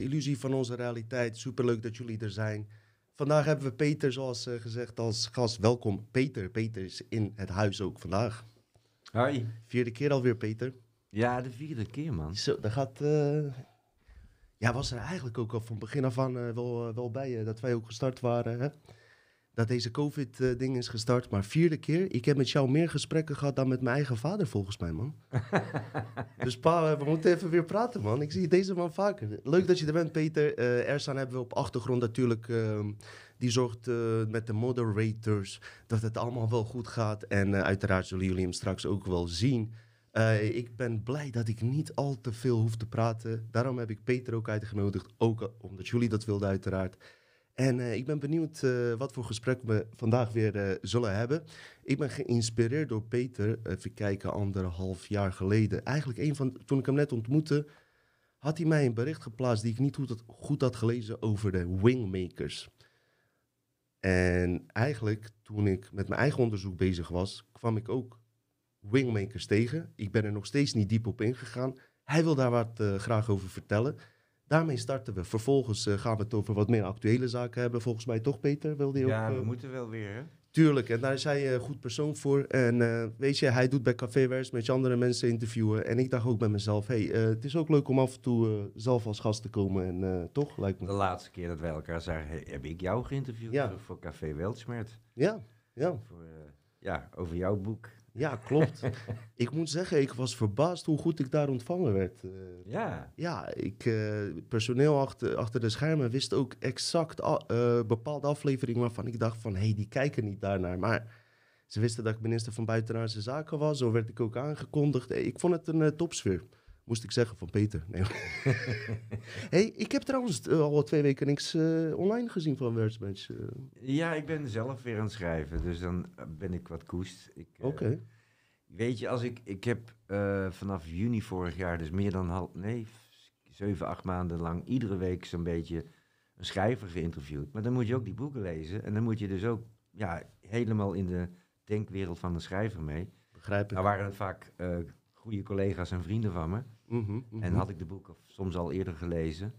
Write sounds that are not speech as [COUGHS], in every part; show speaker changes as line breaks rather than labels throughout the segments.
Illusie van onze realiteit. Superleuk dat jullie er zijn. Vandaag hebben we Peter, zoals eh, gezegd, als gast. Welkom, Peter. Peter is in het huis ook vandaag.
Hoi.
Vierde keer alweer, Peter.
Ja, de vierde keer, man.
Zo, dat gaat... eh, Ja, was er eigenlijk ook al van begin af aan eh, wel, wel bij, dat wij ook gestart waren, hè? Dat deze COVID-ding is gestart, maar vierde keer. Ik heb met jou meer gesprekken gehad dan met mijn eigen vader, volgens mij, man. [LAUGHS] dus pa, eh, we moeten even weer praten, man. Ik zie deze man vaker. Leuk dat je er bent, Peter. Eh Ersan hebben we op achtergrond natuurlijk. ehm, die zorgt eh, met de moderators dat het allemaal wel goed gaat. En eh, uiteraard zullen jullie hem straks ook wel zien. Eh, ik ben blij dat ik niet al te veel hoef te praten. Daarom heb ik Peter ook uitgenodigd. Ook eh, omdat jullie dat wilden, uiteraard. En eh, ik ben benieuwd eh, wat voor gesprek we vandaag weer eh, zullen hebben. Ik ben geïnspireerd door Peter, even kijken, anderhalf jaar geleden. Eigenlijk een van, toen ik hem net ontmoette, had hij mij een bericht geplaatst die ik niet goed had, goed had gelezen over de wingmakers. En eigenlijk, toen ik met mijn eigen onderzoek bezig was, kwam ik ook wingmakers tegen. Ik ben er nog steeds niet diep op ingegaan. Hij wil daar wat graag over vertellen. Daarmee starten we. Vervolgens eh, gaan we het over wat meer actuele zaken hebben. Volgens mij toch, Peter? Wilde je
Ja,
ook,
we
eh,
moeten wel weer, hè?
Tuurlijk, en daar is hij een goed persoon voor. En eh, weet je, hij doet bij Café Wers met je andere mensen interviewen. En ik dacht ook bij mezelf, hey, eh, het is ook leuk om af en toe eh, zelf als gast te komen. En eh, toch, lijkt
De
me.
laatste keer dat wij elkaar zagen, he- heb ik jou geïnterviewd
Ja.
voor- Café Weltschmerz.
Ja, ja,
Voor, eh, ja, over jouw boek.
Ja, klopt. [LAUGHS] ik moet zeggen, ik was verbaasd hoe goed ik daar ontvangen werd. Eh,
Ja,
Ja, ik, eh, personeel achter, achter de schermen wist ook exact a- eh, bepaalde afleveringen waarvan ik dacht van, hé, hey, die kijken niet daarnaar. Maar ze wisten dat ik minister van Buitenlandse Zaken was, zo werd ik ook aangekondigd. Ik vond het een topsfeer, moest ik zeggen, van Peter. Nee. [LAUGHS] hey, ik heb trouwens eh, al twee weken niks eh, online gezien van Wertsbench. eh.
ja, ik ben zelf weer aan het schrijven, dus dan ben ik wat koest. Ik,
Oké,
Weet je, als ik, ik heb vanaf juni vorig jaar, dus meer dan half, nee, zeven, acht maanden lang, iedere week zo'n beetje een schrijver geïnterviewd. Maar dan moet je ook die boeken lezen en dan moet je dus ook ja, helemaal in de denkwereld van de schrijver mee.
begrijp ik.
Nou waren het vaak goede collega's en vrienden van me.
Mhm, mhm.
En had ik de boeken soms al eerder gelezen.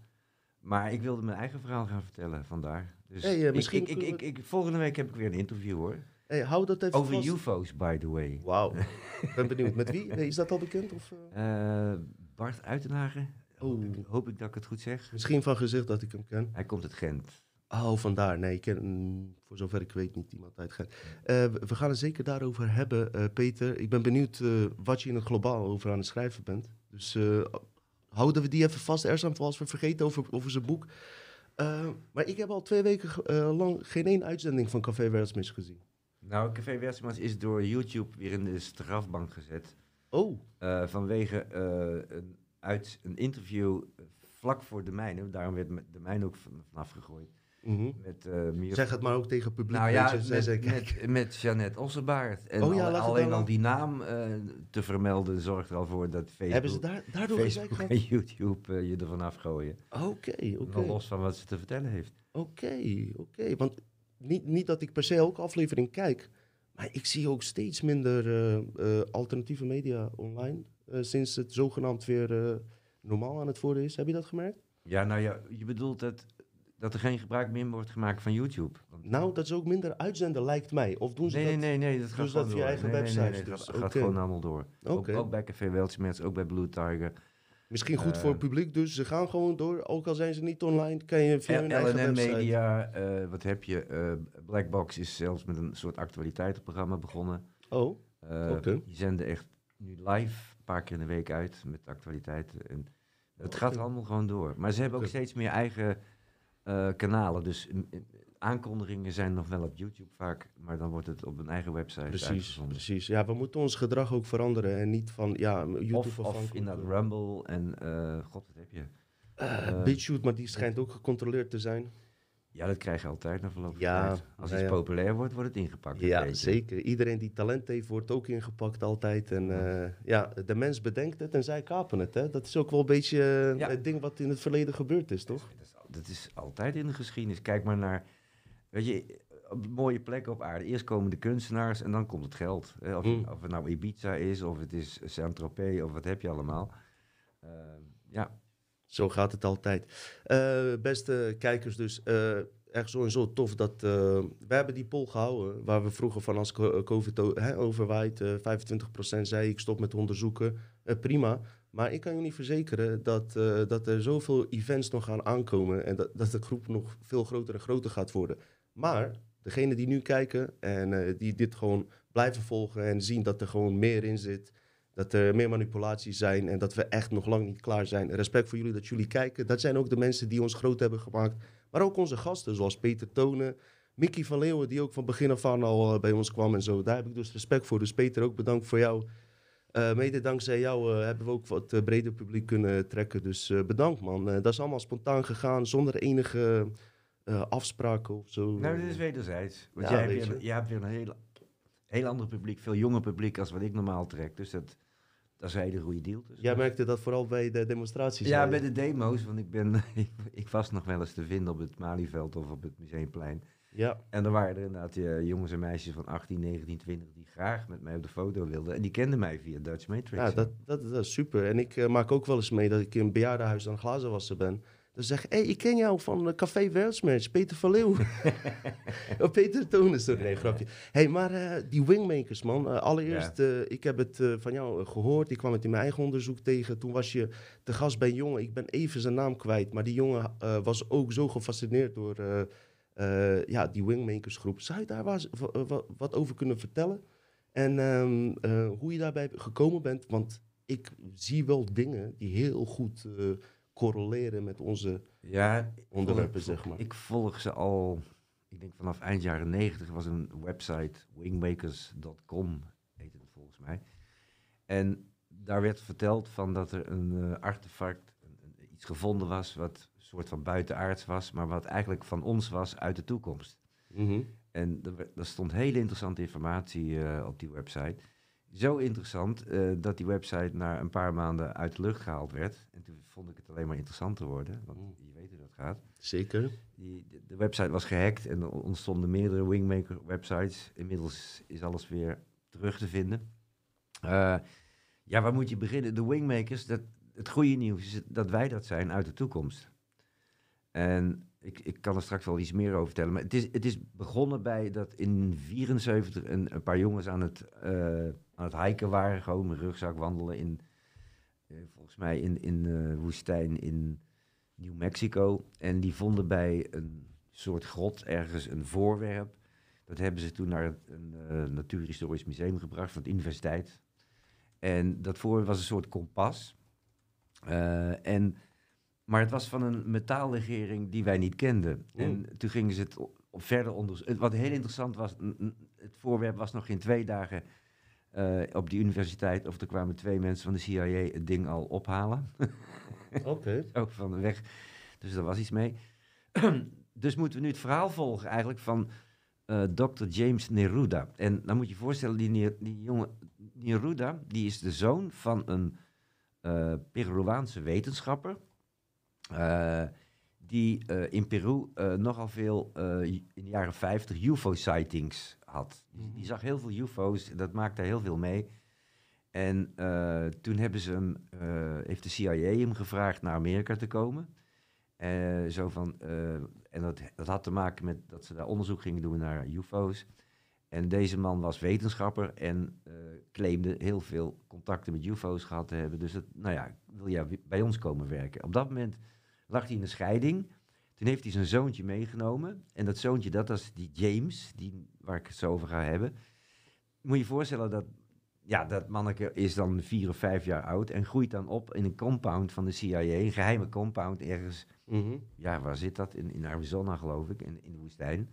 Maar ik wilde mijn eigen verhaal gaan vertellen vandaar. Dus
Hey, eh,
ik-
misschien
ik, ik, ik, ik- volgende week heb ik weer een interview hoor.
Hey, hou dat even
Over
vast.
UFO's, by the way.
Wauw, [LAUGHS] ik ben benieuwd. Met wie? Is dat al bekend? Of, eh?
Eh, Bart Uitenhagen. Hoop,
Oh.
ik, hoop ik dat ik het goed zeg.
Misschien van gezicht dat ik hem ken.
Hij komt uit Gent.
Oh, vandaar. Nee, ik ken mm, voor zover ik weet niet iemand uit Gent. Eh, we gaan het zeker daarover hebben, eh, Peter. Ik ben benieuwd eh, wat je in het globaal over aan het schrijven bent. Dus eh, houden we die even vast, voor als we vergeten over, over zijn boek. Eh, maar ik heb al twee weken eh, lang geen één uitzending van Café Wereldsmis gezien.
Nou, Café Westmans is door YouTube weer in de strafbank gezet.
Oh,
vanwege een, uit een interview vlak voor de mijne. Daarom werd de mijne ook van- vanaf gegooid.
Mhm.
Met, eh
zeg het maar ook tegen het publiek.
Nou ja, met, met, met Jeannette Ossenbaard. En
Oh ja,
al-
lag het
alleen al die naam eh, te vermelden zorgt er al voor dat Facebook,
Hebben ze daar, daardoor
Facebook en YouTube eh, je ervan afgooien.
Oké, oké.
Los van wat ze te vertellen heeft.
Oké, oké. Want niet, niet dat ik per se elke aflevering kijk, maar ik zie ook steeds minder eh, eh, alternatieve media online. eh, sinds het zogenaamd weer normaal aan het worden is. Heb je dat gemerkt?
Ja, nou ja, je bedoelt dat, dat er geen gebruik meer wordt gemaakt van YouTube. Want-
Nou, dat is ook minder uitzenden, lijkt mij. Of doen ze
nee,
dat?
nee, nee, nee, dat gaat
dat via
door.
eigen
nee, nee, nee, nee,
dus?
dat gaat
Oké.
gewoon allemaal door. Ook,
Oké.
ook bij Café Weltschmerz, ook bij Blue Tiger.
Misschien goed
Eh,
voor het publiek, dus ze gaan gewoon door. Ook al zijn ze niet online, kan je via hun eigen
LNM
website.
Media, eh, wat heb je? eh, Blackbox is zelfs met een soort actualiteitenprogramma begonnen.
Oh,
Eh,
Oké.
Die zenden echt nu live een paar keer in de week uit met actualiteiten. En het
Oké.
gaat allemaal gewoon door. Maar ze hebben ook steeds meer eigen eh, kanalen. Dus aankondigingen zijn nog wel op YouTube vaak, maar dan wordt het op een eigen website
precies,
uitgezonden.
precies. Ja, we moeten ons gedrag ook veranderen en niet van, ja, YouTube
Of, of in dat Rumble en eh, god, wat heb je?
BitChute, maar die schijnt ook gecontroleerd te zijn.
Ja, dat krijg je altijd na verloop van
Ja,
tijd. Als
ja,
iets
ja.
populair wordt, wordt het ingepakt.
Ja, zeker. Iedereen die talent heeft, wordt ook ingepakt altijd. En
Ja.
ja, de mens bedenkt het en zij kapen het. Hè? Dat is ook wel een beetje het ding wat in het verleden gebeurd is, toch?
Dat is, al- dat is altijd in de geschiedenis. Kijk maar naar, weet je, mooie plekken op aarde. Eerst komen de kunstenaars en dan komt het geld. Hè? Of,
Mm.
of het nou Ibiza is, of het is Saint-Tropez, of wat heb je allemaal. Eh, ja,
Zo gaat het altijd. Eh, beste kijkers, dus eh echt sowieso tof dat... we hebben die poll gehouden, waar we vroeger van als co- COVID overwaait... eh 25% zei ik stop met onderzoeken, prima. Maar ik kan jullie verzekeren dat, eh, dat er zoveel events nog gaan aankomen... en dat, dat de groep nog veel groter en groter gaat worden. Maar degenen die nu kijken en eh, die dit gewoon blijven volgen... en zien dat er gewoon meer in zit... Dat er meer manipulaties zijn en dat we echt nog lang niet klaar zijn. Respect voor jullie dat jullie kijken. Dat zijn ook de mensen die ons groot hebben gemaakt. Maar ook onze gasten, zoals Peter Tonen, Mickey van Leeuwen, die ook van begin af aan al eh, bij ons kwam en zo. Daar heb ik dus respect voor. Dus Peter, ook bedankt voor jou. Eh, mede dankzij jou eh, hebben we ook wat eh, breder publiek kunnen trekken. Dus bedankt man. Dat is allemaal spontaan gegaan, zonder enige afspraken of zo.
Nou, dit is wederzijds. Want
Ja,
jij, hebt weer, jij hebt weer een heel, heel ander publiek, veel jonger publiek als wat ik normaal trek. Dus dat, dat is een hele goede deal. Dus
Jij merkte dat vooral bij de demonstraties.
ja, bij de demo's, want ik, ben, [LAUGHS] ik was nog wel eens te vinden op het Malieveld of op het Museumplein.
Ja,
En er waren er inderdaad eh, jongens en meisjes van 18, 19, 20 die graag met mij op de foto wilden. En die kenden mij via Dutch Matrix.
Ja, dat, dat, dat is super. En ik eh, maak ook wel eens mee dat ik in een bejaardenhuis aan glazenwassen ben. Dan zeg ik, hé, hey, ik ken jou van eh, Café Wertsmerch, Peter van Leeuw. [LAUGHS] oh, Peter Toon is er. Nee, grapje. hey, maar die wingmakers, man. allereerst, ik heb het van jou eh, gehoord. Ik kwam het in mijn eigen onderzoek tegen. Toen was je te gast bij een jongen. Ik ben even zijn naam kwijt. Maar die jongen was ook zo gefascineerd door eh, ja, die wingmakersgroep. Zou je daar was- wa- wa- wat over kunnen vertellen? En ehm, eh, hoe je daarbij gekomen bent? Want ik zie wel dingen die heel goed eh, correleren met onze
ja,
onderwerpen,
volg-
zeg maar.
Ik volg ze al, ik denk vanaf eind jaren 90 was een website, wingmakers.com heette het volgens mij. En daar werd verteld van dat er een artefact, een- een- iets gevonden was wat soort van buitenaards was, maar wat eigenlijk van ons was uit de toekomst.
Mhm.
En er, er stond hele interessante informatie eh, op die website. Zo interessant eh, dat die website na een paar maanden uit de lucht gehaald werd. En toen vond ik het alleen maar interessanter worden, want
Mm.
je weet hoe dat gaat.
Zeker.
Die, de, de website was gehackt en er ontstonden meerdere Wingmaker websites. Inmiddels is alles weer terug te vinden. Eh, ja, waar moet je beginnen? De Wingmakers, dat, het goede nieuws is dat wij dat zijn uit de toekomst. En ik, ik kan er straks wel iets meer over vertellen. Maar het is, het is begonnen bij dat in 74 een, paar jongens aan het, eh, aan het hiken waren. Gewoon met rugzak wandelen in, eh, volgens mij in, in eh, woestijn in New Mexico. En die vonden bij een soort grot ergens een voorwerp. Dat hebben ze toen naar een natuurhistorisch museum gebracht van de universiteit. En dat voorwerp was een soort kompas. En, maar het was van een metaallegering die wij niet kenden. En toen gingen ze het op, verder onderzoeken. Wat heel interessant was, het voorwerp was nog geen twee dagen eh, op die universiteit. Of er kwamen twee mensen van de CIA het ding al ophalen. [LAUGHS]
Oké.
Ook van de weg. Dus daar was iets mee. [CLEARS THROAT] dus moeten we nu het verhaal volgen eigenlijk van eh Dr. James Neruda. En dan moet je je voorstellen, die, Ne- die jonge Neruda, die is de zoon van een eh Peruaanse wetenschapper. Eh, die eh, in Peru eh, nogal veel in de jaren 50 UFO-sightings had. Die, die zag heel veel UFO's, dat maakte heel veel mee. En toen hebben ze hem, heeft de CIA hem gevraagd naar Amerika te komen. Zo van, en dat, dat had te maken met dat ze daar onderzoek gingen doen naar UFO's. En deze man was wetenschapper en claimde heel veel contacten met UFO's gehad te hebben. Dus dat, nou ja, wil jij bij ons komen werken? Op dat moment lag hij in een scheiding. Toen heeft hij zijn zoontje meegenomen. En dat zoontje, dat was die James, die, waar ik het zo over ga hebben. Moet je je voorstellen dat, ja, dat manneke is dan vier of vijf jaar oud en groeit dan op in een compound van de CIA, een geheime compound ergens
Mhm.
ja, waar zit dat? In, in Arizona, geloof ik, in, in de woestijn.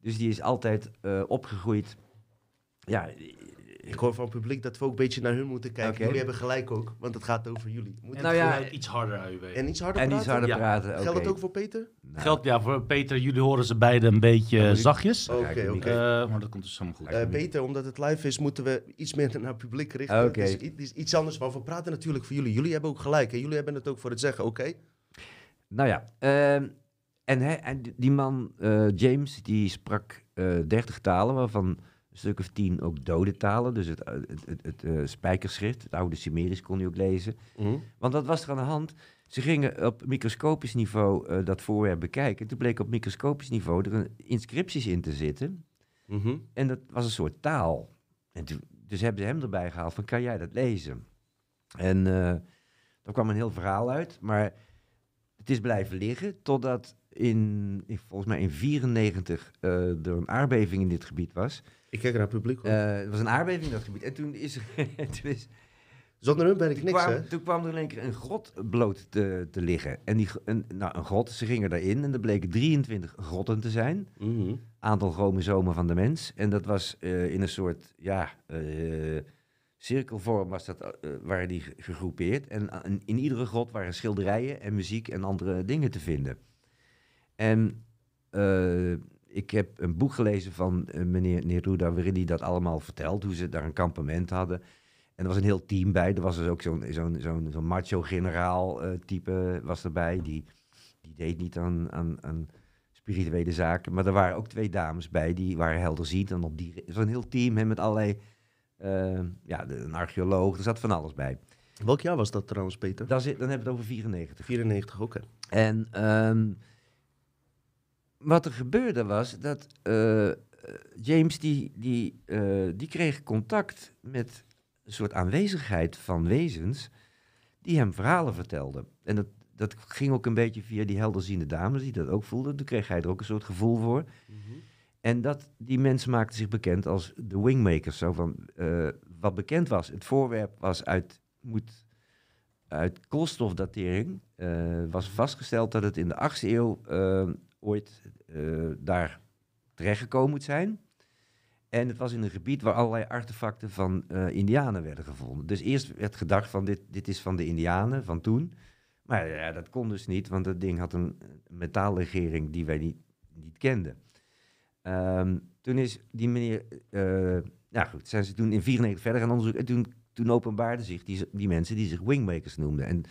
Dus die is altijd eh, opgegroeid. Ja,
Ik hoor van het publiek dat we ook een beetje naar hun moeten kijken. Jullie hebben gelijk ook, want het gaat over jullie. Moet
En
Nou ja,
iets harder.
En iets harder
en
praten?
zouden
Ja.
praten.
Geldt dat ook voor Peter?
Nou,
Geldt ja voor Peter, jullie horen ze beiden een beetje zachtjes.
Oké, oké.
niet-
Eh, maar dat komt dus helemaal goed.
Eh, Peter, omdat het live is, moeten we iets meer [LAUGHS] naar het publiek richten.
Oké.
Het, is, is iets anders, maar we praten natuurlijk voor jullie. Jullie hebben ook gelijk en jullie hebben het ook voor het zeggen, oké?
Nou ja, ehm, en, hij, en die- man, eh, James, die sprak eh 30 talen, waarvan stuk of tien ook dode talen. Dus het, het, het, het eh, spijkerschrift, het oude Sumerisch kon hij ook lezen. Want wat was er aan de hand? Ze gingen op microscopisch niveau eh, dat voorwerp bekijken. Toen bleek op microscopisch niveau er een inscripties in te zitten.
Mhm.
En dat was een soort taal. En toen, dus hebben ze hem erbij gehaald van, kan jij dat lezen? En eh daar kwam een heel verhaal uit, maar het is blijven liggen totdat in, volgens mij in 94 er een aardbeving in dit gebied was.
Ik kijk naar het publiek. hoor.
Eh, er was een aardbeving in dat gebied. En toen is, [LAUGHS] toen is
Zonder hun ben ik
toen
niks,
kwam,
hè?
toen kwam er in één keer een grot bloot te, te liggen. En die, een, nou, een grot, ze gingen daarin en er bleken 23 grotten te zijn.
Mhm.
Aantal chromosomen van de mens. En dat was eh, in een soort, ja, eh, cirkelvorm was dat, waren die ge- gegroepeerd. En in, iedere grot waren schilderijen en muziek en andere dingen te vinden. En ik heb een boek gelezen van eh, meneer Neruda, waarin hij dat allemaal vertelt, hoe ze daar een kampement hadden. En er was een heel team bij. Er was dus ook zo'n zo'n zo'n zo'n macho-generaal eh, type was erbij. Die, die deed niet aan, aan, aan spirituele zaken. Maar er waren ook twee dames bij, die waren helderziend. En op die, het was een heel team hè, met allerlei... eh, ja, een archeoloog, er zat van alles bij.
Welk jaar was dat trouwens, Peter?
Dan, zit, dan hebben we het over 94.
94, oké.
En ehm, wat er gebeurde was dat eh, James die, die, eh, die kreeg contact met een soort aanwezigheid van wezens die hem verhalen vertelden. En dat, dat ging ook een beetje via die helderziende dames die dat ook voelden. Toen kreeg hij er ook een soort gevoel voor. En dat, die mensen maakten zich bekend als de wingmakers. Zo van, eh, wat bekend was, het voorwerp was uit, moet, uit koolstofdatering. eh, was vastgesteld dat het in de 8e eeuw ooit eh, daar terechtgekomen moet zijn. En het was in een gebied waar allerlei artefacten van eh, indianen werden gevonden. Dus eerst werd gedacht van dit, dit is van de indianen van toen. Maar ja, dat kon dus niet, want dat ding had een metaallegering die wij niet, niet kenden. Ehm, toen is die meneer, eh, ja goed, zijn ze toen in 94 verder gaan onderzoeken. En toen, toen openbaarden zich die, die mensen die zich wingmakers noemden. En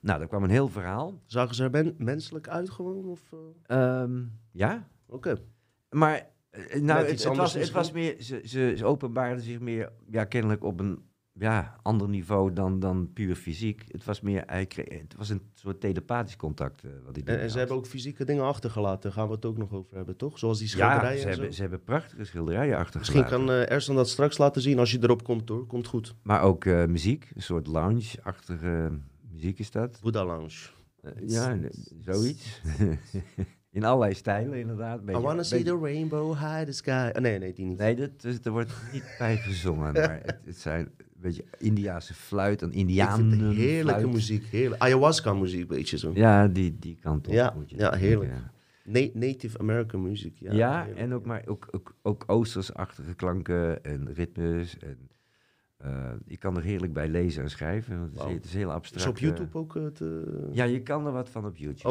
nou, daar kwam een heel verhaal.
Zagen ze er men- menselijk uit gewoon? Of, eh?
Ehm, ja,
Oké.
maar eh, nou, het, was, het was meer, ze, ze, ze openbaarden zich meer, ja, kennelijk op een ja, ander niveau dan, dan puur fysiek. Het was meer, het was een soort telepathisch contact. eh, wat
En, en ze hebben ook fysieke dingen achtergelaten. Daar gaan we het ook nog over hebben, toch? Zoals die
ja,
schilderijen
ze
en
hebben,
zo.
ze hebben prachtige schilderijen
Misschien
achtergelaten.
kan eh Ersan dat straks laten zien als je erop komt, hoor. Komt goed.
Maar ook muziek, een soort lounge-achtige muziek is dat.
Buddha Lounge.
Eh, ja, zoiets. [LAUGHS] In allerlei stijlen inderdaad.
I
Beetje-
wanna see
beetje-
the rainbow, high the sky. Oh, nee, nee, die niet.
Nee, dat, dus, er wordt niet [LAUGHS] bij gezongen. Maar het, het zijn een beetje Indiaanse fluit, een
Ik
Indianen
heerlijke
fluit.
muziek. Heerlijk. Ayahuasca muziek, weet je zo.
Ja, die, die kant op.
Ja,
moet je
ja, heerlijk.
Ja,
Na- Native American muziek. Ja,
Ja,
heerlijk,
en ook, maar ook, ook, ook Oostersachtige klanken en ritmes. En, eh, je kan er heerlijk bij lezen en schrijven. Want het, is,
Wauw.
het is heel abstract.
Is op
eh.
YouTube ook eh, te...
Ja, je kan er wat van op YouTube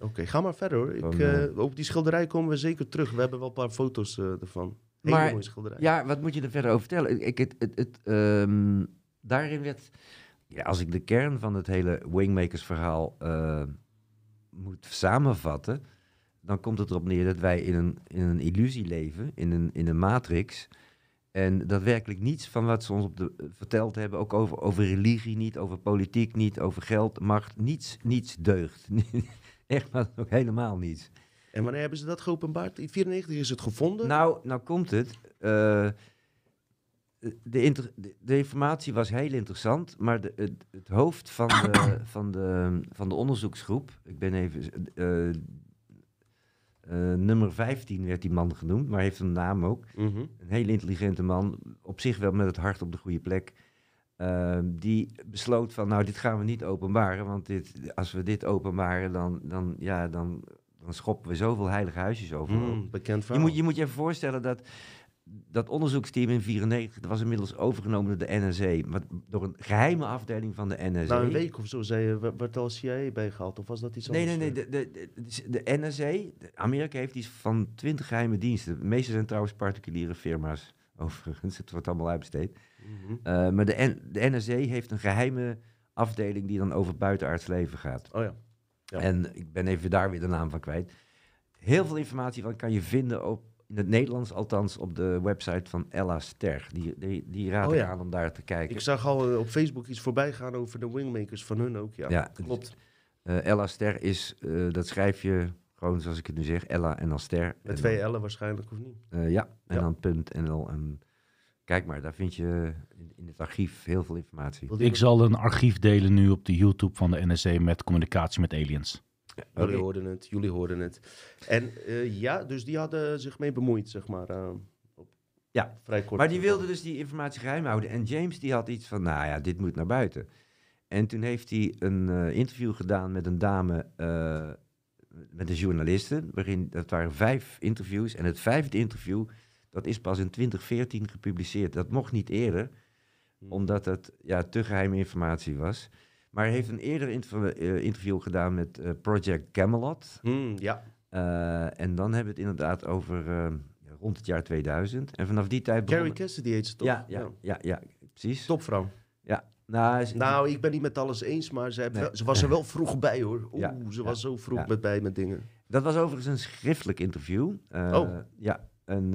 Oké, ga maar verder hoor. Ik,
Van,
eh,
eh,
op die schilderij komen we zeker terug. We hebben wel een paar foto's eh, ervan. Hele
Maar-
mooie schilderij.
Ja, wat moet je er verder over vertellen? Ik, ik- het, het, het, ehm, daarin werd, ja, als ik de kern van het hele Wingmakers verhaal moet samenvatten, dan komt het erop neer dat wij in een, in een illusie leven, in een, in een matrix. En dat werkelijk niets van wat ze ons op de, verteld hebben, ook over, over religie niet, over politiek niet, over geld, macht, niets, niets deugt. [LAUGHS] Echt, maar ook helemaal niets.
En wanneer hebben ze dat geopenbaard? In 94 is het gevonden.
Nou, nou komt het. eh, de, inter- de, informatie was heel interessant, maar de, het, het hoofd van de, [COUGHS] van, de, van de onderzoeksgroep, ik ben even, eh, eh, nummer 15 werd die man genoemd, maar heeft een naam ook.
Mhm.
Een hele intelligente man, op zich wel met het hart op de goede plek. eh, die besloot van, nou, dit gaan we niet openbaren, want dit, als we dit openbaren, dan, dan, ja, dan, dan schoppen we zoveel heilige huisjes over.
Mm, bekend
Je
verhaal.
moet, je moet je even voorstellen dat dat onderzoeksteam in 94 dat was inmiddels overgenomen door de NSA, maar door een geheime afdeling van de NSA.
Na een week of zo zei je, werd- al CIA bijgehaald? Of was dat iets
Nee,
anders?
nee, nee. De, de, de, de Amerika heeft iets van 20 geheime diensten. De meeste zijn trouwens particuliere firma's, [LAUGHS] overigens. Het wordt allemaal uitbesteed.
Mhm.
Eh, maar de, N, de NSA heeft een geheime afdeling die dan over buitenaards leven gaat.
Oh ja. Ja.
En ik ben even daar weer de naam van kwijt. Heel veel informatie van kan je vinden op, in het Nederlands althans, op de website van Ella Ster. Die, die, die raad
Oh
ik aan om daar te kijken.
Ik zag al eh, op Facebook iets voorbij gaan over de wingmakers van hun ook. Ja,
Ja,
klopt.
Eh, Ella Ster is, eh, dat schrijf je gewoon zoals ik het nu zeg, Ella en dan Ster.
Met twee L'en waarschijnlijk, of niet?
eh, ja, en
Ja.
dan punt NL. En kijk maar, daar vind je in, in het archief heel veel informatie.
Ik zal een archief delen nu op de YouTube van de NSC met communicatie met aliens.
Jullie hoorden het, jullie hoorden het. En eh, ja, dus die hadden zich mee bemoeid, zeg maar. eh, op
Ja,
vrij kort.
Maar die wilde dus die informatie geheim houden. En James die had iets van, nou ja, dit moet naar buiten. En toen heeft hij een eh, interview gedaan met een dame, met een journaliste. Waarin, dat waren vijf interviews. En het vijfde interview, dat is pas in 2014 gepubliceerd. Dat mocht niet eerder,
Hmm.
omdat het ja, te geheime informatie was. Maar hij heeft een eerder eh, interview gedaan met eh, Project Camelot.
Hmm, ja,
Eh, en dan hebben we het inderdaad over rond het jaar 2000. En vanaf die tijd begon...
Carrie Cassidy heet ze toch?
Ja, ja, ja, ja, precies.
Topvrouw.
Ja, nou, ze-
Nou, ik ben niet met alles eens, maar ze, heeft
Nee.
wel- ze was er wel vroeg bij, hoor. [LAUGHS] Oeh,
Ja,
ze was zo vroeg met bij met dingen.
dat was overigens een schriftelijk interview.
Oh.
Ja, en,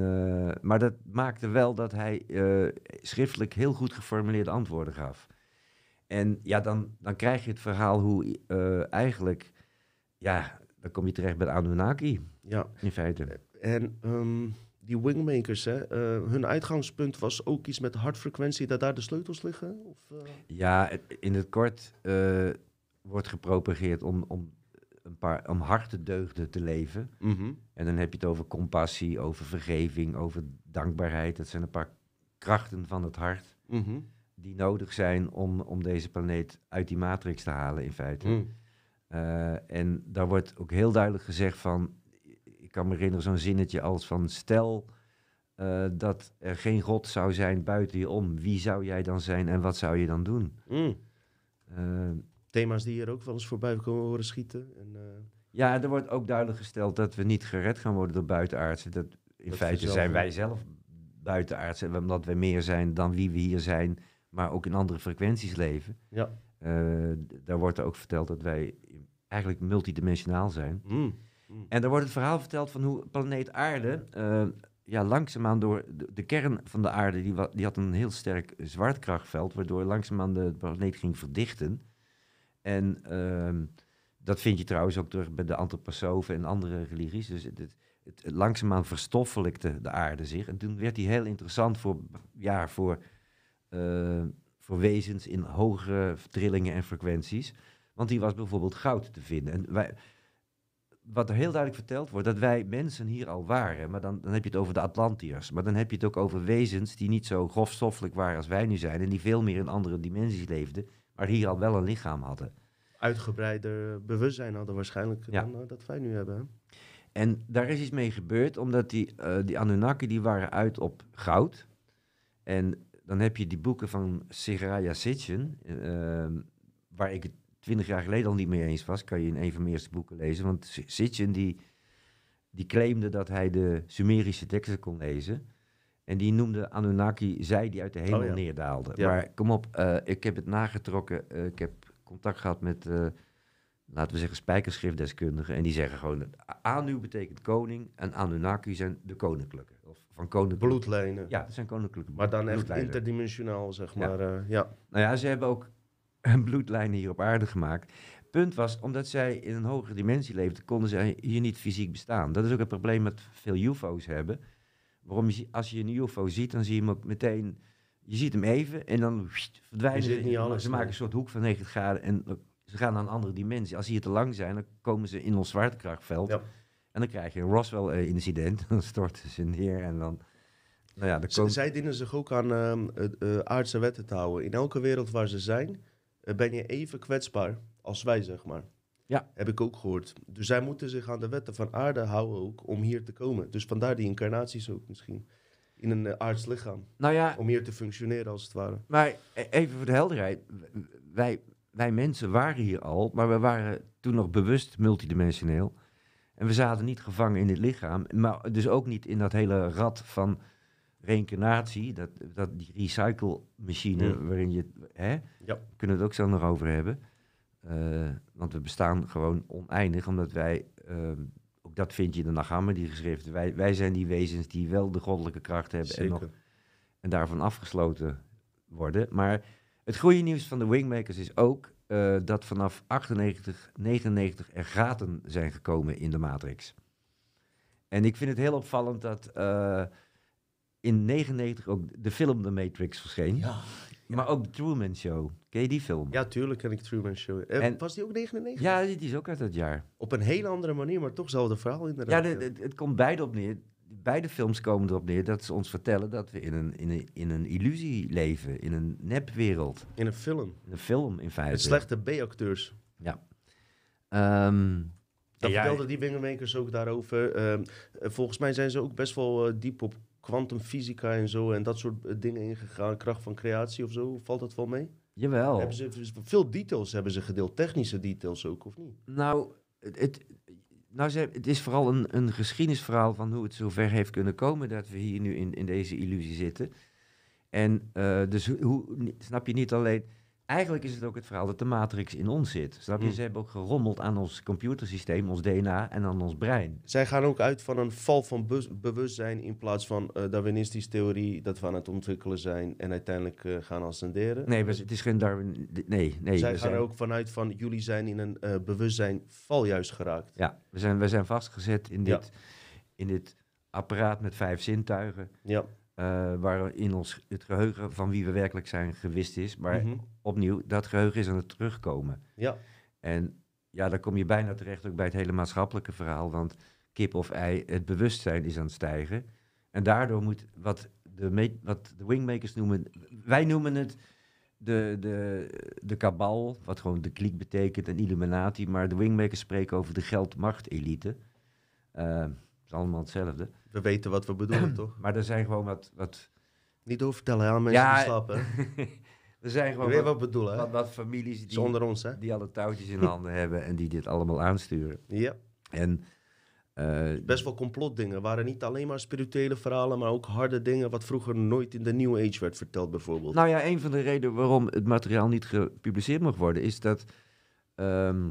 maar dat maakte wel dat hij schriftelijk heel goed geformuleerde antwoorden gaf. En ja, dan, dan krijg je het verhaal hoe eh, eigenlijk, ja, dan kom je terecht bij de Anunnaki,
Ja,
in feite.
en ehm, die wingmakers, hè, eh, hun uitgangspunt was ook iets met hartfrequentie, dat daar de sleutels liggen? Of, eh?
Ja, in het kort wordt gepropageerd om, om, een paar, om hartedeugden te leven.
Mhm.
En dan heb je het over compassie, over vergeving, over dankbaarheid. Dat zijn een paar krachten van het hart
Mhm.
Die nodig zijn om, om deze planeet uit die matrix te halen, in feite.
Mm.
Eh, en daar wordt ook heel duidelijk gezegd van, ik kan me herinneren zo'n zinnetje als van, stel eh, dat er geen God zou zijn buiten je om, wie zou jij dan zijn en wat zou je dan doen?
Mm.
Eh,
Thema's die hier ook wel eens voorbij komen horen schieten. En,
ja, er wordt ook duidelijk gesteld dat we niet gered gaan worden door buitenaardsen. Dat, in
we
feite zijn wij zelf buitenaardsen, omdat wij meer zijn dan wie we hier zijn, maar ook in andere frequenties leven.
ja.
Eh, daar wordt er ook verteld dat wij eigenlijk multidimensionaal zijn.
Mm.
En er wordt het verhaal verteld van hoe planeet Aarde, eh, ja, langzaamaan door de, de kern van de aarde, die, die had een heel sterk zwaartekrachtveld, waardoor langzaamaan de planeet ging verdichten. En ehm, dat vind je trouwens ook terug bij de antroposofen en andere religies. Dus het, het, het, langzaamaan verstoffelijkte de aarde zich. En toen werd die heel interessant voor, ja, voor, voor wezens in hogere trillingen en frequenties. Want die was bijvoorbeeld goud te vinden. En wij, wat er heel duidelijk verteld wordt, dat wij mensen hier al waren. Maar dan, dan heb je het over de Atlantiërs. Maar dan heb je het ook over wezens die niet zo grofstoffelijk waren als wij nu zijn. En die veel meer in andere dimensies leefden. Maar hier al wel een lichaam hadden.
Uitgebreider bewustzijn hadden waarschijnlijk
Ja.
dan eh, dat wij nu hebben.
En daar is iets mee gebeurd, omdat die, eh, die Anunnaki die waren uit op goud. En dan heb je die boeken van Seraya Sitchin, eh, waar ik het twintig jaar geleden al niet mee eens was. Kan je in een van mijn eerste boeken lezen. Want Sitchin die, die claimde dat hij de Sumerische teksten kon lezen. En die noemde Anunnaki zij die uit de hemel
Oh ja.
neerdaalde.
Ja.
Maar kom op, eh, ik heb het nagetrokken. eh, ik heb contact gehad met, eh, laten we zeggen, spijkerschriftdeskundigen. En die zeggen gewoon, Anu betekent koning en Anunnaki zijn de koninklijke. Van koninklijke.
Bloedlijnen.
Ja, dat zijn koninklijke
Maar dan echt interdimensionaal, zeg
Ja.
maar. eh, ja.
Nou ja, ze hebben ook [LAUGHS] bloedlijnen hier op aarde gemaakt. Punt was, omdat zij in een hogere dimensie leefden, konden zij hier niet fysiek bestaan. Dat is ook het probleem met veel UFO's hebben. Waarom je, als je een UFO ziet, dan zie je hem ook meteen... Je ziet hem even en dan verdwijnen ze.
niet alles,
ze maken
nee.
een soort hoek van 90 graden en ze gaan naar een andere dimensie. Als ze hier te lang zijn, dan komen ze in ons zwaartekrachtveld.
Ja.
En dan krijg je een Roswell-incident. [LAUGHS] Dan storten ze neer en dan... Nou ja, komt...
Zij dienen zich ook aan eh, eh, aardse wetten te houden. In elke wereld waar ze zijn, eh, ben je even kwetsbaar als wij, zeg maar.
Ja.
Heb ik ook gehoord. Dus zij moeten zich aan de wetten van aarde houden ook om hier te komen. Dus vandaar die incarnaties ook misschien. In een uh, aards lichaam.
Nou ja,
Om hier te functioneren als het ware.
Maar e- even voor de helderheid. Wij, wij mensen waren hier al, maar we waren toen nog bewust multidimensioneel. En we zaten niet gevangen in dit lichaam. Maar dus ook niet in dat hele rad van reïncarnatie. Dat, dat, die recycle-machine
Mm.
waarin je... Hè?
Ja.
Kunnen we het ook zo nog over hebben. Eh, want we bestaan gewoon oneindig, omdat wij... ehm, ook dat vind je in de Nagama, die geschriften. Wij, wij zijn die wezens die wel de goddelijke kracht hebben en nog en daarvan afgesloten worden. Maar het goede nieuws van de Wingmakers is ook eh, dat vanaf 98, 99 er gaten zijn gekomen in de Matrix. En ik vind het heel opvallend dat eh, in 99 ook de film The Matrix verscheen.
Ja.
Maar ook The Truman Show. Ken je die film?
ja, tuurlijk ken ik Truman Show. Eh,
En-
was die ook 99?
Ja, die is ook uit dat jaar.
Op een hele andere manier, maar toch hetzelfde verhaal inderdaad.
Ja, de- de- het komt beide op neer. Beide films komen erop neer dat ze ons vertellen dat we in een, in een, in een illusie leven. In een nepwereld.
In een film.
In een film in feite.
Met slechte B-acteurs.
Ehm,
Dat
ja,
vertelden die Wingmakers ook daarover. Ehm, eh, volgens mij zijn ze ook best wel eh, diep op kwantumfysica en zo en dat soort eh, dingen ingegaan. Kracht van creatie of zo. Valt dat wel mee?
Jawel.
Hebben ze, veel details hebben ze gedeeld. Technische details ook, of niet?
Nou, het, het, nou het is vooral een, een geschiedenisverhaal van hoe het zover heeft kunnen komen dat we hier nu in, in deze illusie zitten. En eh, dus hoe- snap je niet alleen. Eigenlijk is het ook het verhaal dat de matrix in ons zit. Snap je?
Hmm.
Ze hebben ook gerommeld aan ons computersysteem, ons DNA en aan ons brein.
Zij gaan ook uit van een val van bewustzijn in plaats van eh Darwinistische theorie dat we aan het ontwikkelen zijn en uiteindelijk eh, gaan ascenderen.
Nee, het is geen Darwin. Nee, nee.
Zij gaan
zijn,
er ook vanuit van jullie zijn in een eh, bewustzijn val juist geraakt.
Ja, we zijn, we zijn vastgezet in
Ja.
dit, in dit apparaat met vijf zintuigen.
Ja.
Eh waarin ons het geheugen van wie we werkelijk zijn gewist is. Maar
Mhm.
opnieuw, dat geheugen is aan het terugkomen.
Ja.
En ja, dan kom je bijna terecht ook bij het hele maatschappelijke verhaal. Want kip of ei, het bewustzijn is aan het stijgen. En daardoor moet wat de, wat de wingmakers noemen, wij noemen het de, de, de kabal, wat gewoon de kliek betekent, en Illuminati. Maar de wingmakers spreken over de geld-macht-elite. Eh, is allemaal hetzelfde.
We weten wat we bedoelen, [CLEARS THROAT] toch?
Maar er zijn gewoon wat... wat
Niet doorvertellen aan mensen
Ja,
die slapen. [LAUGHS]
er zijn gewoon
weet
wat,
wat we bedoelen,
wat, wat families die,
onder ons, hè?
die alle touwtjes in [LAUGHS] handen hebben en die dit allemaal aansturen.
Ja.
En eh,
Best wel complotdingen. waren niet alleen maar spirituele verhalen, maar ook harde dingen wat vroeger nooit in de New Age werd verteld, bijvoorbeeld.
Nou ja, een van de redenen waarom het materiaal niet gepubliceerd mag worden, is dat ehm,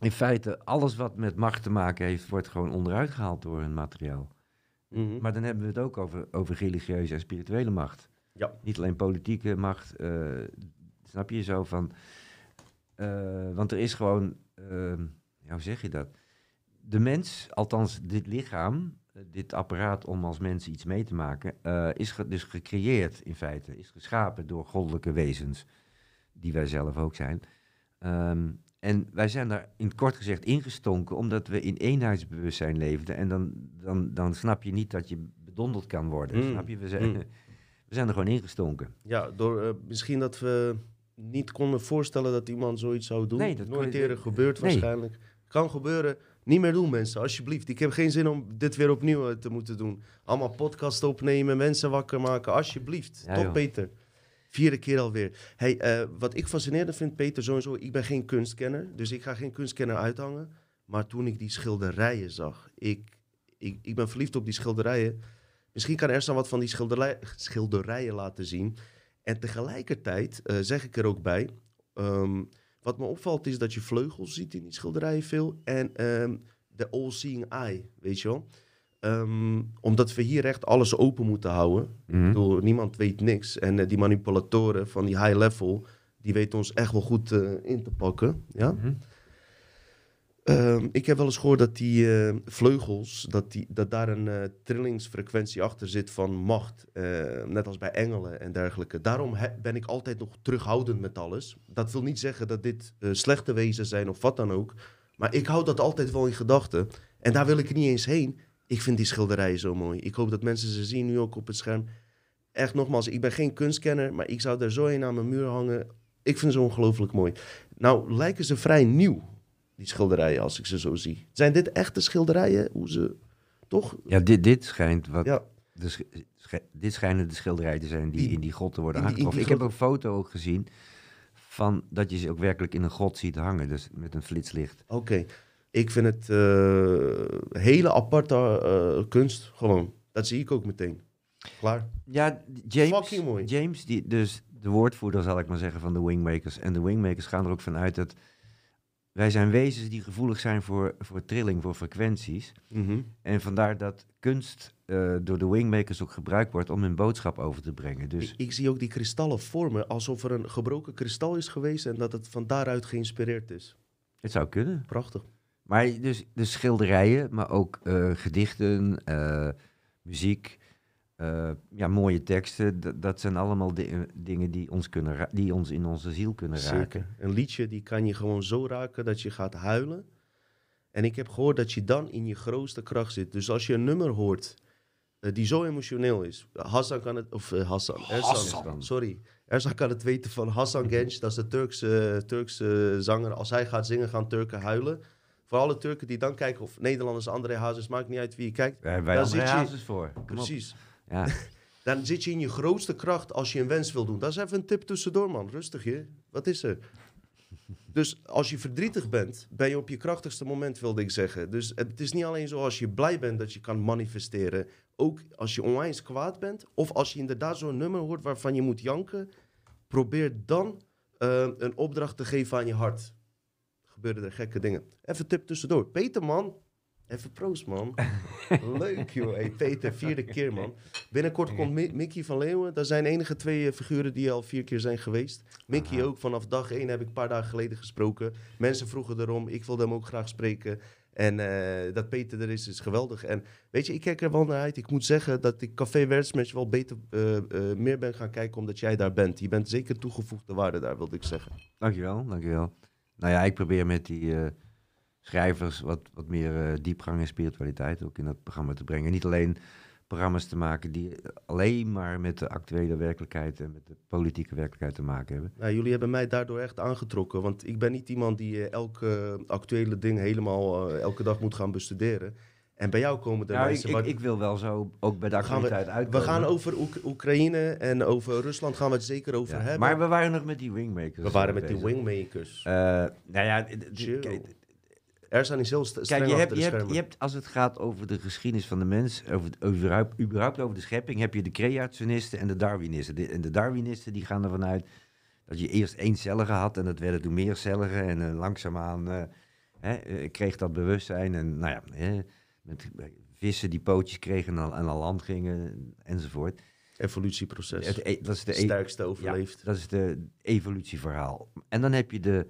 in feite alles wat met macht te maken heeft, wordt gewoon onderuit gehaald door hun materiaal.
Mhm.
Maar dan hebben we het ook over, over religieuze en spirituele macht.
Ja.
Niet alleen politieke macht. eh, snap je zo van. eh, want er is gewoon. ehm, hoe zeg je dat? De mens, althans dit lichaam, eh, dit apparaat om als mens iets mee te maken, is dus gecreëerd in feite. Is geschapen door goddelijke wezens, die wij zelf ook zijn. Ehm, en wij zijn daar in het kort gezegd ingestonken, omdat we in eenheidsbewustzijn leefden. En dan, dan, dan snap je niet dat je bedonderd kan worden.
Mm.
Snap je? We zijn,
Mm. [LAUGHS]
we zijn er gewoon ingestonken.
Ja, door eh, misschien dat we niet konden voorstellen dat iemand zoiets zou doen.
Nee, dat
Nooit eerder gebeurd
nee.
waarschijnlijk. Kan gebeuren. Niet meer doen, mensen, alsjeblieft. Ik heb geen zin om dit weer opnieuw eh, te moeten doen. Allemaal podcast opnemen, mensen wakker maken, alsjeblieft.
Ja,
Toch,
joh.
Peter? Vierde keer alweer. Hey, eh, wat ik fascinerend vind, Peter, sowieso, ik ben geen kunstkenner, dus ik ga geen kunstkenner uithangen. Maar toen ik die schilderijen zag, ik, ik, ik ben verliefd op die schilderijen. Misschien kan Ersan wat van die schilderij, schilderijen laten zien. En tegelijkertijd eh, zeg ik er ook bij, ehm, wat me opvalt is dat je vleugels ziet in die schilderijen veel. En ehm, de all-seeing eye, weet je wel. Ehm, omdat we hier echt alles open moeten houden. Ik bedoel, niemand weet niks. En eh, die manipulatoren van die high level, die weten ons echt wel goed eh, in te pakken. Ja?
Mhm.
Ehm, ik heb wel eens gehoord dat die eh, vleugels, dat, die, dat daar een trillingsfrequentie achter zit van macht. net als bij engelen en dergelijke. Daarom ben ik altijd nog terughoudend met alles. Dat wil niet zeggen dat dit slechte wezens zijn of wat dan ook. Maar ik hou dat altijd wel in gedachten. En daar wil ik niet eens heen. Ik vind die schilderijen zo mooi. Ik hoop dat mensen ze zien nu ook op het scherm. Echt nogmaals, ik ben geen kunstkenner, maar ik zou er zo een aan mijn muur hangen. Ik vind ze ongelooflijk mooi. Nou, lijken ze vrij nieuw, die schilderijen, als ik ze zo zie. Zijn dit echte schilderijen? Hoe ze... Toch?
Ja, dit, dit schijnt wat.
Ja.
De sch- sch- dit schijnen de schilderijen te zijn die
Die-
in die grotten worden
die-
aangetroffen.
die
Ik heb een foto ook gezien van dat je ze ook werkelijk in een grot ziet hangen, dus met een flitslicht.
Oké. Ik vind het eh, hele aparte eh, kunst, gewoon. Dat zie ik ook meteen. Klaar.
Ja, James,
Fucking mooi.
James die, dus de woordvoerder zal ik maar zeggen van de Wingmakers. En de Wingmakers gaan er ook vanuit dat wij zijn wezens die gevoelig zijn voor, voor trilling, voor frequenties.
Mhm.
En vandaar dat kunst eh, door de wingmakers ook gebruikt wordt om hun boodschap over te brengen. Dus
Ik, ik zie ook die kristallen vormen alsof er een gebroken kristal is geweest en dat het van daaruit geïnspireerd is.
het zou kunnen.
Prachtig.
Maar dus, dus schilderijen, maar ook eh, gedichten, eh, muziek, eh, ja, mooie teksten. Dat, dat zijn allemaal di- dingen die ons, kunnen ra- die ons in onze ziel kunnen raken.
Zeker. Een liedje die kan je gewoon zo raken dat je gaat huilen. En ik heb gehoord dat je dan in je grootste kracht zit. Dus als je een nummer hoort die zo emotioneel is. Hassan kan het, of Hassan, sorry. Ersan kan het weten van Hassan Genç, dat is de Turkse, Turkse zanger. Als hij gaat zingen, gaan Turken huilen. Voor alle Turken die dan kijken, of Nederlanders, André Hazes, maakt niet uit wie je kijkt.
Daar hebben wij
Daar
André
zit je-
Hazes voor. Kom op.
Precies.
Ja. [LAUGHS]
Dan zit je in je grootste kracht als je een wens wil doen. Dat is even een tip tussendoor, man. Rustig, je. Wat is er? Dus als je verdrietig bent, ben je op je krachtigste moment, wilde ik zeggen. Dus het is niet alleen zo als je blij bent dat je kan manifesteren. Ook als je onwijs kwaad bent, of als je inderdaad zo'n nummer hoort waarvan je moet janken, probeer dan eh, een opdracht te geven aan je hart. Gebeuren er gekke dingen. Even tip tussendoor. Peter, man. Even proost, man. [LAUGHS] Leuk, joh. Hey, Peter, vierde keer, man. Binnenkort komt Mi- Mickey van Leeuwen. Dat zijn enige twee eh, figuren die al vier keer zijn geweest. Mickey
Aha.
ook. Vanaf dag één heb ik een paar dagen geleden gesproken. Mensen vroegen erom. Ik wilde hem ook graag spreken. En eh, dat Peter er is, is geweldig. En weet je, ik kijk er wel naar uit. Ik moet zeggen dat ik Café Wertsmatch wel beter, eh, meer ben gaan kijken omdat jij daar bent. Je bent zeker toegevoegde waarde daar, wilde ik zeggen.
Dankjewel, dankjewel. Nou ja, ik probeer met die eh, schrijvers wat, wat meer eh, diepgang en spiritualiteit ook in dat programma te brengen. Niet alleen programma's te maken die alleen maar met de actuele werkelijkheid en met de politieke werkelijkheid te maken hebben.
Nou, jullie hebben mij daardoor echt aangetrokken. Want ik ben niet iemand die eh, elke actuele ding helemaal elke dag moet gaan bestuderen. En bij jou komen er
Nou,
mensen...
ik, ik wil wel zo ook bij de
Gaan we-
actualiteit uitkomen.
we gaan over Oek- Oekraïne en over Rusland gaan we het zeker over
Ja,
hebben.
Maar we waren nog met die wingmakers.
we waren met die wingmakers.
Eh, nou ja,
er zijn heel streng
Kijk, je hebt, je,
de
hebt,
schermen.
je hebt, als het gaat over de geschiedenis van de mens, over, überhaupt, überhaupt over de schepping, heb je de creationisten en de Darwinisten. De, en de Darwinisten die gaan ervan uit dat je eerst eencelligen had en dat werden toen meercelligen en eh, langzaamaan eh, hè, eh, kreeg dat bewustzijn en nou ja, met eh, vissen die pootjes kregen en al land gingen enzovoort.
Evolutieproces.
Het, e- dat is de e-
sterkste overleefd.
dat is de evolutieverhaal. En dan heb je de,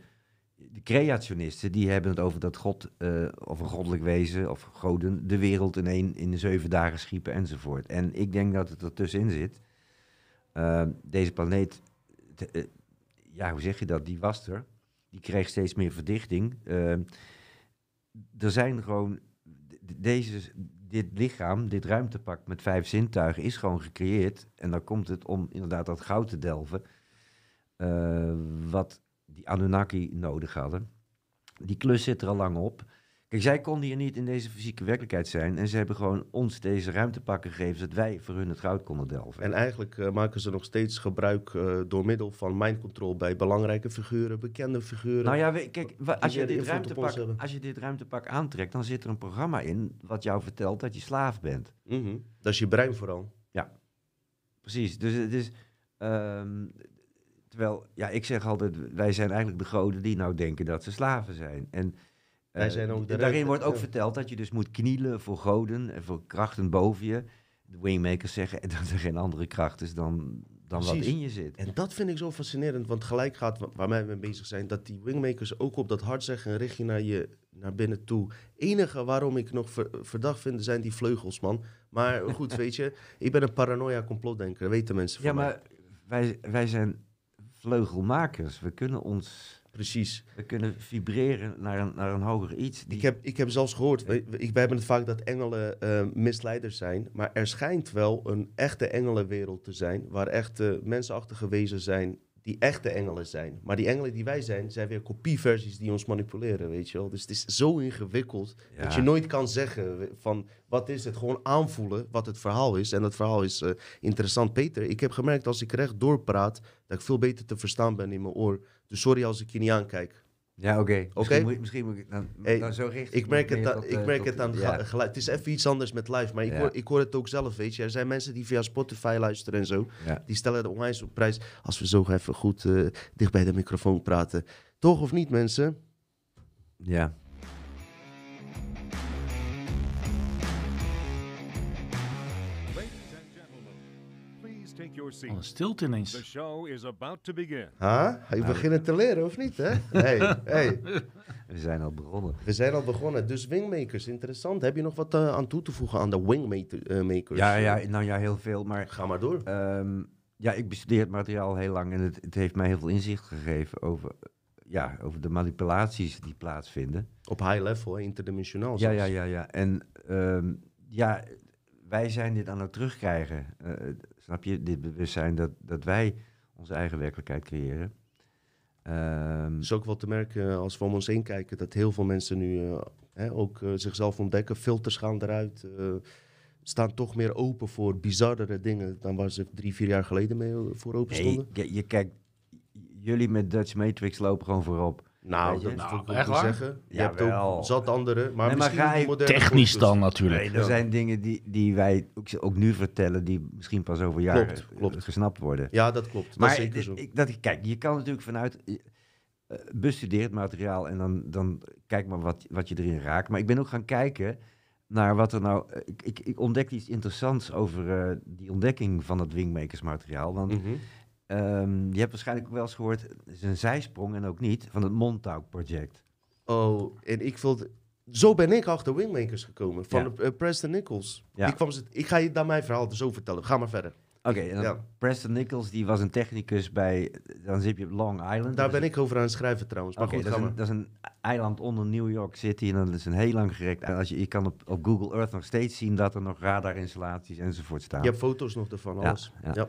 de creationisten, die hebben het over dat God, eh, of een goddelijk wezen, of goden, de wereld in, één, in zeven dagen schiepen enzovoort. En ik denk dat het er tussenin zit. Eh, deze planeet, te- ja, hoe zeg je dat, die was er. Die kreeg steeds meer verdichting. Er zijn gewoon, deze, dit lichaam, dit ruimtepak met vijf zintuigen is gewoon gecreëerd. En dan komt het om inderdaad dat goud te delven. eh, wat die Anunnaki nodig hadden. Die klus zit er al lang op. Kijk, zij konden hier niet in deze fysieke werkelijkheid zijn. En ze hebben gewoon ons deze ruimtepakken gegeven, zodat wij voor hun het goud konden delven.
En eigenlijk eh, maken ze nog steeds gebruik eh, door middel van mind control bij belangrijke figuren, bekende figuren.
Nou ja, we- kijk, als je, dit ruimtepak, als je dit ruimtepak aantrekt, dan zit er een programma in wat jou vertelt dat je slaaf bent.
Mhm. Dat is je brein vooral.
Precies, dus het is... ehm, terwijl, ja, ik zeg altijd, wij zijn eigenlijk de goden die nou denken dat ze slaven zijn. En
Wij
eh,
zijn ook de
daarin wordt ook
ja.
verteld dat je dus moet knielen voor goden en voor krachten boven je. De wingmakers zeggen [LAUGHS] dat er geen andere kracht is dan, dan wat in je zit.
En dat vind ik zo fascinerend, want gelijk gaat wa- waar wij mee bezig zijn, dat die wingmakers ook op dat hart zeggen en richt je naar, je naar binnen toe. enige waarom ik nog ver- verdacht vind, zijn die vleugels, man. Maar goed, [LAUGHS] weet je, ik ben een paranoia complotdenker, dat weten mensen van
Ja,
mij.
maar wij, wij zijn vleugelmakers. We kunnen ons...
Precies.
We kunnen vibreren naar een, naar een hoger iets. Die,
Ik heb, ik heb zelfs gehoord, we, we- ik, wij hebben het vaak dat engelen eh, misleiders zijn, maar er schijnt wel een echte engelenwereld te zijn, waar echte mensenachtige wezens zijn die echte engelen zijn. Maar die engelen die wij zijn, zijn weer kopieversies die ons manipuleren, weet je wel. Dus het is zo ingewikkeld
Ja.
dat je nooit kan zeggen van wat is het, gewoon aanvoelen wat het verhaal is. En dat verhaal is eh, interessant. Peter, ik heb gemerkt als ik recht doorpraat, dat ik veel beter te verstaan ben in mijn oor. Dus sorry als ik je niet aankijk.
Ja, oké.
Oké.
Misschien, moet, misschien moet ik dan,
Hey,
dan zo richten.
Ik merk het,
tot,
ik
eh,
merk
tot-
het aan het
ja.
ga- geluid. Het is even iets anders met live, maar ik,
Ja.
hoor, ik hoor het ook zelf, weet je. Er zijn mensen die via Spotify luisteren en zo.
Ja.
Die stellen er onwijs op prijs als we zo even goed eh, dicht bij de microfoon praten. Toch of niet, mensen?
Ja.
Wat een stilte
The
ineens.
show is about to begin.
Ha? Je begint te leren, of niet, hè? Hey, [LAUGHS] hey.
We zijn al begonnen.
We zijn al begonnen. Dus wingmakers, interessant. Heb je nog wat eh, aan toe te voegen aan de wingmakers?
Ja, ja, nou ja, heel veel. Maar
Ga maar door.
Ehm, ja, ik bestudeer het materiaal heel lang en het, het heeft mij heel veel inzicht gegeven over, ja, over de manipulaties die plaatsvinden.
Op high level, interdimensionaal.
Ja,
zelfs.
ja, ja, ja. En ehm, ja, wij zijn dit aan het terugkrijgen. eh, snap je? Dit bewustzijn dat, dat wij onze eigen werkelijkheid creëren. Ehm,
Het is ook wel te merken eh, als we om ons heen kijken dat heel veel mensen nu eh, hè, ook eh, zichzelf ontdekken. Filters gaan eruit. staan toch meer open voor bizarrere dingen dan waar ze drie, vier jaar geleden mee voor open stonden.
je, je kijkt, jullie met Dutch Matrix lopen gewoon voorop.
Nou, dat
Nou,
wil ik niet zeggen. Je hebt ook zat andere, maar
Nee, maar
misschien
ga
die
je
moderne
Technisch dan natuurlijk.
Nee, er zijn dingen die, die wij ook, ook nu vertellen, die misschien pas over jaren
Klopt, klopt.
gesnapt worden.
Ja, dat klopt. Dat
Maar
is zeker zo.
ik, dat, kijk, je kan natuurlijk vanuit eh, eh, bestudeerd materiaal en dan, dan kijk maar wat, wat je erin raakt. Maar ik ben ook gaan kijken naar wat er nou... eh, ik, ik, ik ontdekte iets interessants over eh, die ontdekking van het wingmakersmateriaal. Want
Mhm.
Ehm, je hebt waarschijnlijk ook wel eens gehoord, het is een zijsprong en ook niet, van het Montauk Project.
Oh, en ik wilde... Zo ben ik achter Wingmakers gekomen. Van
Ja.
de, eh, Preston Nichols.
Ja.
Ik, kwam ze, ik ga je daar mijn verhaal zo vertellen. Ga maar verder.
Oké, dan
Ja.
Preston Nichols, die was een technicus bij, dan zit je op Long Island.
Daar ben ik over aan het schrijven trouwens. Maar goed,
dat, is een, dat is een eiland onder New York City en dat is een heel lang gerekt. En als je, je kan op, op Google Earth nog steeds zien dat er nog radarinstallaties enzovoort staan.
Je hebt foto's nog ervan, alles.
ja.
Ja.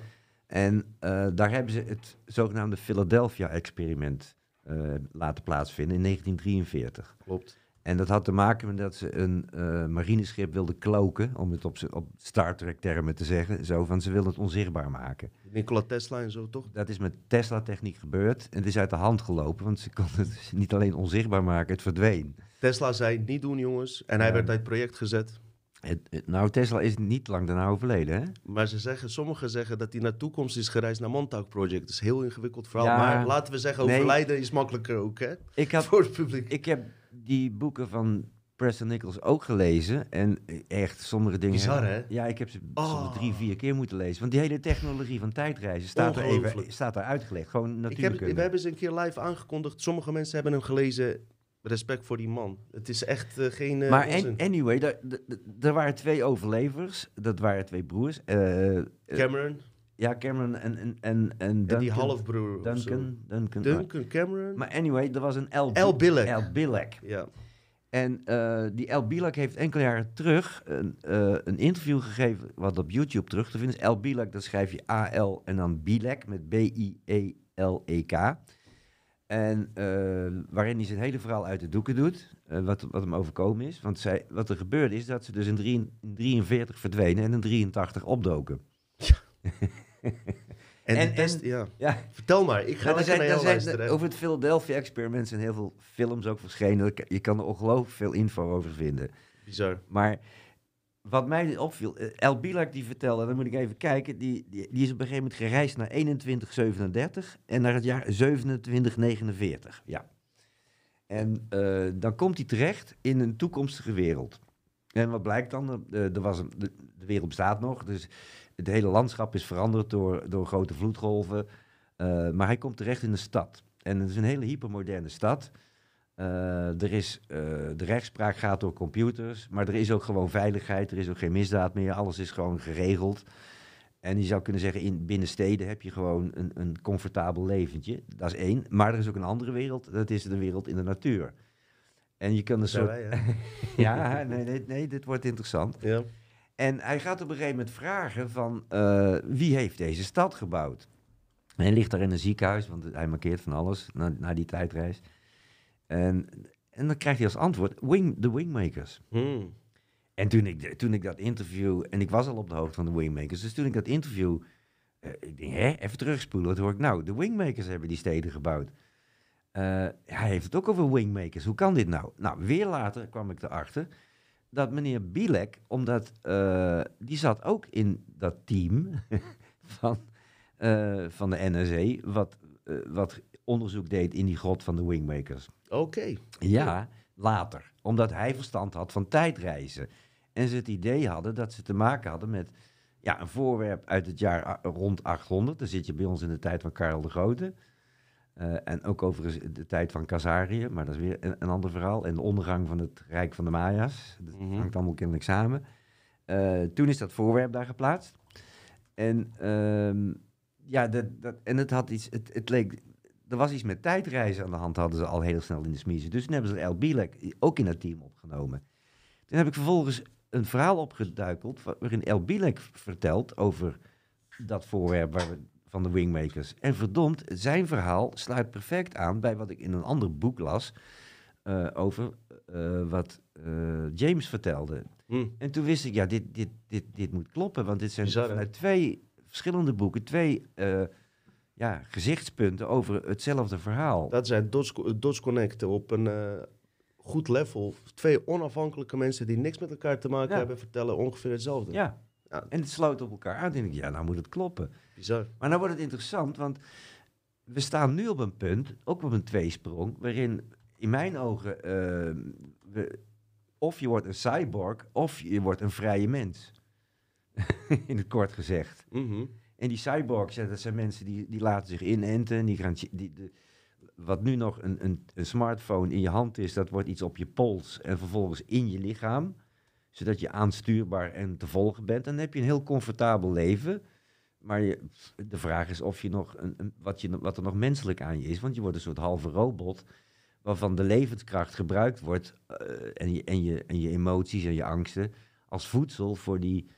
En eh, daar hebben ze het zogenaamde Philadelphia-experiment eh, laten plaatsvinden in 1943.
klopt.
En dat had te maken met dat ze een eh, marineschip wilden kloken, om het op, op Star Trek-termen te zeggen. Zo van, ze wilden het onzichtbaar maken.
Nikola Tesla en zo, toch?
Dat is met Tesla-techniek gebeurd en het is uit de hand gelopen, want ze konden het niet alleen onzichtbaar maken, het verdween.
Tesla zei niet doen, jongens. En hij werd uit het project gezet.
Het, het- nou, Tesla is niet lang daarna overleden, hè?
Maar ze zeggen, sommigen zeggen dat hij naar toekomst is gereisd naar Montauk Project. Dat is een heel ingewikkeld verhaal.
Ja.
Maar laten we zeggen,
Nee.
overlijden is makkelijker ook, hè?
Ik, had,
Voor het publiek.
ik heb die boeken van Preston Nichols ook gelezen. En echt, sommige dingen...
Bizar, hè?
Ja, ik heb ze
Oh.
soms drie, vier keer moeten lezen. Want die hele technologie van tijdreizen staat er, even, staat er uitgelegd. Gewoon
Ik heb, we hebben ze een keer live aangekondigd. Sommige mensen hebben hem gelezen. Respect voor die man. Het is echt eh, geen eh
maar
onzin.
anyway, daar- er waren twee overlevers. Dat waren twee broers. eh,
Cameron
ja, Cameron en, en, en, en Duncan.
en die halfbroer.
Duncan. Duncan.
Duncan Cameron.
Maar anyway, er was een El,
El Bilek.
El Bilek.
Ja.
En die El Bilek heeft enkele jaren terug een, een interview gegeven, wat op YouTube terug te vinden is. El Bilek, dat schrijf je A-L en dan Bilek met E B-I-E-L-E-K. En eh, waarin hij zijn hele verhaal uit de doeken doet, eh, wat, wat hem overkomen is. Want zij, wat er gebeurde is dat ze dus in 43 verdwenen en in 83 opdoken. [LAUGHS]
En,
En-
ja.
Ja,
Vertel maar, ik ga
Nou, er zijn,
naar
zijn,
luisteren.
over het Philadelphia-experiment zijn heel veel films ook verschenen. Je kan er ongelooflijk veel info over vinden.
Bizar.
Maar wat mij opviel, eh, El Bilak die vertelde, dan moet ik even kijken, die, die, is op een gegeven moment gereisd naar 2137 en naar het jaar 2749. Ja. En eh, dan komt hij terecht in een toekomstige wereld. En wat blijkt dan? Eh, er was een, de, wereld bestaat nog, dus het hele landschap is veranderd door, door grote vloedgolven. Maar hij komt terecht in een stad. En het is een hele hypermoderne stad. Eh, er is, eh, de rechtspraak gaat door computers, maar er is ook gewoon veiligheid, er is ook geen misdaad meer, alles is gewoon geregeld. En je zou kunnen zeggen, in binnen steden heb je gewoon een, een comfortabel leventje. Dat is één. Maar er is ook een andere wereld, dat is de wereld in de natuur. En je kan een soort...
wij? [LAUGHS]
Ja, nee, nee, nee, dit wordt interessant.
Ja.
En hij gaat op een gegeven moment vragen van eh, wie heeft deze stad gebouwd? En hij ligt daar in een ziekenhuis, want hij markeert van alles na, na die tijdreis. En, en dan krijgt hij als antwoord wing, de Wingmakers.
Hmm.
En toen ik, toen ik dat interview, en ik was al op de hoogte van de Wingmakers, dus toen ik dat interview, eh, ik denk, hè, even terugspoelen, wat hoor ik nou? De Wingmakers hebben die steden gebouwd. Eh, hij heeft het ook over Wingmakers, hoe kan dit nou? Nou, weer later kwam ik erachter dat meneer Bilek, omdat eh, die zat ook in dat team [LAUGHS] van, van de NSE, wat, wat onderzoek deed in die grot van de Wingmakers.
Oké.
Ja, later. Omdat hij verstand had van tijdreizen. En ze het idee hadden dat ze te maken hadden met Ja, een voorwerp uit het jaar rond 800. Dan zit je bij ons in de tijd van Karel de Grote. Eh, en ook overigens de tijd van Kazarië, maar dat is weer een, een ander verhaal. En de ondergang van het Rijk van de Maya's. Dat
Mhm.
hangt allemaal kennelijk samen. Eh, toen is dat voorwerp daar geplaatst. En, ehm, ja, dat, dat, en het had iets, het, het leek, er was iets met tijdreizen aan de hand, hadden ze al heel snel in de smiezen. Dus toen hebben ze El Bilek ook in dat team opgenomen. Toen heb ik vervolgens een verhaal opgeduikeld wa- waarin El Bilek vertelt over dat voorwerp waar we, van de Wingmakers. En verdomd, zijn verhaal sluit perfect aan bij wat ik in een ander boek las eh, over eh, wat eh, James vertelde.
Hm.
En toen wist ik, ja, dit, dit, dit, dit moet kloppen. Want dit zijn vanuit twee verschillende boeken, twee ja, gezichtspunten over hetzelfde verhaal.
Dat zijn dots, connecten op een eh, goed level. Twee onafhankelijke mensen die niks met elkaar te maken
Ja.
hebben, vertellen ongeveer hetzelfde.
Ja.
Ja.
En het sloot op elkaar aan. En ik, ja, nou moet het kloppen.
Bizar.
Maar nou wordt het interessant, want we staan nu op een punt, ook op een tweesprong, waarin in mijn ogen eh, we, of je wordt een cyborg of je wordt een vrije mens. [LAUGHS] in het kort gezegd.
Mhm.
En die cyborgs, dat zijn mensen die, die laten zich inenten. en Die gaan, die, de, wat nu nog een, een, een smartphone in je hand is, dat wordt iets op je pols en vervolgens in je lichaam. Zodat je aanstuurbaar en te volgen bent. En dan heb je een heel comfortabel leven. Maar de vraag is of je nog een, wat, je, wat er nog menselijk aan je is. Want je wordt een soort halve robot. Waarvan de levenskracht gebruikt wordt. eh, en, je, en, je, en je emoties en je angsten. als voedsel voor die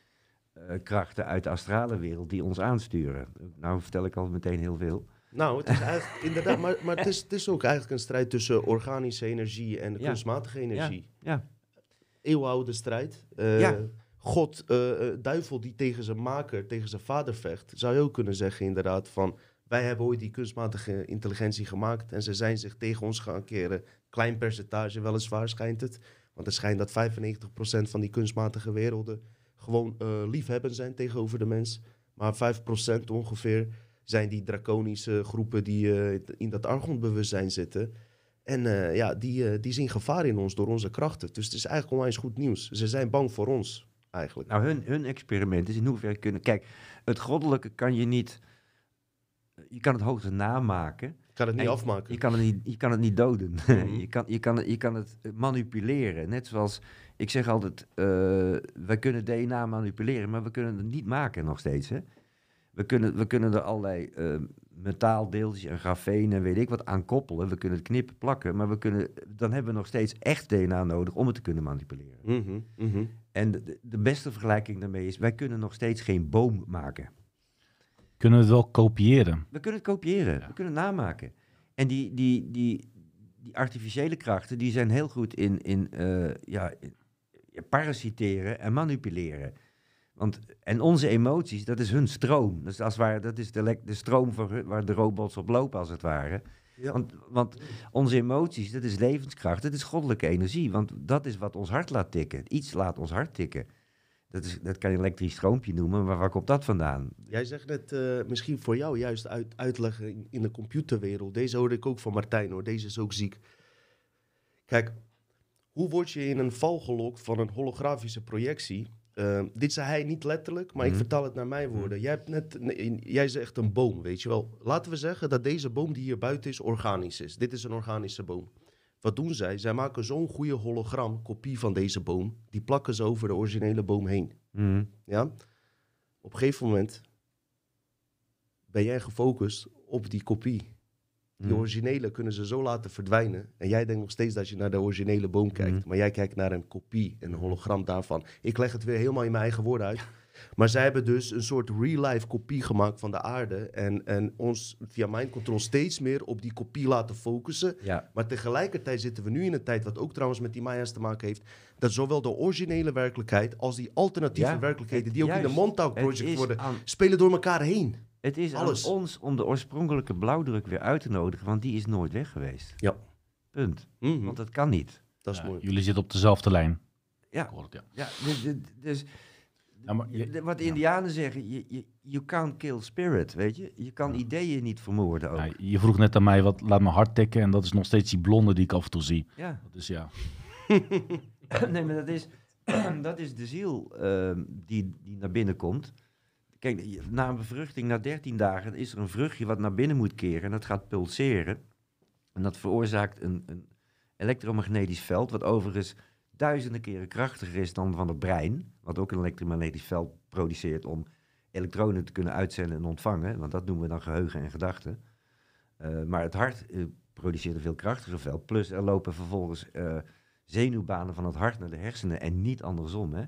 krachten uit de astrale wereld die ons aansturen. Nou vertel ik al meteen heel veel.
Nou, het is eigenlijk [LAUGHS] inderdaad, maar, maar het, is, het is ook eigenlijk een strijd tussen organische energie en
Ja.
kunstmatige energie.
Ja,
Eeuwenoude strijd. Eh,
Ja.
God, eh, eh, duivel die tegen zijn maker, tegen zijn vader vecht. Zou je ook kunnen zeggen inderdaad van... Wij hebben ooit die kunstmatige intelligentie gemaakt en ze zijn zich tegen ons gaan keren. Klein percentage weliswaar schijnt het. Want het schijnt dat 95% van die kunstmatige werelden gewoon eh, liefhebben zijn tegenover de mens. Maar 5% ongeveer zijn die draconische groepen die eh, in dat archonbewustzijn zitten. En eh, ja, die, die zien gevaar in ons door onze krachten. Dus het is eigenlijk onwijs goed nieuws. Ze zijn bang voor ons, eigenlijk.
Nou, hun, hun experiment is in hoeverre kunnen... Kijk, het goddelijke kan je niet... Je kan het hoogte namaken.
Ik kan het niet
En
afmaken.
Je kan het niet, je kan het niet doden.
Mhm. [LAUGHS]
je, kan, je, kan je kan het manipuleren. Net zoals, ik zeg altijd, eh, wij kunnen DNA manipuleren, maar we kunnen het niet maken nog steeds. Hè? We, kunnen, we kunnen er allerlei eh, metaaldeeltjes en grafeen en weet ik wat aan koppelen. We kunnen het knippen, plakken, maar we kunnen, dan hebben we nog steeds echt DNA nodig om het te kunnen manipuleren.
Mhm, mhm.
En de, de beste vergelijking daarmee is, wij kunnen nog steeds geen boom maken.
Kunnen we het wel kopiëren?
We kunnen het kopiëren,
Ja.
we kunnen het namaken. En die, die, die, die artificiële krachten, die zijn heel goed in, in, eh, ja, in- ja, parasiteren en manipuleren. Want, en onze emoties, dat is hun stroom. Dus als het ware, dat is de, de stroom voor waar de robots op lopen, als het ware.
Ja.
Want, want onze emoties, dat is levenskracht, dat is goddelijke energie. Want dat is wat ons hart laat tikken. Iets laat ons hart tikken. Dat, is, dat kan je een elektrisch stroompje noemen, maar waar komt dat vandaan?
Jij zegt net, eh, misschien voor jou juist uit, uitleggen in, in de computerwereld. Deze hoorde ik ook van Martijn hoor, deze is ook ziek. Kijk, hoe word je in een val gelokt van een holografische projectie? Eh, dit zei hij niet letterlijk, maar ik
Mhm.
vertaal het naar mijn woorden. Jij, hebt net, nee, jij zegt een boom, weet je wel. Laten we zeggen dat deze boom die hier buiten is, organisch is. Dit is een organische boom. Wat doen zij? Zij maken zo'n goede hologram, kopie van deze boom. Die plakken ze over de originele boom heen.
Mhm.
Ja? Op een gegeven moment ben jij gefocust op die kopie. Die
Mhm.
originele kunnen ze zo laten verdwijnen. En jij denkt nog steeds dat je naar de originele boom kijkt.
Mhm.
Maar jij kijkt naar een kopie, een hologram daarvan. Ik leg het weer helemaal in mijn eigen woorden uit. [LAUGHS] Maar zij hebben dus een soort real-life kopie gemaakt van de aarde. En, en ons via mind control steeds meer op die kopie laten focussen.
Ja,
Maar tegelijkertijd zitten we nu in een tijd, wat ook trouwens met die Maya's te maken heeft, dat zowel de originele werkelijkheid als die alternatieve
Ja,
werkelijkheden, die ook in de Montauk Project worden,
aan,
spelen door elkaar heen.
Het is
Alles.
aan ons om de oorspronkelijke blauwdruk weer uit te nodigen, want die is nooit weg geweest.
Ja.
Punt.
Mhm,
Want dat kan niet.
dat is
Ja,
mooi.
jullie zitten op dezelfde lijn.
Ja.
Ik hoor het, ja.
Ja, dus, dus-
Ja, maar je-
de- wat de
ja.
Indianen zeggen, je, je, you can't kill spirit, weet je? Je kan
Ja.
ideeën niet vermoorden ook.
Ja, je vroeg net aan mij, wat laat mijn hart tikken? En dat is nog steeds die blonde die ik af en toe zie.
Ja.
Dus ja, [LAUGHS]
nee, maar dat is, [CLEARS THROAT] dat is de ziel ehm, die, die naar binnen komt. Kijk, na een bevruchting, na 13 dagen, is er een vruchtje wat naar binnen moet keren en dat gaat pulseren. En dat veroorzaakt een, een elektromagnetisch veld, wat overigens duizenden keren krachtiger is dan van het brein, wat ook een elektromagnetisch veld produceert om elektronen te kunnen uitzenden en ontvangen, want dat noemen we dan geheugen en gedachten. Eh, maar het hart eh, produceert een veel krachtiger veld, plus er lopen vervolgens eh, zenuwbanen van het hart naar de hersenen en niet andersom. Hè?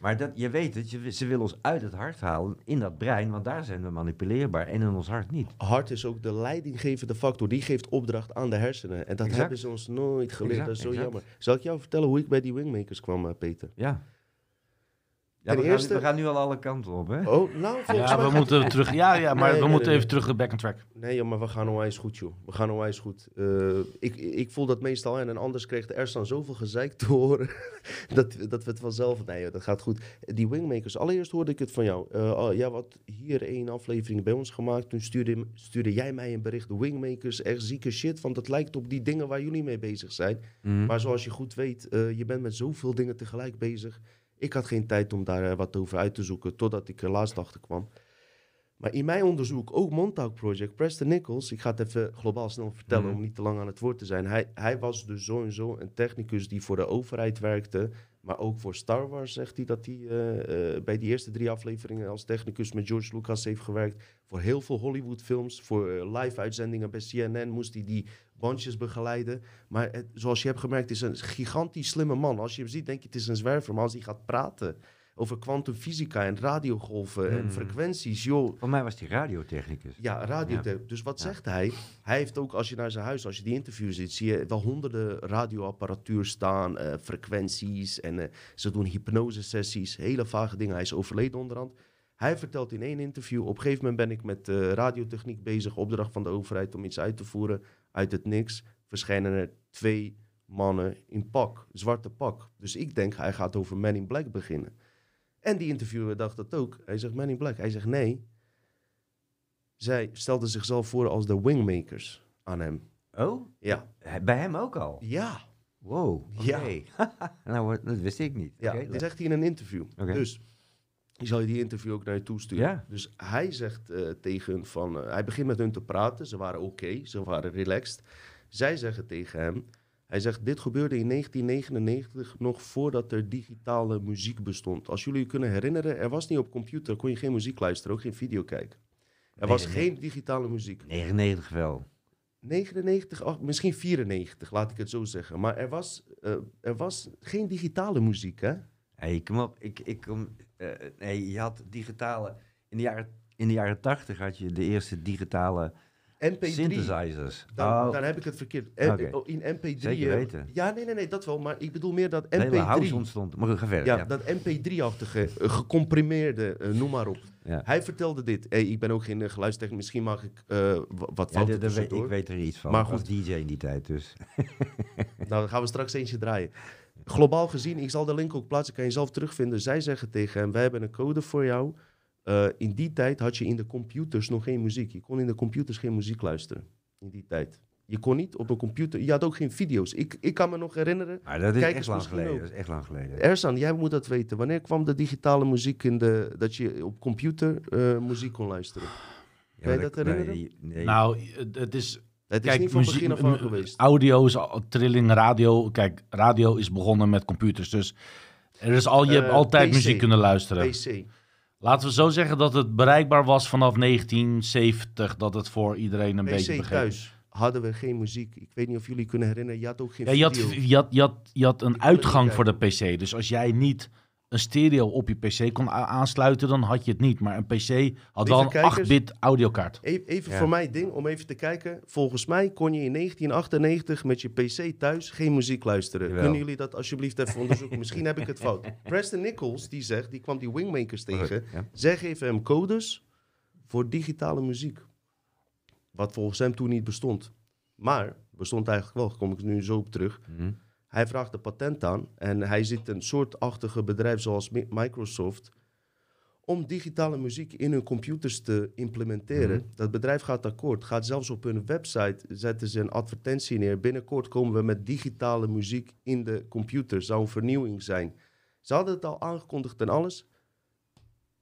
Maar dat, je weet het, je, ze willen ons uit het hart halen in dat brein, want daar zijn we manipuleerbaar en in ons hart niet.
Hart is ook de leidinggevende factor. Die geeft opdracht aan de hersenen. En dat
Exact.
hebben ze ons nooit geleerd.
Exact,
dat is zo
exact.
jammer. Zal ik jou vertellen hoe ik bij die wingmakers kwam, eh, Peter?
Ja. Ja, we, gaan,
eerste-
we gaan nu al alle kanten op, hè?
Oh, nou, volgens
Ja,
mij...
we moeten terug. Ja, ja maar
Nee,
we
nee,
moeten
nee,
even terug back on track.
Nee, joh, maar we gaan onwijs goed, joh. We gaan onwijs goed. Eh, ik, ik voel dat meestal en anders kreeg de Ersan zoveel gezeik te horen [LAUGHS] dat, dat we het vanzelf... Nee, joh, dat gaat goed. Die Wingmakers, allereerst hoorde ik het van jou. Eh oh, ja, wat hier één aflevering bij ons gemaakt. Toen stuurde, stuurde jij mij een bericht. De Wingmakers, echt zieke shit. Want het lijkt op die dingen waar jullie mee bezig zijn.
Mhm.
Maar zoals je goed weet, eh, je bent met zoveel dingen tegelijk bezig. Ik had geen tijd om daar eh, wat over uit te zoeken, totdat ik er laatst achter kwam. Maar in mijn onderzoek, ook Montauk Project, Preston Nichols, ik ga het even globaal snel vertellen
Mhm.
om niet te lang aan het woord te zijn. Hij, hij was dus zo en zo een technicus die voor de overheid werkte, maar ook voor Star Wars zegt hij dat hij eh, eh, bij die eerste drie afleveringen als technicus met George Lucas heeft gewerkt. Voor heel veel Hollywood films, voor live uitzendingen bij CNN moest hij die bandjes begeleiden. Maar het, zoals je hebt gemerkt, is een gigantisch slimme man. Als je hem ziet, denk je het is een zwerver. Maar als hij gaat praten over kwantumfysica en radiogolven en
Mm.
frequenties, joh.
Voor mij was die radiotechnicus.
Ja, radio. Dus wat
Ja.
zegt hij? Hij heeft ook, als je naar zijn huis, als je die interview ziet, zie je wel honderden radioapparatuur staan, eh, frequenties en eh, ze doen hypnosesessies, hele vage dingen. Hij is overleden onderhand. Hij vertelt in één interview, op een gegeven moment ben ik met eh, radiotechniek bezig, opdracht van de overheid om iets uit te voeren. Uit het niks verschijnen er twee mannen in pak, zwarte pak. Dus ik denk, hij gaat over Men in Black beginnen. En die interviewer dacht dat ook. Hij zegt Men in Black. Hij zegt nee. Zij stelden zichzelf voor als de wingmakers aan hem.
Oh?
Ja.
Bij hem ook al?
Ja.
Wow, oké.
Ja. [LAUGHS]
nou, dat wist ik niet.
Ja, dit
leuk.
zegt hij in een interview.
Oké.
Dus ik zal je die interview ook naar je toe sturen.
Ja.
Dus hij zegt eh, tegen hun van... eh, hij begint met hun te praten. Ze waren oké, ze waren relaxed. Zij zeggen tegen hem... Hij zegt, dit gebeurde in 1999 nog voordat er digitale muziek bestond. Als jullie je kunnen herinneren, er was niet op computer, kon je geen muziek luisteren, ook geen video kijken. Er was geen digitale muziek.
99 wel.
99, oh, misschien 94, laat ik het zo zeggen. Maar er was, eh, er was geen digitale muziek, hè?
Hey, kom op. Ik, ik kom, eh, nee, je had digitale... In de, jaren, in de jaren 80 had je de eerste digitale
MP3.
synthesizers.
Dan,
oh,
dan heb ik het verkeerd. Oh, in MP3.
Zeker
eh,
weten.
Ja, nee, nee, nee, dat wel. Maar ik bedoel meer dat
de hele house
MP3.
ontstond. Maar ga verder.
Ja,
Ja,
dat MP3-achtige, eh, gecomprimeerde, noem maar op.
Ja.
Hij vertelde dit. Hey, ik ben ook geen uh, geluidstechnisch. Misschien mag ik wa- wat
Ja,
fouten
ik weet er iets van.
Maar goed.
DJ in die tijd, dus... [LAUGHS]
Nou, dan gaan we straks eentje draaien. Globaal gezien, ik zal de link ook plaatsen, kan je zelf terugvinden. Zij zeggen tegen hem, wij hebben een code voor jou. Eh, in die tijd had je in de computers nog geen muziek. Je kon in de computers geen muziek luisteren. In die tijd. Je kon niet op een computer, je had ook geen video's. Ik, ik kan me nog herinneren.
Maar dat is
Kijkers
echt lang geleden.
ook.
Dat is echt lang geleden.
Ersan, jij moet dat weten. Wanneer kwam de digitale muziek in de, dat je op computer eh, muziek kon luisteren?
Ja,
Kan je
maar
dat herinneren?
Nee, nee.
Nou, het is
Het is
Kijk,
niet van
muziek-
begin af aan geweest.
Audio is al- trilling, radio. Kijk, radio is begonnen met computers. Dus er is al, je hebt
Eh,
altijd
PC.
muziek kunnen luisteren.
PC.
Laten we zo zeggen dat het bereikbaar was vanaf 1970. Dat het voor iedereen een beetje
PC
begrepen
thuis hadden we geen muziek. Ik weet niet of jullie kunnen herinneren. Je had ook geen
Ja, je, had, je, had, je, had, je had een uitgang voor de PC. Dus als jij niet een stereo op je PC kon aansluiten, dan had je het niet. Maar een PC had wel een
kijkers.
8-bit audiokaart.
E- Even
Ja.
voor mij ding, om even te kijken. Volgens mij kon je in 1998 met je PC thuis geen muziek luisteren.
Jawel.
Kunnen jullie dat alsjeblieft even onderzoeken? Misschien heb ik het fout. [LAUGHS] Preston Nichols, die zegt, die kwam die Wingmakers tegen.
Ja.
Zij geven hem codes voor digitale muziek. Wat volgens hem toen niet bestond. Maar, bestond eigenlijk wel, daar kom ik nu zo op terug.
Mhm.
Hij vraagt de patent aan en hij zit een soortachtige bedrijf zoals Mi- Microsoft om digitale muziek in hun computers te implementeren.
Mhm.
Dat bedrijf gaat akkoord, gaat zelfs op hun website zetten ze een advertentie neer. Binnenkort komen we met digitale muziek in de computer. Zou een vernieuwing zijn. Ze hadden het al aangekondigd en alles.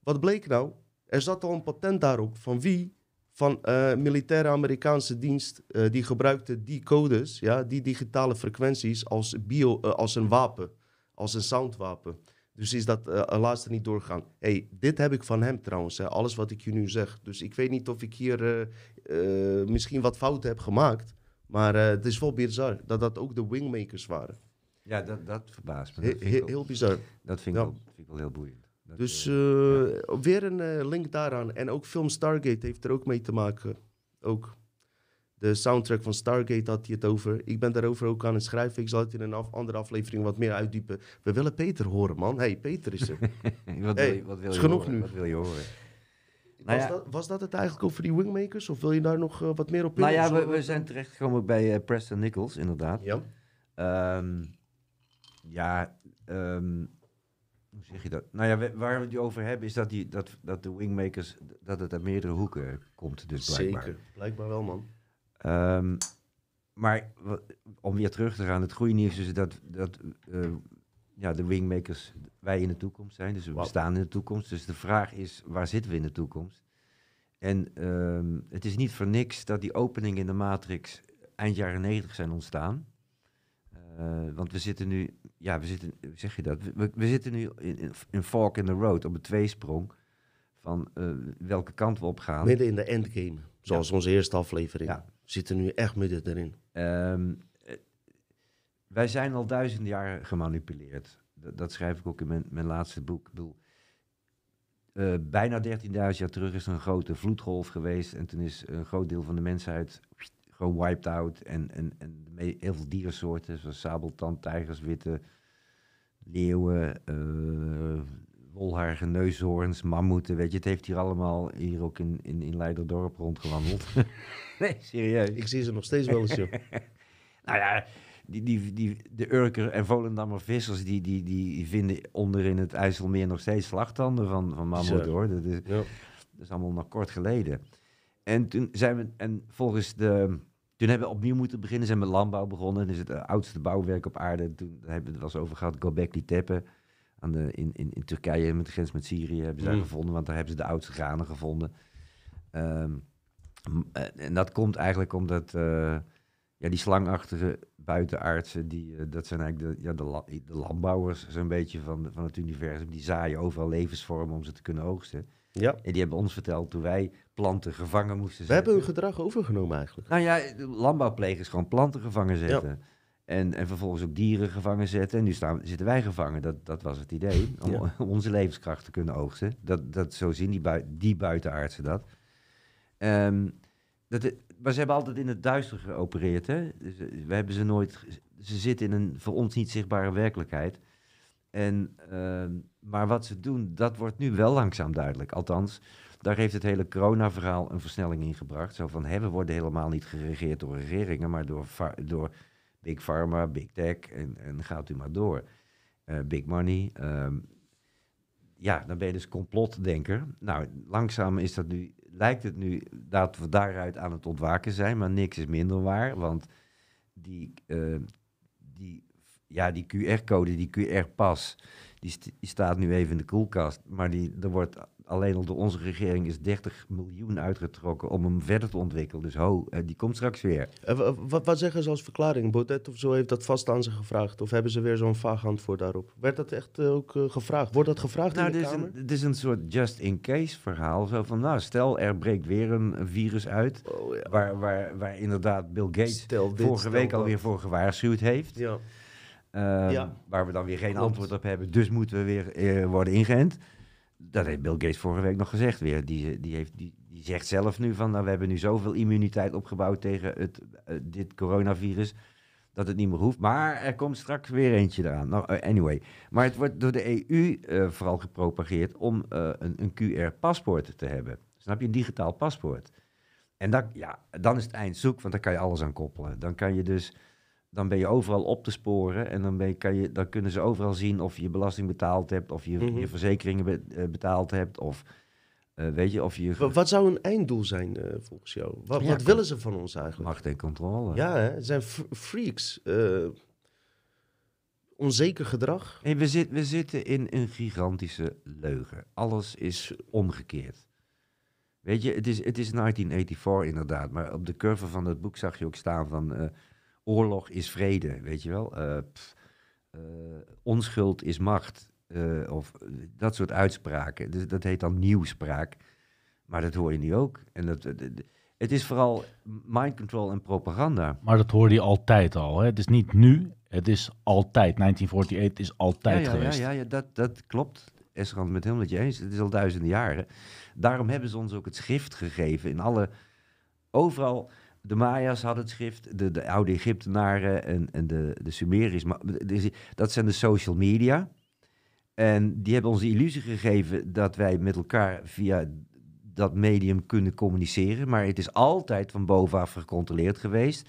Wat bleek nou? Er zat al een patent daarop van wie? Van eh, militaire Amerikaanse dienst. eh, die gebruikte die codes, ja, die digitale frequenties als, bio, eh, als een wapen. Als een soundwapen. Dus is dat er niet doorgegaan. hey, dit heb ik van hem trouwens, hè, alles wat ik je nu zeg. Dus ik weet niet of ik hier misschien wat fouten heb gemaakt. Maar het is wel bizar dat dat ook de wingmakers waren.
Ja, dat, dat verbaast me. Dat
he- heel bizar.
dat vind, ik,
ja.
wel, vind ik wel heel boeiend.
Dus
eh,
eh, weer een eh, link daaraan. En ook film Stargate heeft er ook mee te maken. Ook. De soundtrack van Stargate had hij het over. Ik ben daarover ook aan het schrijven. Ik zal het in een af- andere aflevering wat meer uitdiepen. We willen Peter horen, man. hey, Peter is er. [LAUGHS]
wat,
hey,
wil je, wat wil
is
je
genoeg
horen?
nu.
Wat wil je horen? Nou
was,
ja.
dat, was dat het eigenlijk over die wingmakers? Of wil je daar nog wat meer op in?
Nou ja, we, we zijn terechtgekomen bij Preston Nichols, inderdaad.
Ja.
Ehm, ja, ehm, hoe zeg je dat? Nou ja, we- waar we het over hebben is dat, die, dat, dat de wingmakers, dat het uit meerdere hoeken komt, dus blijkbaar.
Zeker. Blijkbaar wel, man.
Ehm, maar om weer terug te gaan, het goede nieuws is dat, dat eh, ja, de wingmakers wij in de toekomst zijn. Dus we
Wauw.
bestaan in de toekomst. Dus de vraag is, waar zitten we in de toekomst? En ehm, het is niet voor niks dat die openingen in de Matrix eind jaren negentig zijn ontstaan. Eh, want we zitten nu, ja, we zitten, hoe zeg je dat? We, we zitten nu in, in, in fork in the road, op een tweesprong van eh, welke kant we op gaan.
Midden in de endgame. Zoals onze eerste aflevering.
Ja.
We zitten nu echt midden erin.
Ehm, eh, wij zijn al duizend jaar gemanipuleerd. Dat, dat schrijf ik ook in mijn, mijn laatste boek. Ik bedoel, bijna 13.000 jaar terug is er een grote vloedgolf geweest. En toen is een groot deel van de mensheid wiped out. En, en, en heel veel diersoorten, zoals sabeltand, tijgers, witte leeuwen, eh wolharige neushoorns, mammoeten. Weet je, het heeft hier allemaal, hier ook in, in, in Leiderdorp rondgewandeld. [LAUGHS] nee, serieus.
Ik zie ze nog steeds wel eens, joh. [LAUGHS]
Nou ja, die, die, die, de Urker en Volendammer vissers, die, die, die vinden onder in het IJsselmeer nog steeds slagtanden van, van mammoet, hoor. Dat is,
Ja.
dat is allemaal nog kort geleden. En toen zijn we, en volgens de, toen hebben we opnieuw moeten beginnen, zijn met landbouw begonnen. Dat is het eh, oudste bouwwerk op aarde. Toen hebben we het wel eens over gehad, Göbekli Tepe. Aan de, in, in, in Turkije, met de grens met Syrië, hebben ze daar
Mm.
gevonden, want daar hebben ze de oudste granen gevonden. Ehm, eh, en dat komt eigenlijk omdat eh, ja, die slangachtige buitenaardsen, die, dat zijn eigenlijk de, ja, de, la- de landbouwers zo'n beetje van, van het universum. Die zaaien overal levensvormen om ze te kunnen oogsten.
Ja.
En die hebben ons verteld toen wij planten gevangen moesten
We hebben
zetten.
hun gedrag overgenomen eigenlijk.
Nou ja, landbouwplegers gewoon planten gevangen zetten. En, en vervolgens ook dieren gevangen zetten. En nu staan, zitten wij gevangen. Dat, dat was het idee. Om,
Ja.
om [LAUGHS] onze levenskracht te kunnen oogsten. Dat, dat, zo zien die, bui, die buitenaardsen dat. Ehm, dat maar ze hebben altijd in het duister geopereerd. Hè? Dus, eh, we hebben ze nooit. Ze zitten in een voor ons niet zichtbare werkelijkheid. En, ehm, maar wat ze doen, dat wordt nu wel langzaam duidelijk. Althans, daar heeft het hele corona-verhaal een versnelling in gebracht. Zo van, hè, we worden helemaal niet geregeerd door regeringen, maar door, door Big Pharma, Big Tech en, en gaat u maar door. Eh, big Money. ehm, ja, dan ben je dus complotdenker. Nou, langzaam is dat nu, lijkt het nu dat we daaruit aan het ontwaken zijn, maar niks is minder waar, want die, eh, die, ja, die QR-code, die QR-pas, die, st- die staat nu even in de koelkast, maar die, er wordt alleen al door onze regering is 30 miljoen uitgetrokken om hem verder te ontwikkelen. Dus ho, eh, die komt straks weer.
Wa- wat, wat zeggen ze als verklaring? Baudet of zo heeft dat vast aan ze gevraagd? Of hebben ze weer zo'n vaag antwoord daarop? Werd dat echt eh, ook eh, gevraagd? Wordt dat gevraagd
Nou,
in de
dit is,
Kamer?
een, dit is een soort just-in-case verhaal. Zo van, nou, stel er breekt weer een, virus uit,
Oh ja.
waar, waar, waar inderdaad Bill Gates
dit,
vorige week alweer voor gewaarschuwd heeft.
Ja.
Ehm,
Ja.
Waar we dan weer geen
Klopt.
antwoord op hebben. Dus moeten we weer eh, worden ingeënt. Dat heeft Bill Gates vorige week nog gezegd weer. Die, die, heeft, die, die zegt zelf nu van... Nou, we hebben nu zoveel immuniteit opgebouwd tegen het, eh, dit coronavirus... dat het niet meer hoeft. Maar er komt straks weer eentje eraan. Nou, eh, anyway. Maar het wordt door de EU eh, vooral gepropageerd... om eh, een, een QR-paspoort te hebben. Snap je? Een digitaal paspoort. En dan, ja, dan is het eind zoek, want dan kan je alles aan koppelen. Dan kan je dus dan ben je overal op te sporen en dan, ben je, kan je, dan kunnen ze overal zien of je belasting betaald hebt, of je,
Mhm.
je verzekeringen be- eh, betaald hebt, of eh, weet je, of je
Wa- Wat zou een einddoel zijn eh, volgens jou? Wat,
Ja,
wat
kom.
willen ze van ons eigenlijk?
macht en controle.
Ja, hè? het zijn freaks. onzeker gedrag.
Hey, we, zit, we zitten in een gigantische leugen. Alles is omgekeerd. Weet je, het is, het is 1984 inderdaad. Maar op de curve van het boek zag je ook staan van... oorlog is vrede, weet je wel. Eh, pff, eh, onschuld is macht. eh, of dat soort uitspraken. Dus dat heet dan nieuwspraak. Maar dat hoor je nu ook. En dat, het is vooral mind control en propaganda.
Maar dat hoorde je altijd al. Hè? Het is niet nu, het is altijd. 1948 is altijd
ja, ja,
geweest.
Ja, ja, ja dat, dat klopt. Esrand met helemaal met je eens. Het is al duizenden jaren. Daarom hebben ze ons ook het schrift gegeven. In alle, overal, de Maya's hadden het schrift, de, de oude Egyptenaren en, en de, de Sumeriërs. maar Dat zijn de social media. En die hebben ons de illusie gegeven dat wij met elkaar via dat medium kunnen communiceren. Maar het is altijd van bovenaf gecontroleerd geweest.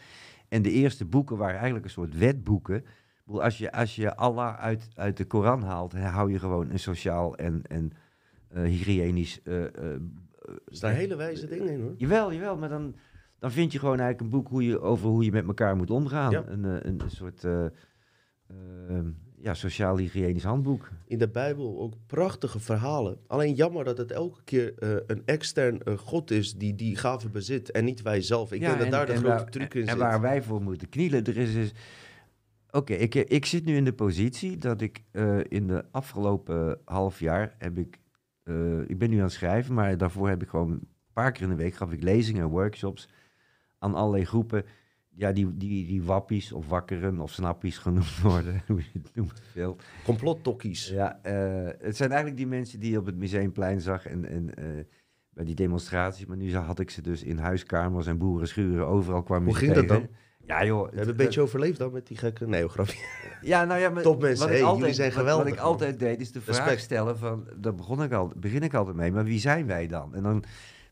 En de eerste boeken waren eigenlijk een soort wetboeken. Als je, als je Allah uit, uit de Koran haalt, hou je gewoon een sociaal en, en eh, hygiënisch. eh, eh,
Er staan hele wijze dingen in hoor.
jawel, jawel, maar dan, dan vind je gewoon eigenlijk een boek hoe je, over hoe je met elkaar moet omgaan.
Ja.
Een, eh, een, een soort eh, eh, ja, sociaal-hygiënisch handboek.
In de Bijbel ook prachtige verhalen. Alleen jammer dat het elke keer eh, een extern God is die die gave bezit en niet wij zelf. Ik
Ja,
denk dat
en-
daar de
en
grote
waar-
truc in
En
zit.
waar wij voor moeten knielen. Er is dus... Oké, ik, ik zit nu in de positie dat ik eh, in de afgelopen half jaar heb ik... eh, ik ben nu aan het schrijven, maar daarvoor heb ik gewoon een paar keer in de week gaf ik lezingen en workshops aan allerlei groepen. Ja, die, die, die wappies of wakkeren of snappies genoemd worden. [LAUGHS] Hoe je het noemt veel.
Complottokkies.
Ja, eh, het zijn eigenlijk die mensen die je op het Museumplein zag en, en eh, bij die demonstraties. Maar nu had ik ze dus in huiskamers en boerenschuren, overal kwam
Hoe ging dat dan?
Ja joh.
We hebben een beetje overleefd dan met die gekke... Nee, grapje. [LAUGHS]
Ja, nou ja, maar
Top mensen, hey,
altijd,
jullie zijn geweldig,
Wat ik altijd deed is de vraag
Respect.
stellen van, daar begon ik al, begin ik altijd mee, maar wie zijn wij dan? En dan,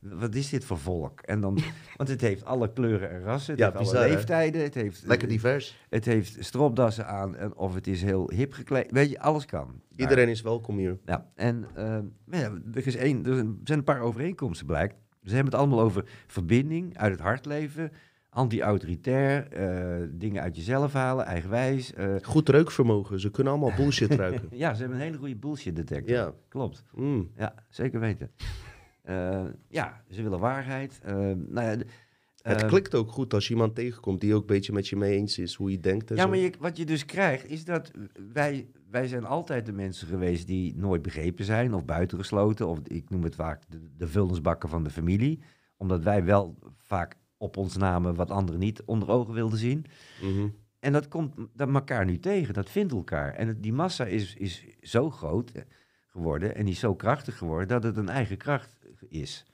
wat is dit voor volk? En dan, [LAUGHS] want het heeft alle kleuren en rassen, het
Ja,
heeft alle
bizar,
leeftijden, het heeft,
Lekker divers.
het heeft stropdassen aan, en of het is heel hip gekleed, weet je, alles kan.
Iedereen is welkom hier.
Ja, en eh, ja, er, is één, er zijn- een paar overeenkomsten blijkt. Ze hebben het allemaal over verbinding, uit het hart leven, anti-autoritair, eh, dingen uit jezelf halen, eigenwijs. eh.
Goed reukvermogen. Ze kunnen allemaal bullshit ruiken. [LAUGHS]
ja, ze hebben een hele goede bullshit detector.
Ja.
Klopt.
Mm.
Ja, zeker weten. Eh, ja, ze willen waarheid. Eh, nou ja,
Het
eh,
klikt ook goed als je iemand tegenkomt die ook een beetje met je mee eens is hoe je denkt en
Ja,
zo.
maar je, wat je dus krijgt is dat wij, wij zijn altijd de mensen geweest die nooit begrepen zijn of buitengesloten. Of ik noem het vaak de, de vuilnisbakken van de familie. Omdat wij wel vaak op ons namen wat anderen niet onder ogen wilden zien.
Mhm.
En dat komt dat elkaar nu tegen, dat vindt elkaar. En het- die massa is, is zo groot geworden en die is zo krachtig geworden dat het een eigen kracht is.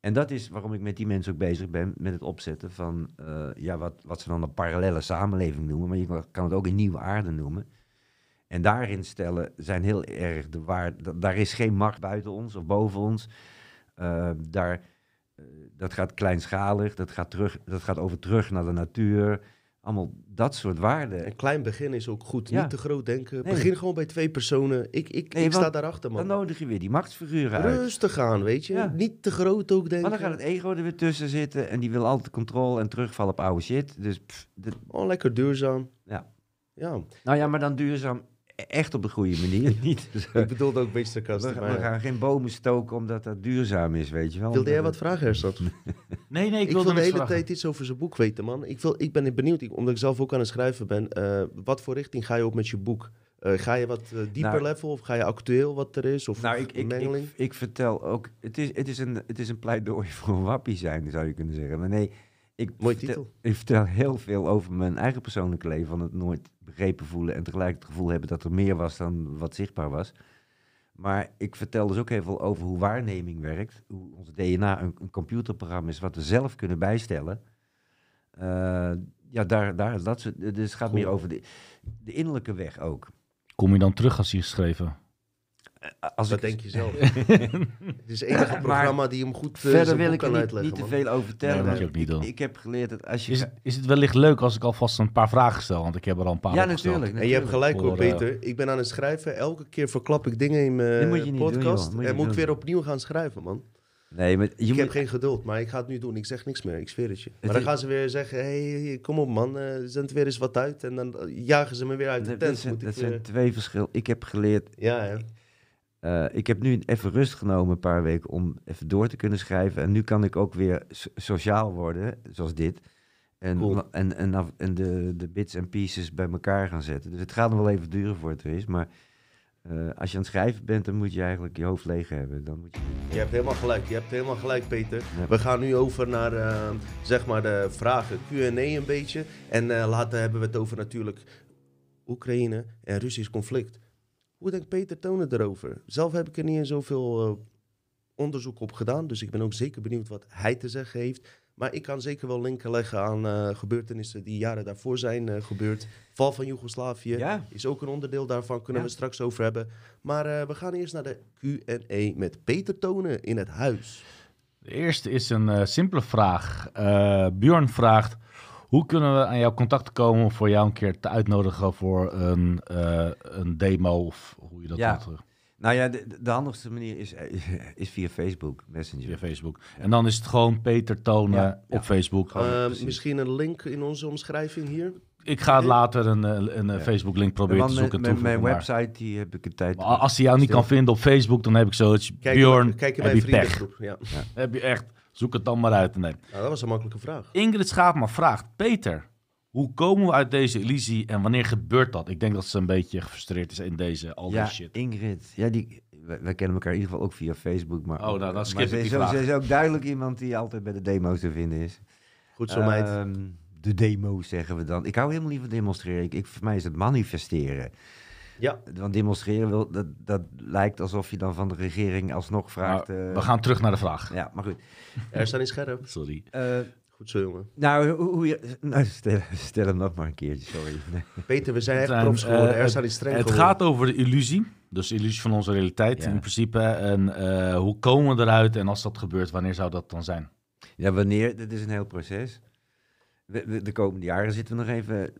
En dat is waarom ik met die mensen ook bezig ben met het opzetten van eh, ja, wat, wat ze dan een parallele samenleving noemen, maar je kan- het ook een nieuwe aarde noemen. En daarin stellen zijn heel erg de waarde. Daar is geen macht buiten ons of boven ons. Eh, daar, eh, dat gaat kleinschalig, dat gaat, terug, dat gaat over terug naar de natuur. Allemaal dat soort waarden.
Een klein begin is ook goed.
Ja.
Niet te groot denken.
Nee.
Begin gewoon bij twee personen. Ik, ik,
Nee,
ik sta daarachter,
Dan
man.
nodig je weer die machtsfiguren uit.
Rustig aan, weet je.
Ja.
Niet te groot ook denken.
Maar dan gaat het ego er weer tussen zitten en die wil altijd controle en terugvallen op oude shit. Dus pff, dit-
Oh, lekker duurzaam.
Ja.
Ja,
nou ja, maar dan duurzaam echt op de goede manier. Niet [LAUGHS]
ik bedoelde ook een beetje
we,
sarcastisch.
gaan-
maar
we
ja.
gaan geen bomen stoken omdat dat duurzaam is, weet je wel.
Wilde jij wat vragen, Herstad? [LAUGHS]
Nee, nee, ik,
Ik,
wilde
wil de hele
vragen.
tijd iets over zijn boek weten, man. Ik, wil, ik ben benieuwd, ik- omdat ik zelf ook aan het schrijven ben. eh, wat voor richting ga je op met je boek? Eh, ga je wat eh, dieper
Nou-
level of ga je actueel wat er is? Of
Nou, ik,
een
ik,
mengeling?
ik, ik vertel ook... Het is, het, is een, het is een pleidooi voor een wappie zijn, zou je kunnen zeggen. Maar nee, ik
Mooie
vertel,
titel.
ik vertel heel veel over mijn eigen persoonlijke leven. Van het nooit begrepen voelen en tegelijk het gevoel hebben dat er meer was dan wat zichtbaar was. Maar ik vertel dus ook heel veel over hoe waarneming werkt. Hoe ons DNA een, een computerprogramma is wat we zelf kunnen bijstellen. Eh, ja, daar, daar, dat soort, dus het gaat meer over de, de innerlijke weg ook.
Kom je dan terug als is geschreven?
Als
Dat
ik-
denk je zelf. [LAUGHS] het is het enige programma die hem goed eh,
Verder wil ik er
kan
niet,
uitleggen,
niet te veel over vertellen.
Nee, moet
maar
je ook niet
ik, heb geleerd dat als je...
Is, het- is het wellicht leuk als ik alvast een paar vragen stel? Want ik heb er al een paar
ja, natuurlijk.
En je hebt gelijk hoor,
eh,
Peter. Ik ben aan het schrijven. Elke keer verklap ik dingen in mijn
moet je niet doen,
podcast.
Moet je
en moet ik weer opnieuw gaan schrijven, man.
Nee, maar je
ik
moet...
heb geen geduld, maar ik ga het nu doen. Ik zeg niks meer, ik zweer het je. Maar dan
is-
gaan ze weer zeggen, hey, kom op man, eh zend weer eens wat uit. En dan eh, jagen ze me weer uit de
dat,
tent.
dat zijn,
Moet ik
dat
weer-
zijn twee verschillen. Ik heb geleerd...
Ja, ja.
Eh, ik heb nu even rust genomen een paar weken om even door te kunnen schrijven. En nu kan ik ook weer so- sociaal worden, zoals dit. En,
Cool.
en, en, af- en de, de bits en pieces bij elkaar gaan zetten. Dus het gaat nog wel even duren voor het er is. Maar eh, als je aan het schrijven bent, dan moet je eigenlijk je hoofd leeg hebben. Dan moet je...
Je hebt helemaal gelijk, je hebt helemaal gelijk, Peter.
Ja.
We gaan nu over naar eh, zeg maar de vragen Q&A een beetje. En later hebben we het over natuurlijk Oekraïne en Russisch conflict. Hoe denkt Peter Tonen erover? Zelf heb ik er niet in zoveel eh, onderzoek op gedaan, dus ik ben ook zeker benieuwd wat hij te zeggen heeft. Maar ik kan zeker wel linken leggen aan eh, gebeurtenissen die jaren daarvoor zijn eh, gebeurd. Val van Joegoslavië
Ja,
is ook een onderdeel daarvan, kunnen
Ja.
we straks over hebben. Maar eh, we gaan eerst naar de Q&A met Peter Tonen in het huis.
De eerste is een eh, simpele vraag. Eh Bjorn vraagt: hoe kunnen we aan jouw contact komen voor jou een keer te uitnodigen voor een, eh, een demo of hoe je dat
Ja.
doet, eh,
nou ja, de, de handigste manier is, is via Facebook Messenger.
via Facebook. En dan is het gewoon Peter Tonen
Ja, ja.
op Facebook.
Gewoon,
Eh,
precies.
misschien een link in onze omschrijving hier.
Ik ga het later een, eh, een, eh,
Ja.
Facebook link proberen te zoeken.
Mijn,
en
mijn, website die heb ik een tijd.
Maar als hij jou niet kan vinden op Facebook, dan heb ik zoiets.
Kijk,
Bjorn,
kijk in
heb
mijn
je pech.
vriendengroep. Ja.
Heb je echt. Zoek het dan maar uit. Nee.
Nou, dat was een makkelijke vraag.
Ingrid Schaapma vraagt: Peter, hoe komen we uit deze illusie en wanneer gebeurt dat? Ik denk dat ze een beetje gefrustreerd is in deze al
ja,
die shit.
Ingrid. Ja, die, wij, wij kennen elkaar in ieder geval ook via Facebook. Maar,
Oh, nou, dan
maar
skip
ze
ik
is,
die
ook-
vraag.
ze is ook duidelijk iemand die altijd bij de demo's te vinden is.
Goed zo, meid.
Ehm, de demo's zeggen we dan. Ik hou helemaal niet van demonstreren. Ik, ik, voor mij is het manifesteren.
Ja,
Want demonstreren, wil, dat, dat lijkt alsof je dan van de regering alsnog vraagt.
Maar
eh,
we gaan terug naar de vraag.
Ja, maar goed.
er staan in scherp.
Sorry.
Eh,
Goed zo, jongen.
nou, hoe, hoe je, nou stel, stel hem nog maar een keertje, sorry. Nee. [LAUGHS]
Peter, we zijn echt profs geworden.
eh,
er staan in streng
Het
geworden.
gaat over de illusie. Dus de illusie van onze realiteit
Ja.
in principe. En eh, hoe komen we eruit? En als dat gebeurt, wanneer zou dat dan zijn?
Ja, wanneer? Dit is een heel proces. We- we- De komende jaren zitten we nog even...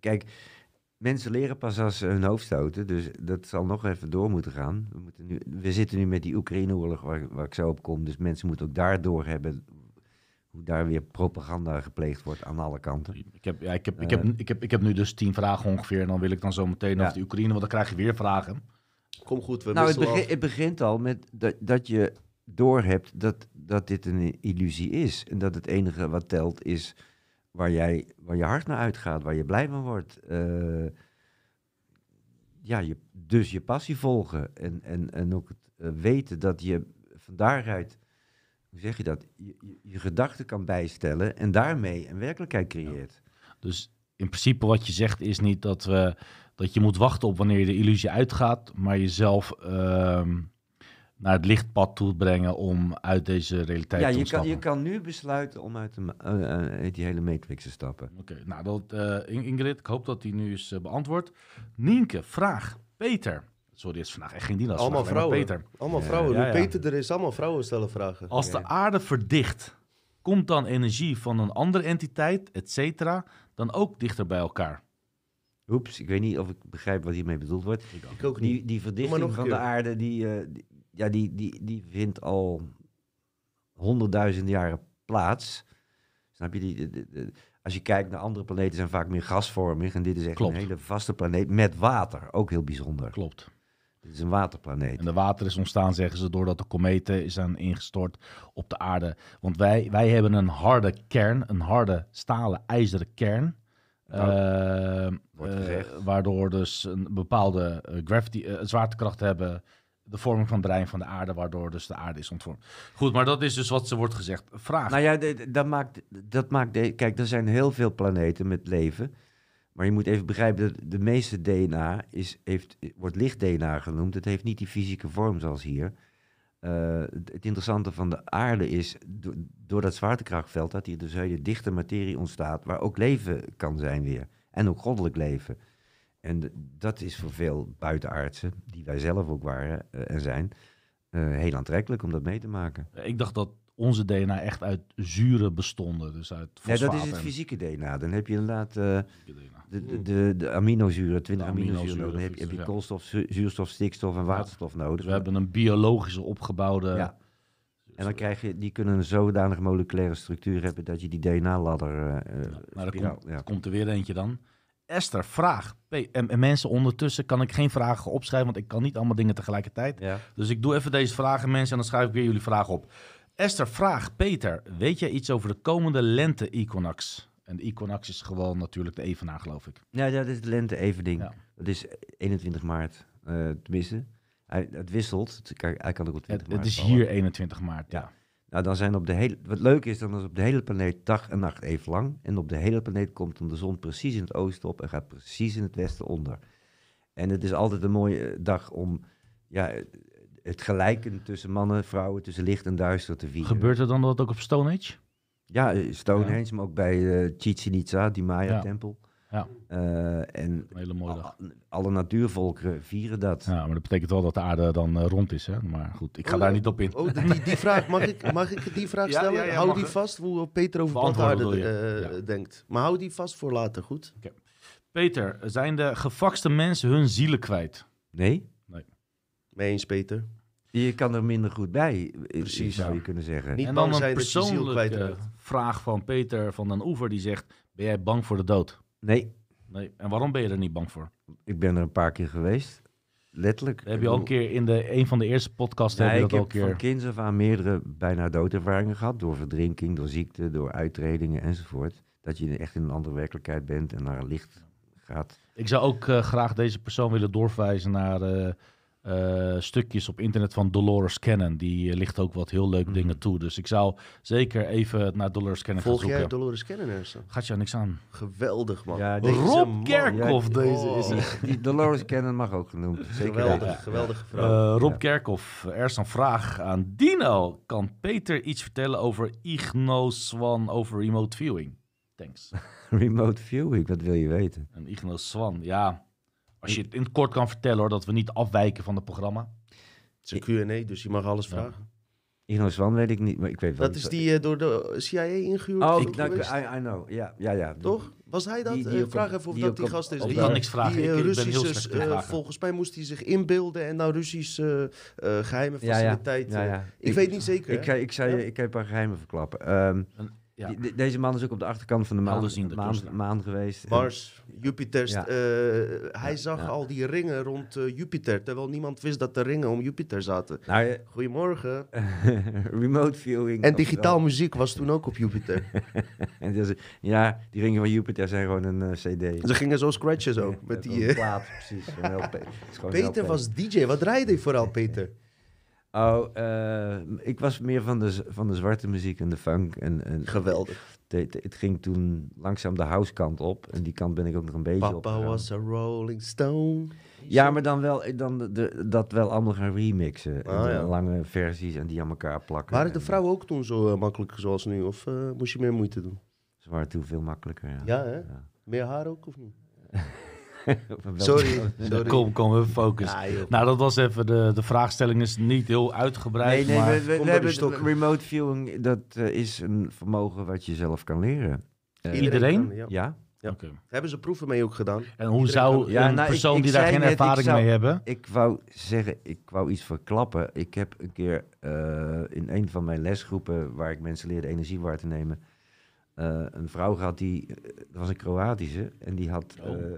Kijk, mensen leren pas als ze hun hoofd stoten. Dus dat zal nog even door moeten gaan. We, moeten nu, we zitten nu met die Oekraïne-oorlog waar, waar ik zo op kom. Dus mensen moeten ook daardoor hebben... hoe daar weer propaganda gepleegd wordt aan alle kanten.
Ik heb, ja, ik, heb, ik,
Eh.
heb, ik, heb, ik heb nu dus tien vragen ongeveer. En dan wil ik dan zo meteen
Ja.
over de Oekraïne, want dan krijg je weer vragen.
Kom goed, we
nou, het, begin- het begint al met dat, dat je doorhebt dat, dat dit een illusie is. En dat het enige wat telt is waar, jij, waar je hart naar uitgaat, waar je blij van wordt. Eh, ja, je, dus je passie volgen. En, en, en ook het eh, weten dat je van daaruit, hoe zeg je dat, je, je, je gedachten kan bijstellen en daarmee een werkelijkheid creëert.
Dus in principe wat je zegt is niet dat, we, dat je moet wachten op wanneer je de illusie uitgaat, maar jezelf ehm, naar het lichtpad toe brengen om uit deze realiteit
Ja,
te
je kan,
ontsnappen.
je kan nu besluiten om uit, de, eh, eh, die hele matrix te stappen.
Oké, nou dat, eh, In- Ingrid, ik hoop dat die nu is beantwoord. Nienke, vraag. Peter. Sorry, het is vandaag echt geen Dina.
Allemaal vrouwen.
Peter.
Allemaal vrouwen.
ja,
Nu
ja.
Peter er is, allemaal vrouwen stellen vragen.
Als de aarde verdicht, komt dan energie van een andere entiteit, et cetera, dan ook dichter bij elkaar?
Oeps, ik weet niet of ik begrijp wat hiermee bedoeld wordt.
Ik ook niet.
Die, die verdichting van de aarde, die, eh, die- ja, die, die, die vindt al honderdduizenden jaren plaats. Snap je? Die, de- de- de- als je kijkt naar andere planeten, zijn vaak meer gasvormig. En dit is echt
Klopt.
een hele vaste planeet met water. Ook heel bijzonder.
Klopt.
Dit is een waterplaneet.
En de water is ontstaan, zeggen ze, doordat de kometen is aan ingestort op de aarde. Want wij, wij hebben een harde kern, een harde stalen, ijzeren kern.
Nou,
Eh, eh, waardoor dus een bepaalde eh, gravity, eh, zwaartekracht hebben, de vorming van het brein van de aarde, waardoor dus de aarde is ontvormd. Goed, maar dat is dus wat ze wordt gezegd. Vraag.
Nou ja, dat maakt, dat maakt de, kijk, er zijn heel veel planeten met leven. Maar je moet even begrijpen dat de meeste DNA is, heeft, wordt licht-DNA genoemd. Het heeft niet die fysieke vorm zoals hier. Eh, het interessante van de aarde is, do- door dat zwaartekrachtveld, dat hier dus hele dichte materie ontstaat, waar ook leven kan zijn weer. En ook goddelijk leven. En dat is voor veel buitenaardsen, die wij zelf ook waren eh, en zijn, eh, heel aantrekkelijk om dat mee te maken.
Ik dacht dat onze DNA echt uit zuren bestonden, dus uit
Ja, dat is het
en-
fysieke DNA. Dan heb je inderdaad eh, de, de, de, de aminozuren, 20
De
aminozuren.
aminozuren,
Dan heb je, heb je
ja.
koolstof, zu- zuurstof, stikstof en waterstof nodig.
Dus we hebben een biologische opgebouwde...
Ja. En dan krijg je, die kunnen een zodanige moleculaire structuur hebben dat je die DNA-ladder. eh eh,
nou, daar
spiraal-
komt,
ja.
komt er weer eentje dan. Esther, vraag. En, en mensen ondertussen kan ik geen vragen opschrijven, want ik kan niet allemaal dingen tegelijkertijd.
Ja.
Dus ik doe even deze vragen, mensen, en dan schrijf ik weer jullie vragen op. Esther, vraag. Peter, weet jij iets over de komende lente-equinox? En de equinox is gewoon natuurlijk de evenaar, geloof ik.
Ja, ja, dat is de lente even ding.
Ja.
Dat is 21 maart, eh tenminste. Hij, het wisselt. Het kan- Hij kan ook op 20
Het, het
maart
is
vallen.
hier 21 maart, ja.
Ja. Nou, dan zijn op de hele, wat leuk is, dan is op de hele planeet dag en nacht even lang. En op de hele planeet komt dan de zon precies in het oosten op en gaat precies in het westen onder. En het is altijd een mooie eh, dag om ja, het gelijken tussen mannen, vrouwen, tussen licht en duister te vieren.
Gebeurt er dan dat ook op Stone Age?
Ja, eh, Stonehenge, maar ook bij eh Chichen Itza, die Maya-tempel.
Ja.
Eh, en
Een hele mooie dag.
alle natuurvolkeren vieren dat.
Ja, maar dat betekent wel dat de aarde dan eh, rond is, hè? Maar goed, ik ga daar niet op in.
Oh, die, die [LAUGHS] vraag, mag ik, mag ik die vraag
Ja,
stellen?
ja, ja,
hou die vast, hoe Peter over plantaarden eh,
Ja.
denkt. Maar hou die vast voor later, goed?
Peter, zijn de gevakste mensen hun zielen kwijt?
Nee?
Mee eens, Peter.
Je kan er minder goed bij,
Precies,
zou
ja.
je kunnen zeggen.
Niet
en
bang
dan een persoonlijke vraag van Peter van den Oever, die zegt... Ben jij bang voor de dood?
Nee,
Nee. En waarom ben je er niet bang voor?
ik ben er een paar keer geweest. Letterlijk.
Heb je al een keer in de, een van de eerste podcasts... heb
Nee,
je
ik
dat al
heb
een keer...
van kinds af aan meerdere bijna doodervaringen gehad. Door verdrinking, door ziekte, door uittredingen enzovoort. Dat je echt in een andere werkelijkheid bent en naar licht gaat.
Ik zou ook eh, graag deze persoon willen doorverwijzen naar eh, eh, stukjes op internet van Dolores Cannon. Die eh, ligt ook wat heel leuke dingen toe. Dus ik zou zeker even naar Dolores Cannon
Volg
gaan
jij
zoeken.
Dolores Kennenersen?
Gaat jou niks aan.
Geweldig, man.
Ja,
Rob. Kerkhoff,
Ja,
deze
oh.
is het.
Die Dolores Cannon mag ook genoemd. Zeker
Geweldig, geweldige vrouw.
Eh, Rob
Ja.
Kerkhoff, er is een vraag aan Dino. Kan Peter iets vertellen over Igno Swan over remote viewing? Thanks. [LAUGHS]
Remote viewing, wat wil je weten?
En Igno Swan, ja. Als je het in het kort kan vertellen hoor, dat we niet afwijken van het programma.
Het is een Q&A, dus je mag alles
Ja.
vragen.
Igno Swan weet ik niet, maar ik weet wel.
Dat is die eh, door de CIA ingehuurd
Oh, ik, nou,
geweest?
I, I know. Ja, ja, ja.
Toch? Was hij dat?
Die- die
Eh, vraag
op-
even of
die
dat die
op-
gast is.
Ik
Die-
kan niks vragen.
Die
Ik-
eh,
ik ben heel
Russische, volgens mij moest hij zich inbeelden en nou Russisch eh, eh, geheime
Ja, ja.
faciliteit.
Ja, ja.
Ik, weet niet zeker.
Ik, ik, je, ik heb een paar geheimen verklappen. Ehm,
Ja.
de- deze man is ook op de achterkant van de maan,
Helderziende
maan, maan geweest.
Mars, Jupiter.
Ja.
eh, hij zag
Ja.
al die ringen rond eh, Jupiter, terwijl niemand wist dat de ringen om Jupiter zaten.
Nou, ja,
Goedemorgen. [LAUGHS]
remote viewing.
En digitaal muziek was toen ook op Jupiter. [LAUGHS]
En is- ja, die ringen van Jupiter zijn gewoon een eh, CD.
Ze gingen zo scratchen zo.
Ja,
met die, eh,
plaat, precies.
Peter
LP.
was DJ. Wat draaide hij vooral, Peter?
Oh, eh, ik was meer van de, van de zwarte muziek en de funk. En, en
Geweldig.
het, het ging toen langzaam de house kant op. En die kant ben ik ook nog een beetje op.
Papa was a rolling stone.
Ja, maar dan wel, dan de, de- dat wel allemaal gaan remixen. En
Ah, ja.
Lange versies en die aan elkaar plakken.
Waren de
En
vrouwen ook toen zo eh, makkelijk zoals nu? Of eh, moest je meer moeite doen?
Ze waren toen veel makkelijker, ja.
Ja, hè?
Ja.
Meer haar ook of niet? [LAUGHS] [LAUGHS] Sorry. [LAUGHS] sorry.
Kom, kom, we.
Ja, joh.
Nou, dat was even, de, de vraagstelling is niet heel uitgebreid,
Nee, nee,
maar
we, hebben remote viewing, dat eh, is een vermogen wat je zelf kan leren. Eh,
Iedereen?
kan, ja.
Ja.
Hebben ze proeven mee ook gedaan?
En hoe
Iedereen
zou een
nou,
persoon
ik
die daar geen
net,
ervaring
zou-
mee hebben...
ik wou zeggen, ik wou iets verklappen. Ik heb een keer eh, in een van mijn lesgroepen, waar ik mensen leerde energie waar te nemen, eh, een vrouw gehad die, dat was een Kroatische, en die had,
Oh.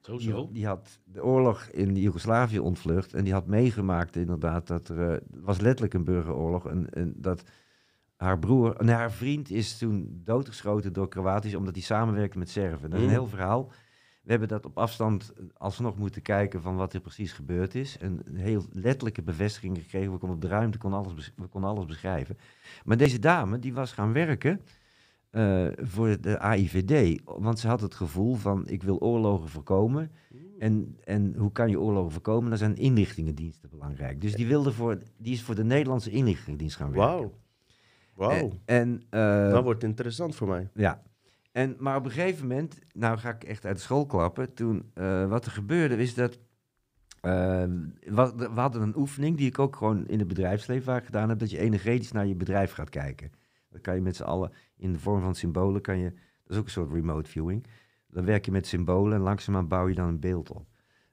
Zo,
die,
zo.
die had de oorlog in Joegoslavië ontvlucht en die had meegemaakt inderdaad dat er, eh, was letterlijk een burgeroorlog en, en dat haar broer, nee, haar vriend is toen doodgeschoten door Kroatisch omdat hij samenwerkte met Serven. Dat is een
Mm.
heel verhaal. We hebben dat op afstand alsnog moeten kijken van wat er precies gebeurd is. En een heel letterlijke bevestiging gekregen. We konden op de ruimte, kon alles, we konden alles beschrijven. Maar deze dame, die was gaan werken eh, voor de AIVD. Want ze had het gevoel van, ik wil oorlogen voorkomen. En, en hoe kan je oorlogen voorkomen? Dan zijn inlichtingendiensten belangrijk. Dus die, wilde voor, die is voor de Nederlandse inlichtingendienst gaan werken.
Wauw. Wauw.
En, eh,
Dat wordt interessant voor mij.
ja. En, maar op een gegeven moment, nou ga ik echt uit de school klappen. Toen, eh, wat er gebeurde, is dat. eh, we, we hadden een oefening die ik ook gewoon in het bedrijfsleven vaak gedaan heb. Dat je energetisch naar je bedrijf gaat kijken. Dat kan je met z'n allen in de vorm van symbolen. Kan je, dat is ook een soort remote viewing. Dan werk je met symbolen en langzaamaan bouw je dan een beeld op.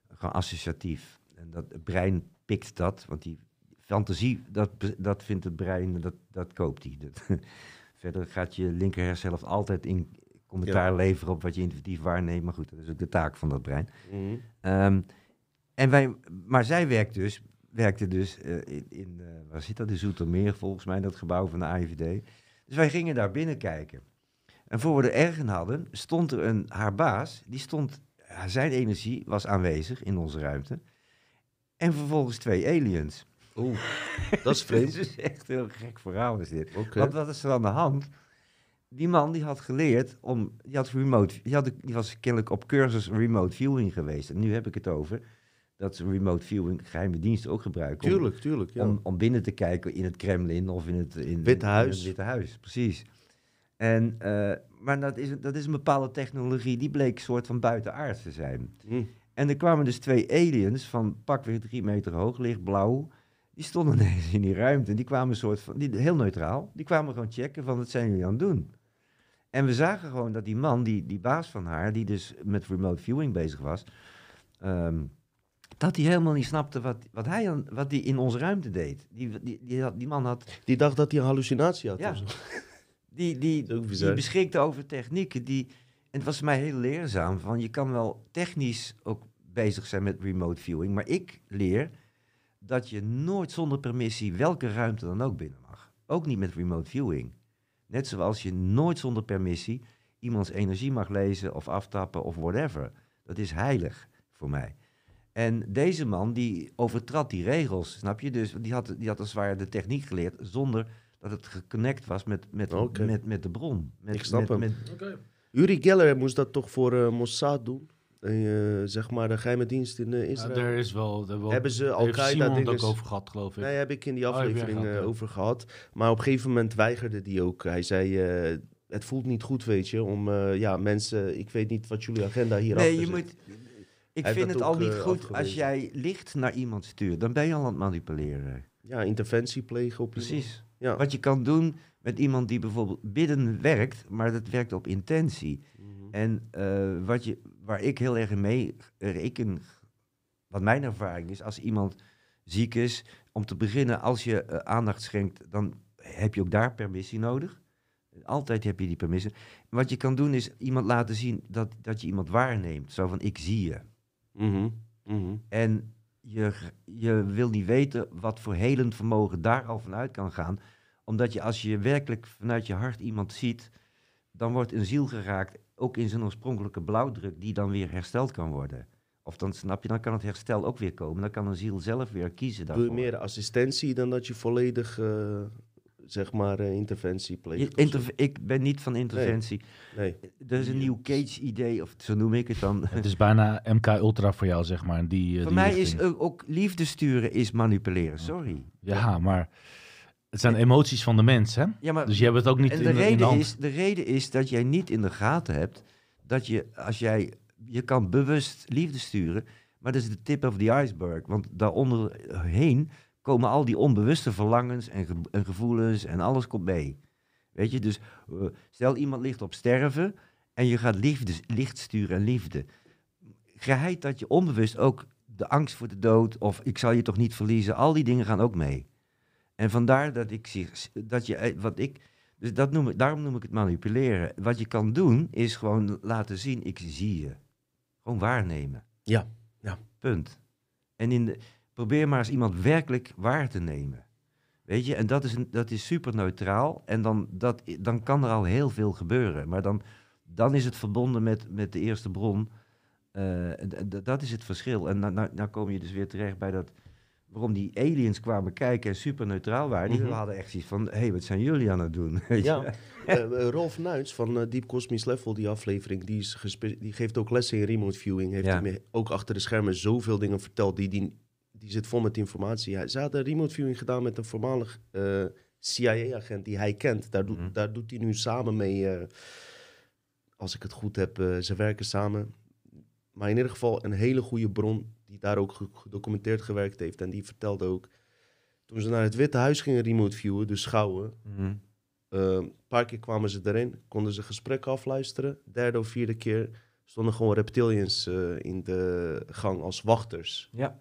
Gewoon associatief. En dat, het brein pikt dat, want die fantasie, dat, dat vindt het brein, dat, dat koopt hij. [LAUGHS] Verder gaat je linker hersenhelft altijd in commentaar leveren op wat je intuïtief waarneemt. Maar goed, dat is ook de taak van dat brein.
Mhm.
Ehm, en wij, maar zij werkt dus, werkte dus eh, in, in eh, waar zit dat, in Zoetermeer volgens mij, dat gebouw van de AIVD. Dus wij gingen daar binnen kijken. En voor we er erg in hadden, stond er een, haar baas, die stond, zijn energie was aanwezig in onze ruimte. En vervolgens twee aliens.
Oeh, dat is [LAUGHS] vreemd.
is echt een heel gek verhaal is dit.
Oké.
Want wat is er aan de hand? Die man die had geleerd om, die, had remote, die, had, die was kennelijk op cursus remote viewing geweest. En nu heb ik het over dat ze remote viewing geheime diensten ook gebruiken. om-
Tuurlijk, tuurlijk. Ja.
om, om binnen te kijken in het Kremlin of in het, in,
Witte
in
Huis.
het Witte Huis, precies. En, eh, maar dat is, dat is een bepaalde technologie, die bleek een soort van buitenaards te zijn.
Hm.
En er kwamen dus twee aliens van pakweg drie meter hoog, lichtblauw. Die stonden [LAUGHS] ineens in die ruimte. En die kwamen een soort van, die, heel neutraal, die kwamen gewoon checken van wat zijn jullie aan het doen. En we zagen gewoon dat die man, die, die baas van haar, die dus met remote viewing bezig was, ehm, dat hij helemaal niet snapte wat, wat hij aan, wat die in onze ruimte deed. Die, die, die, had- die man had,
Die dacht dat hij een hallucinatie had.
Ja. [LAUGHS] die, die, die beschikte over technieken die, en het was mij heel leerzaam, van je kan wel technisch ook bezig zijn met remote viewing, maar ik leer dat je nooit zonder permissie welke ruimte dan ook binnen mag. Ook niet met remote viewing. Net zoals je nooit zonder permissie iemands energie mag lezen of aftappen of whatever. Dat is heilig voor mij. En deze man die overtrad die regels, snap je? Dus die had, die had als het ware de techniek geleerd zonder dat het geconnect was met, met, met, met de bron. Met,
Ik snap
met,
hem.
met-
Uri Geller moest dat toch voor eh, Mossad doen? Eh, zeg maar de geheime dienst in eh,
Ja,
Israël.
er is wel... er wel
Hebben ze Al-Qaeda
ook over gehad, geloof ik.
Nee, heb ik in die
Oh,
aflevering
gehad,
eh,
ja.
over gehad. Maar op een gegeven moment weigerde die ook. Hij zei, eh, het voelt niet goed, weet je, om eh, ja, mensen... Ik weet niet wat jullie agenda hier
Nee, je
zit.
moet. Ik vind het al niet
eh,
goed als jij licht naar iemand stuurt. Dan ben je al aan het manipuleren.
Ja, interventie plegen op iemand.
Precies.
Ja.
Wat je kan doen met iemand die bijvoorbeeld bidden werkt, maar dat werkt op intentie.
Mhm.
En eh, wat je, waar ik heel erg mee reken, wat mijn ervaring is, als iemand ziek is, om te beginnen, als je eh, aandacht schenkt, dan heb je ook daar permissie nodig. Altijd heb je die permissie. Wat je kan doen is iemand laten zien dat, dat je iemand waarneemt. Zo van, ik zie je.
Mhm. Mhm.
En je, je wil niet weten wat voor helend vermogen daar al vanuit kan gaan. Omdat je als je werkelijk vanuit je hart iemand ziet, dan wordt een ziel geraakt, ook in zijn oorspronkelijke blauwdruk, die dan weer hersteld kan worden. Of dan snap je, dan kan het herstel ook weer komen. Dan kan een ziel zelf weer kiezen
Doe
daarvoor.
je meer assistentie dan dat je volledig, eh, zeg maar, eh, interventie pleegt?
interve- ik ben niet van interventie.
Nee.
Er is een nieuw Cage-idee, of zo noem ik het dan. [LAUGHS]
Het is bijna MK Ultra voor jou, zeg maar. Die, eh,
Voor
die
mij
richting.
is ook, ook liefde sturen is manipuleren, sorry.
Ja, maar het zijn emoties van de mens, hè?
Ja, maar
Dus je hebt het ook niet
En
in,
de
in de
reden,
hand.
is, de reden is dat jij niet in de gaten hebt dat je, als jij, je kan bewust liefde sturen, maar dat is de tip of the iceberg. Want daaronder heen komen al die onbewuste verlangens en, ge- en gevoelens en alles komt mee. Weet je, dus eh, stel iemand ligt op sterven en je gaat liefde, licht sturen en liefde. Geheid dat je onbewust ook de angst voor de dood of ik zal je toch niet verliezen, al die dingen gaan ook mee. En vandaar dat ik zie, dat je, eh, wat ik, dus dat noem ik, daarom noem ik het manipuleren. Wat je kan doen, is gewoon laten zien, ik zie je. Gewoon waarnemen.
Ja, ja.
Punt. En in de, probeer maar eens iemand werkelijk waar te nemen. Weet je, en dat is, een, dat is super neutraal. En dan, dat, dan kan er al heel veel gebeuren. Maar dan, dan is het verbonden met, met de eerste bron. Eh, dat is het verschil. En nou, nou, nou kom je dus weer terecht bij dat... Waarom die aliens kwamen kijken en super neutraal waren. Die
Mhm.
hadden echt zoiets van, hé, hey, wat zijn jullie aan het doen? [LAUGHS] Weet?
Ja, Eh, eh, Rolf Nuits van eh, Deep Cosmic Level, die aflevering, die, is die geeft ook lessen in remote viewing. Heeft
Ja.
hij me ook achter de schermen zoveel dingen verteld. Die, die, die zit vol met informatie. Hij, ze hadden remote viewing gedaan met een voormalig eh, CIA-agent die hij kent. Daar, doet
Mhm.
daar doet hij nu samen mee, eh, als ik het goed heb, eh, ze werken samen. Maar in ieder geval een hele goede bron die daar ook ge- gedocumenteerd gewerkt heeft. En die vertelde ook, toen ze naar het Witte Huis gingen remote viewen, dus schouwen, eh, een paar keer kwamen ze erin, konden ze gesprekken afluisteren. Derde of vierde keer stonden gewoon reptilians in de gang als wachters.
Ja.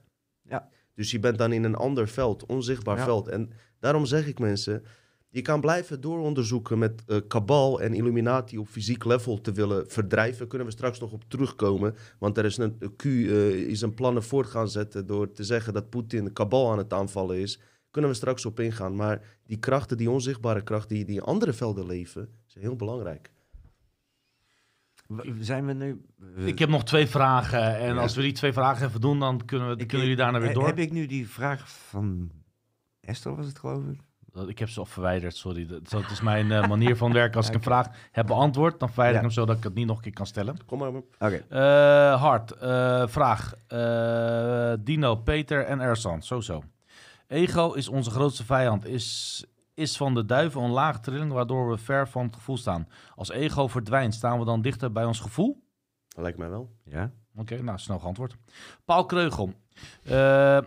Dus je bent dan in een ander veld, onzichtbaar
Ja.
veld. En daarom zeg ik mensen, je kan blijven dooronderzoeken met eh kabal en Illuminati op fysiek level te willen verdrijven. Kunnen we straks nog op terugkomen. Want er is een Q eh, is een plannen voort gaan zetten door te zeggen dat Poetin kabal aan het aanvallen is. Kunnen we straks op ingaan. Maar die krachten, die onzichtbare krachten die, die in andere velden leven, zijn heel belangrijk.
Zijn we nu... we-
Ik heb nog twee vragen. En
Ja.
als we die twee vragen even doen, dan kunnen, we,
ik-
kunnen jullie daarna weer door.
Heb ik nu die vraag van Esther, was het geloof ik?
Dat- Ik heb ze al verwijderd, sorry. Dat, dat is mijn eh, manier van werken. Als ik een [LAUGHS] vraag heb beantwoord, dan verwijder ik
Ja.
hem zo dat ik het niet nog een keer kan stellen.
Kom maar.
Oké.
Eh Hart, eh, vraag. Eh, Dino, Peter en Ersan, zo zo. Ego is onze grootste vijand. Is, is van de duivel een lage trilling waardoor we ver van het gevoel staan. Als ego verdwijnt, staan we dan dichter bij ons gevoel?
Dat lijkt mij wel.
Ja?
Oké, nou, snel geantwoord. Paul Kreugel. Eh,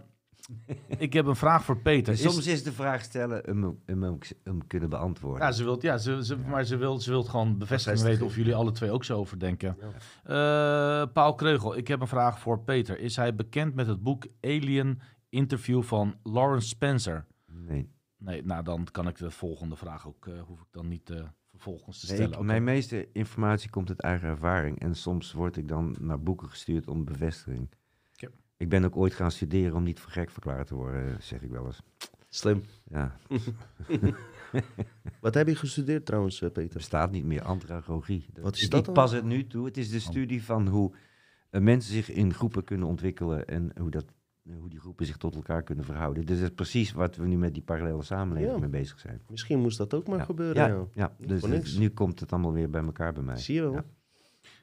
[LAUGHS] ik heb een vraag voor Peter. Is-
Soms is de vraag stellen hem, hem, hem, hem kunnen beantwoorden.
Ja, ze wilt, ja ze, ze, maar ze wilt, ze wilt gewoon bevestiging
Bevestiging.
weten of jullie alle twee ook zo over denken. Eh, Paul Kreugel, ik heb een vraag voor Peter. Is hij bekend met het boek Alien Interview van Lawrence Spencer?
Nee.
Nee, nou dan kan ik de volgende vraag ook, eh, hoef ik dan niet eh, vervolgens te stellen.
ik-. Mijn meeste informatie komt uit eigen ervaring. En soms word ik dan naar boeken gestuurd om bevestiging. Ik ben ook ooit gaan studeren om niet voor gek verklaard te worden, zeg ik wel eens.
Slim.
Ja, [LAUGHS]
Wat heb je gestudeerd trouwens, eh,
het
Peter?
bestaat niet meer, andragogie.
Wat is
ik,
dat
ik pas het nu toe. Het is de studie van hoe eh, mensen zich in groepen kunnen ontwikkelen en hoe, dat, hoe die groepen zich tot elkaar kunnen verhouden. Dus dat is precies wat we nu met die parallele samenleving
Ja.
mee bezig zijn.
Misschien moest dat ook maar
Ja.
gebeuren. Ja.
Ja, dus het- nu komt het allemaal weer bij elkaar bij mij.
Zie je wel.
Ja.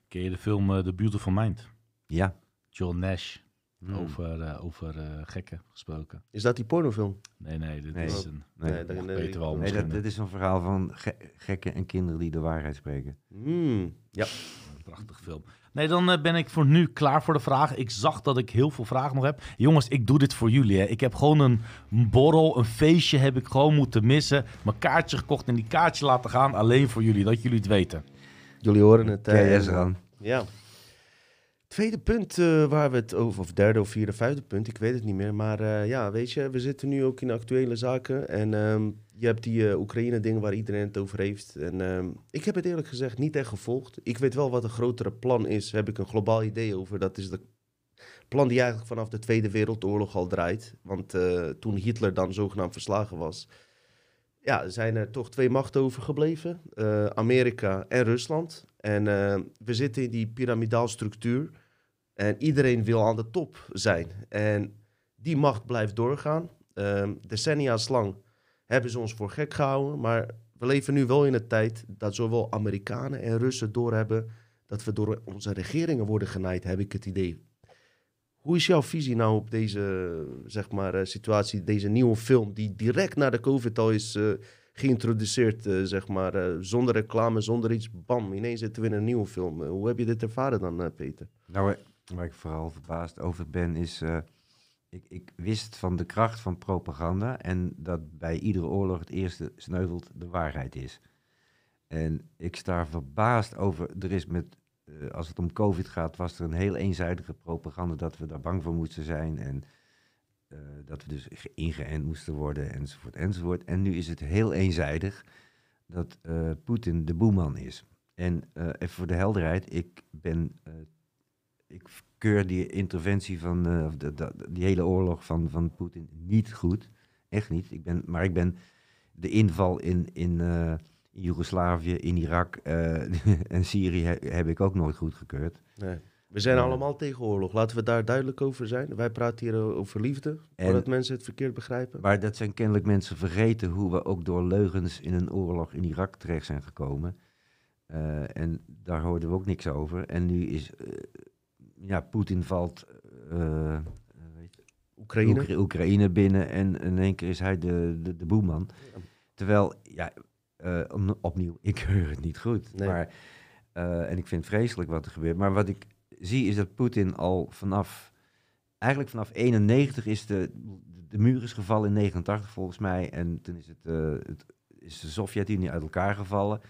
Ken je de film eh, The Beautiful Mind?
Ja.
John Nash,
Hmm.
over, eh, over eh, gekken gesproken.
Is dat die pornofilm?
Nee, nee, dit
Nee.
is een...
Nee.
Nee, dat- nee,
wel
dat, is een verhaal van ge- gekken en kinderen die de waarheid spreken.
Hmm, Ja.
Een prachtig film. Nee, dan eh, ben ik voor nu klaar voor de vragen. Ik zag dat ik heel veel vragen nog heb. Jongens, ik doe dit voor jullie. Hè. Ik heb gewoon een borrel, een feestje heb ik gewoon moeten missen. Mijn kaartje gekocht en die kaartje laten gaan. Alleen voor jullie, dat jullie het weten.
Jullie horen het. Eh,
aan.
Ja. Tweede punt eh, waar we het over, of derde of vierde, vijfde punt, ik weet het niet meer. Maar eh, ja, weet je, we zitten nu ook in actuele zaken. En ehm, je hebt die eh, Oekraïne-dingen waar iedereen het over heeft. En ehm, ik heb het eerlijk gezegd niet echt gevolgd. Ik weet wel wat een grotere plan is, heb ik een globaal idee over. Dat is de plan die eigenlijk vanaf de Tweede Wereldoorlog al draait. Want toen Hitler dan zogenaamd verslagen was, ja, zijn er toch twee machten overgebleven. eh, Amerika en Rusland. En eh, we zitten in die piramidaal structuur. En iedereen wil aan de top zijn. En die macht blijft doorgaan. Ehm decennia's lang hebben ze ons voor gek gehouden. Maar we leven nu wel in een tijd dat zowel Amerikanen en Russen doorhebben... dat we door onze regeringen worden genaaid, heb ik het idee. Hoe is jouw visie nou op deze zeg maar, eh, situatie, deze nieuwe film... die direct na de COVID al is eh, geïntroduceerd, eh, zeg maar... zonder reclame, zonder iets, bam, ineens zitten we in een nieuwe film. Hoe heb je dit ervaren dan, Peter?
Nou, waar ik vooral verbaasd over ben, is. ik, ik wist van de kracht van propaganda en dat bij iedere oorlog het eerste sneuvelt de waarheid is. En ik sta verbaasd over. Er is met. Eh, als het om COVID gaat, was er een heel eenzijdige propaganda dat we daar bang voor moesten zijn. En eh, dat we dus ge- ingeënt moesten worden, enzovoort, enzovoort. En nu is het heel eenzijdig dat eh, Poetin de boeman is. En even voor de helderheid, ik ben. ik keur die interventie van. de, die hele oorlog van, van Poetin niet goed. Echt niet. Ik ben, maar ik ben de inval in. in in Joegoslavië, in Irak eh, [LAUGHS] en Syrië he- heb ik ook nooit goedgekeurd.
Nee. We zijn
Ja.
allemaal tegen oorlog. Laten we daar duidelijk over zijn. Wij praten hier o- over liefde, voordat mensen het verkeerd begrijpen.
Maar dat zijn kennelijk mensen vergeten hoe we ook door leugens in een oorlog in Irak terecht zijn gekomen. Eh, en daar hoorden we ook niks over. En nu is, eh, ja, Poetin valt eh, eh, weet je,
Oekraïne.
Oekra- Oekraïne binnen en in één keer is hij de, de, de boeman.
Ja.
Terwijl, ja, eh, om- opnieuw, ik keur het niet goed.
Nee.
Maar, eh, en ik vind het vreselijk wat er gebeurt. Maar wat ik zie is dat Poetin al vanaf, eigenlijk vanaf 91 is de, de muur is gevallen in 89 volgens mij. En toen is, het, eh, het, is de Sovjet-Unie uit elkaar gevallen.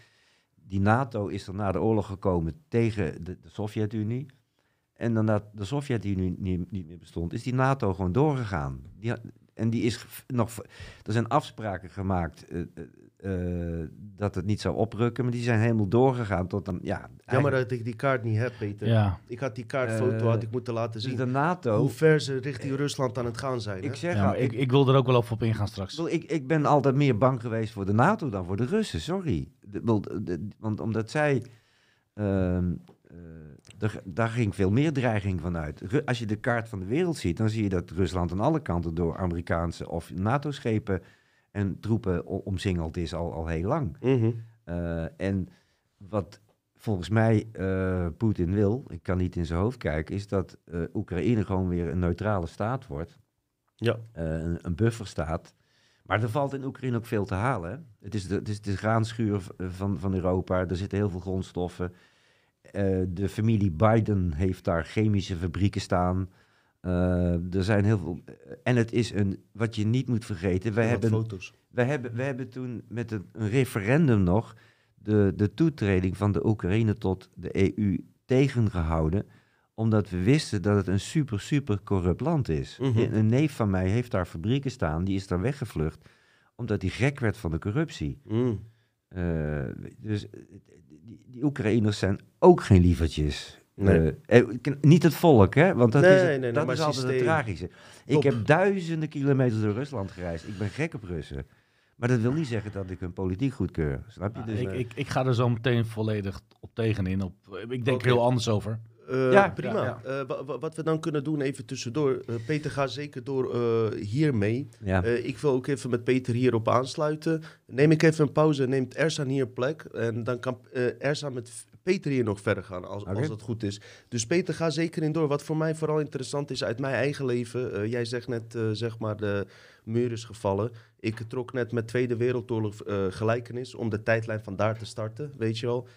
Die NATO is er na de oorlog gekomen tegen de, de Sovjet-Unie. En dan dat de Sovjet-Unie niet, niet meer bestond, is die NATO gewoon doorgegaan. Die, En die is nog. Er zijn afspraken gemaakt eh, dat het niet zou oprukken, maar die zijn helemaal doorgegaan tot een. Ja,
Jammer
eigenlijk-
dat ik die kaart niet heb, Peter.
Ja.
Ik had die kaartfoto
Eh,
had ik moeten laten
Dus
zien.
de NATO.
Hoe ver ze richting Rusland aan het gaan zijn.
ik
hè?
zeg
Ja,
al,
ik,
ik,
wil er ook wel op, op ingaan straks.
ik, ik ben altijd meer bang geweest voor de NATO dan voor de Russen, sorry. De- bedoel, de- want omdat zij. ehm, eh, er- daar ging veel meer dreiging van uit. Ru- Als je de kaart van de wereld ziet, dan zie je dat Rusland aan alle kanten door Amerikaanse of NATO-schepen en troepen o- omsingeld is al, al heel lang.
Mhm.
Eh, en wat volgens mij eh, Poetin wil, ik kan niet in zijn hoofd kijken, is dat eh, Oekraïne gewoon weer een neutrale staat wordt.
Ja.
Een, een bufferstaat. Maar er valt in Oekraïne ook veel te halen. hè. Het is de, het is de graanschuur van, van Europa. Er zitten heel veel grondstoffen. De familie Biden heeft daar chemische fabrieken staan. Eh, er zijn heel veel. En het is een. Wat je niet moet vergeten. Wij
Wat
hebben
foto's.
we hebben, we hebben toen met een, een referendum nog de, de toetreding van de Oekraïne tot de EU tegengehouden. Omdat we wisten dat het een super, super corrupt land is.
Mhm.
Een- Een neef van mij heeft daar fabrieken staan, die is daar weggevlucht. Omdat hij gek werd van de corruptie.
Mm.
Eh, dus eh, die, die Oekraïners zijn ook geen lievertjes.
Nee.
Eh, eh, niet het volk, hè? Want dat
Nee,
is, het-
nee, nee,
dat
maar
is altijd het tragische. Ik
Top.
heb duizenden kilometers door Rusland gereisd. Ik ben gek op Russen. Maar dat wil niet zeggen dat ik hun politiek goedkeur. Snap je?
Nou,
Dus,
ik,
eh,
ik, ik ga er zo meteen volledig op tegenin. Op, ik denk
Oké.
heel anders over.
Eh,
Ja,
prima.
ja,
Eh, wat we dan kunnen doen, even tussendoor. Eh, Peter, ga zeker door eh, hiermee.
ja.
Eh, ik wil ook even met Peter hierop aansluiten. Neem ik even een pauze, neemt Ersan hier plek. En dan kan eh Ersan met Peter hier nog verder gaan, als, als dat goed is. Dus Peter, ga zeker in door. Wat voor mij vooral interessant is uit mijn eigen leven. eh, jij zegt net, eh, zeg maar, de muur is gevallen. Ik trok net met Tweede Wereldoorlog eh, gelijkenis om de tijdlijn van daar te starten, weet je wel.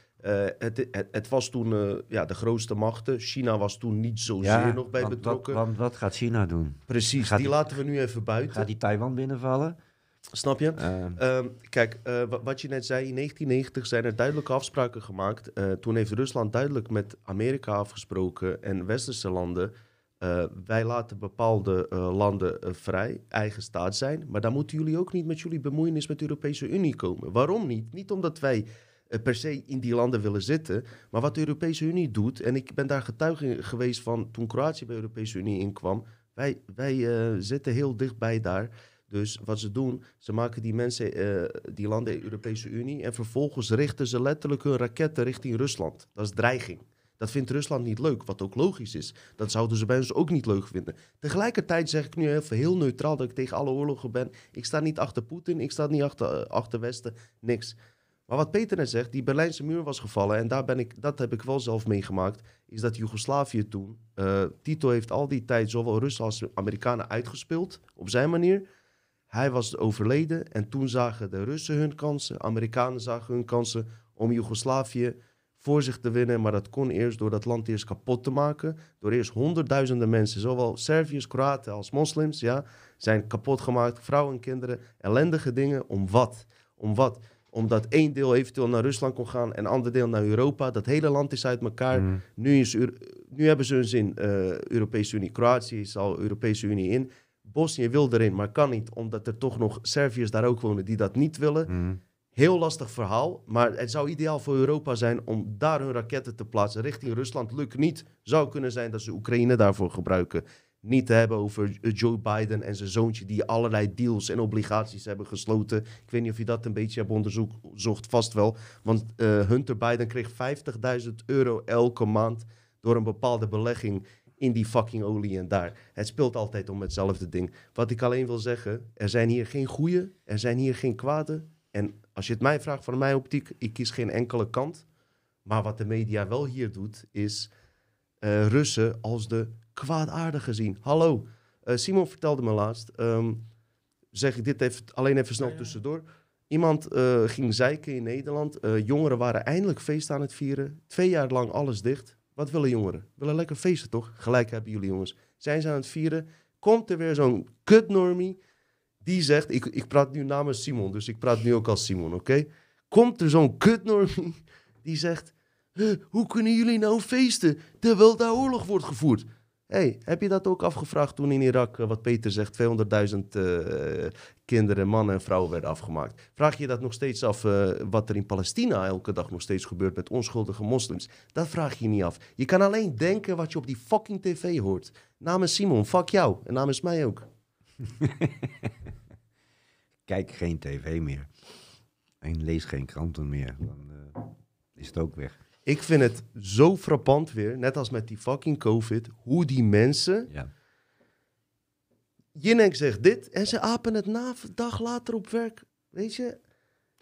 Het, het, het was toen ja, de grootste machten. China was toen niet zozeer nog bij
want,
betrokken.
Wat, want wat gaat China doen?
Precies,
gaat
die
die-
laten we nu even buiten.
Gaat die Taiwan binnenvallen?
Snap je?
Eh,
Ehm, kijk, eh, wa- wat je net zei, in 1990 zijn er duidelijke afspraken gemaakt. Eh, toen heeft Rusland duidelijk met Amerika afgesproken en westerse landen. eh, wij laten bepaalde landen vrij, eigen staat zijn. Maar dan moeten jullie ook niet met jullie bemoeienis met de Europese Unie komen. Waarom niet? Niet omdat wij per se in die landen willen zitten. Maar wat de Europese Unie doet, en ik ben daar getuige geweest van toen Kroatië bij de Europese Unie inkwam. Wij, wij zitten heel dichtbij daar. Dus wat ze doen, ze maken die mensen, eh, die landen de Europese Unie, en vervolgens richten ze letterlijk hun raketten richting Rusland. Dat is dreiging. Dat vindt Rusland niet leuk, wat ook logisch is. Dat zouden ze bij ons ook niet leuk vinden. Tegelijkertijd zeg ik nu even heel neutraal dat ik tegen alle oorlogen ben. Ik sta niet achter Poetin, ik sta niet achter, eh, achter Westen, niks. Maar wat Peter net zegt, die Berlijnse muur was gevallen en daar ben ik, dat heb ik wel zelf meegemaakt, is dat Joegoslavië toen, eh, Tito heeft al die tijd zowel Russen als Amerikanen uitgespeeld, op zijn manier. Hij was overleden en toen zagen de Russen hun kansen, Amerikanen zagen hun kansen om Joegoslavië voor zich te winnen. Maar dat kon eerst door dat land eerst kapot te maken. Door eerst honderdduizenden mensen, zowel Serviërs, Kroaten als moslims, ja, zijn kapot gemaakt. Vrouwen en kinderen, ellendige dingen. Om wat? Om wat? Omdat één deel eventueel naar Rusland kon gaan en een ander deel naar Europa. Dat hele land is uit elkaar.
mm,
Nu, is, nu hebben ze hun zin. eh, Europese Unie, Kroatië is al Europese Unie in. Bosnië wil erin, maar kan niet, omdat er toch nog Serviërs daar ook wonen die dat niet willen.
mm.
Heel lastig verhaal, maar het zou ideaal voor Europa zijn om daar hun raketten te plaatsen richting Rusland. Lukt niet. Zou kunnen zijn dat ze Oekraïne daarvoor gebruiken. Niet te hebben over Joe Biden en zijn zoontje die allerlei deals en obligaties hebben gesloten. Ik weet niet of je dat een beetje hebt onderzocht, vast wel. Want eh, Hunter Biden kreeg 50.000 euro elke maand door een bepaalde belegging in die fucking olie en daar. Het speelt altijd om hetzelfde ding. Wat ik alleen wil zeggen, er zijn hier geen goede, er zijn hier geen kwade. En als je het mij vraagt van mijn optiek, ik kies geen enkele kant. Maar wat de media wel hier doet, is eh, Russen als de kwaadaardige zien. Hallo, eh, Simon vertelde me laatst, ehm, zeg ik dit even, alleen even snel tussendoor. Iemand eh, ging zeiken in Nederland. Jongeren waren eindelijk feest aan het vieren. Twee jaar lang alles dicht. Wat willen jongeren? Willen lekker feesten, toch? Gelijk hebben jullie jongens. Zijn ze aan het vieren? Komt er weer zo'n kutnormie die zegt... Ik, ik praat nu namens Simon, dus ik praat nu ook als Simon, oké? Komt er zo'n kutnormie die zegt... "Huh, hoe kunnen jullie nou feesten terwijl daar oorlog wordt gevoerd? Hey, heb je dat ook afgevraagd toen in Irak, eh, wat Peter zegt, 200.000 eh, kinderen, mannen en vrouwen werden afgemaakt? Vraag je dat nog steeds af, eh, wat er in Palestina elke dag nog steeds gebeurt met onschuldige moslims? Dat vraag je niet af. Je kan alleen denken wat je op die fucking tv hoort. Namens Simon, fuck jou. En namens mij ook. [LAUGHS]
Kijk geen tv meer. En lees geen kranten meer. Dan is het ook weg.
Ik vind het zo frappant weer, net als met die fucking COVID, hoe die mensen...
Ja.
Jinek zegt dit en ze apen het na dag later op werk. Weet je?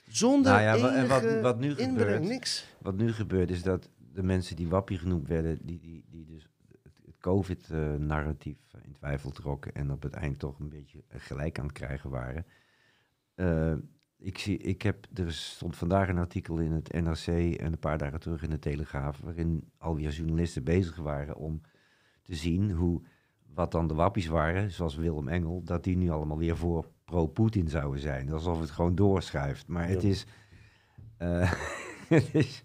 Zonder
Nou ja, wa- en wat-
enige
wat nu
inbreng,
gebeurt-
niks.
Wat nu gebeurt is dat de mensen die wappie genoemd werden, die, die, die dus het, het COVID-narratief in twijfel trokken en op het eind toch een beetje gelijk aan het krijgen waren. Eh, ik, zie, ik heb, er stond vandaag een artikel in het NRC en een paar dagen terug in de Telegraaf, waarin alweer journalisten bezig waren om te zien hoe, wat dan de wappies waren, zoals Willem Engel, dat die nu allemaal weer voor pro-Poetin zouden zijn. Alsof het gewoon doorschuift. Maar het is... eh, [LAUGHS] het is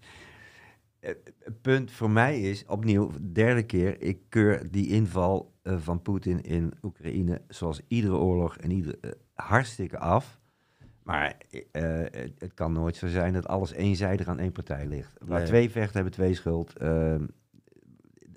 het punt voor mij is, opnieuw, derde keer, ik keur die inval eh, van Poetin in Oekraïne, zoals iedere oorlog en iedere, eh, hartstikke af. Maar eh, het, het kan nooit zo zijn dat alles eenzijdig aan één partij ligt. Waar
Nee.
twee vechten hebben twee schuld. Ehm,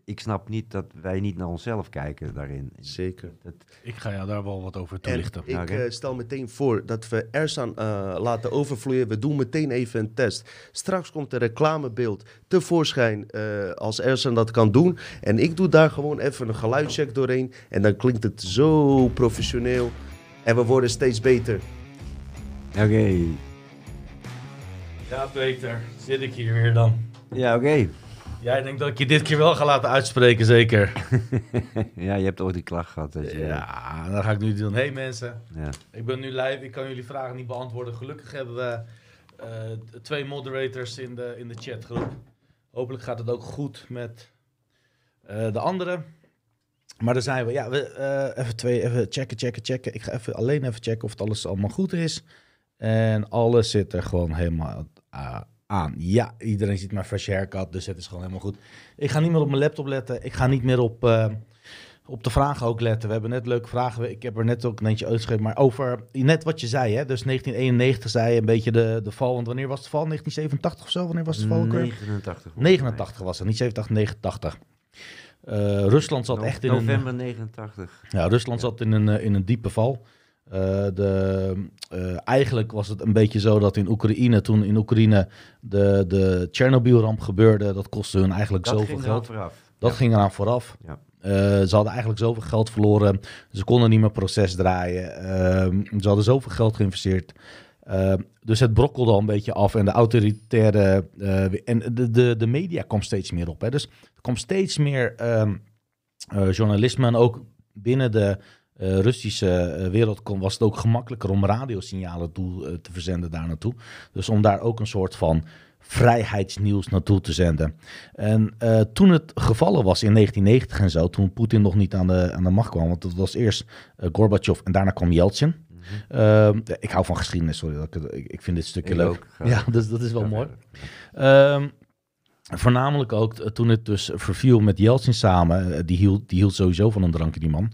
ik snap niet dat wij niet naar onszelf kijken daarin.
Zeker.
Dat,
Ik ga jou daar wel wat over
En
toelichten.
ik
Oké.
eh, stel meteen voor dat we Ersan eh, laten overvloeien. We doen meteen even een test. Straks komt een reclamebeeld tevoorschijn eh, als Ersan dat kan doen. En ik doe daar gewoon even een geluidscheck doorheen. En dan klinkt het zo professioneel. En we worden steeds beter.
Oké.
Ja, Peter, zit ik hier weer dan.
Ja, oké.
Jij denkt dat ik je dit keer wel ga laten uitspreken, zeker? [LAUGHS]
ja, je hebt ooit die klacht gehad. Je,
Ja, dat ga ik nu doen. Hey mensen,
ja.
ik ben nu live. Ik kan jullie vragen niet beantwoorden. Gelukkig hebben we eh, twee moderators in de, in de chatgroep. Hopelijk gaat het ook goed met eh, de anderen. Maar daar zijn we. Ja, we, eh, even twee, even checken, checken, checken. Ik ga even alleen even checken of het alles allemaal goed is. En alles zit er gewoon helemaal ah, aan. Ja, iedereen ziet mijn fresh haircut, dus het is gewoon helemaal goed. Ik ga niet meer op mijn laptop letten. Ik ga niet meer op, eh, op de vragen ook letten. We hebben net leuke vragen. Ik heb er net ook een eentje uitgeschreven. Maar over net wat je zei, hè? Dus 1991 zei je een beetje de, de val. Want wanneer was de val? 1987 of zo? Wanneer was de val? ook weer?
89. volgens mij.
89 was het, niet 87, 89. Eh, Rusland zat
No-
echt in een...
November 89.
Ja, Rusland zat in een, eh, in een diepe val. Eh, de, eh, eigenlijk was het een beetje zo dat in Oekraïne, toen in Oekraïne de, de Tsjernobyl-ramp gebeurde, dat kostte hun eigenlijk
Dat
zoveel geld.
vooraf.
Dat
Ja.
ging eraan vooraf.
Ja.
Eh, ze hadden eigenlijk zoveel geld verloren. Ze konden niet meer proces draaien. Ehm, ze hadden zoveel geld geïnvesteerd. Ehm, dus het brokkelde al een beetje af. En de autoritaire... en de, de, de media kwam steeds meer op. Hè. Dus er kwam steeds meer eh, journalisme. En ook binnen de eh, Russische eh, wereld kon, was het ook gemakkelijker om radiosignalen toe, eh, te verzenden daar naartoe. Dus om daar ook een soort van vrijheidsnieuws naartoe te zenden. En toen het gevallen was in 1990 en zo, toen Poetin nog niet aan de, aan de macht kwam, want dat was eerst Gorbachev en daarna kwam Yeltsin.
Mhm.
Ehm, ik hou van geschiedenis, sorry. Dat ik, ik, vind dit stukje
Ik
leuk.
ook.
Ja, dus dat is wel mooi. Ehm, voornamelijk ook toen het dus verviel met Yeltsin samen, die hield, die hield sowieso van een drankje, die man.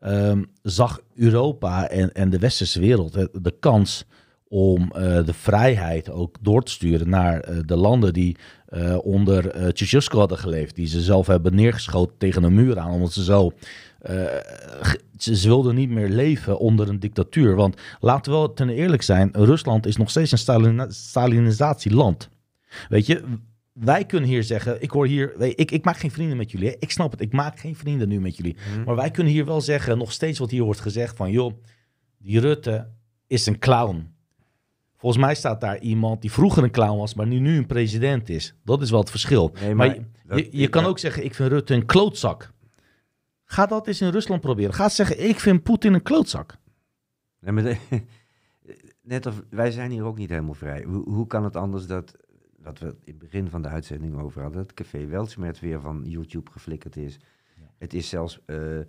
Ehm, zag Europa en, en de westerse wereld de kans om eh, de vrijheid ook door te sturen naar eh, de landen die eh, onder Ceausescu hadden geleefd. Die ze zelf hebben neergeschoten tegen een muur aan, omdat ze zo... ze, ze wilden niet meer leven onder een dictatuur. Want laten we wel ten eerlijk zijn, Rusland is nog steeds een Stalin Stalinisatieland. Weet je, wij kunnen hier zeggen, ik hoor hier, ik, ik maak geen vrienden met jullie. hè. Ik snap het, ik maak geen vrienden nu met jullie.
Mhm.
Maar wij kunnen hier wel zeggen, nog steeds wat hier wordt gezegd van, joh, die Rutte is een clown. Volgens mij staat daar iemand die vroeger een clown was, maar nu, nu een president is. Dat is wel het verschil.
Nee,
maar
maar
je,
dat-
je, je kan
dat-
ook zeggen, ik vind Rutte een klootzak. Ga dat eens in Rusland proberen. Ga zeggen, ik vind Poetin een klootzak.
Nee, maar de- [LAUGHS] net of wij zijn hier ook niet helemaal vrij. Hoe, hoe kan het anders dat, wat we in het begin van de uitzending over hadden, dat Café Weltsmet weer van YouTube geflikkerd is. Het is zelfs eh,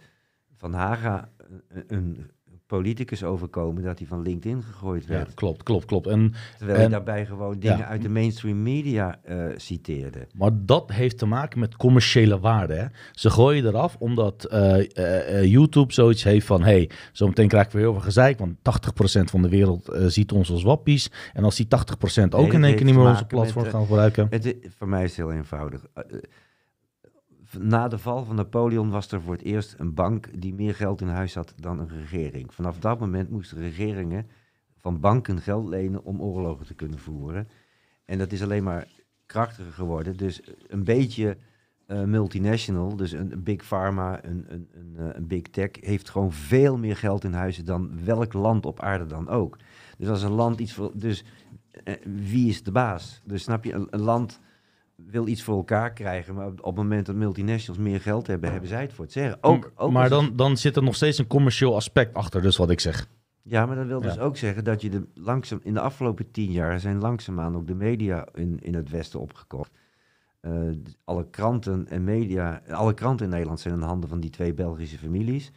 Van Haga een, een politicus overkomen dat hij van LinkedIn gegooid
Ja,
werd.
klopt, klopt, klopt. En,
Terwijl hij daarbij gewoon dingen
Ja.
uit de mainstream media eh, citeerde.
maar dat heeft te maken met commerciële waarde. Hè? Ze gooien eraf omdat eh, eh, YouTube zoiets heeft van... hey, zometeen krijg ik weer heel veel gezeik... want 80% van de wereld ziet ons als wappies. En als die 80% ook in één keer niet meer onze
met,
platform gaan gebruiken...
Het, voor mij is het heel eenvoudig. Na de val van Napoleon was er voor het eerst een bank die meer geld in huis had dan een regering. Vanaf dat moment moesten regeringen van banken geld lenen om oorlogen te kunnen voeren. En dat is alleen maar krachtiger geworden. Dus een beetje eh, multinational, dus een, big pharma, een, een, een, eh, een big tech, heeft gewoon veel meer geld in huis dan welk land op aarde dan ook. Dus als een land iets. Dus eh, wie is de baas? Dus snap je, een land wil iets voor elkaar krijgen, maar op, het moment dat multinationals meer geld hebben, hebben zij het voor het zeggen. Ook, ook
maar dan, dan zit er nog steeds een commercieel aspect achter, dus wat ik zeg.
ja, maar dat wil dus
Ja.
ook zeggen dat je de langzaam, in de afgelopen tien jaar zijn langzaamaan ook de media in, in het Westen opgekocht. Eh, alle kranten en media, alle kranten in Nederland zijn in de handen van die twee Belgische families.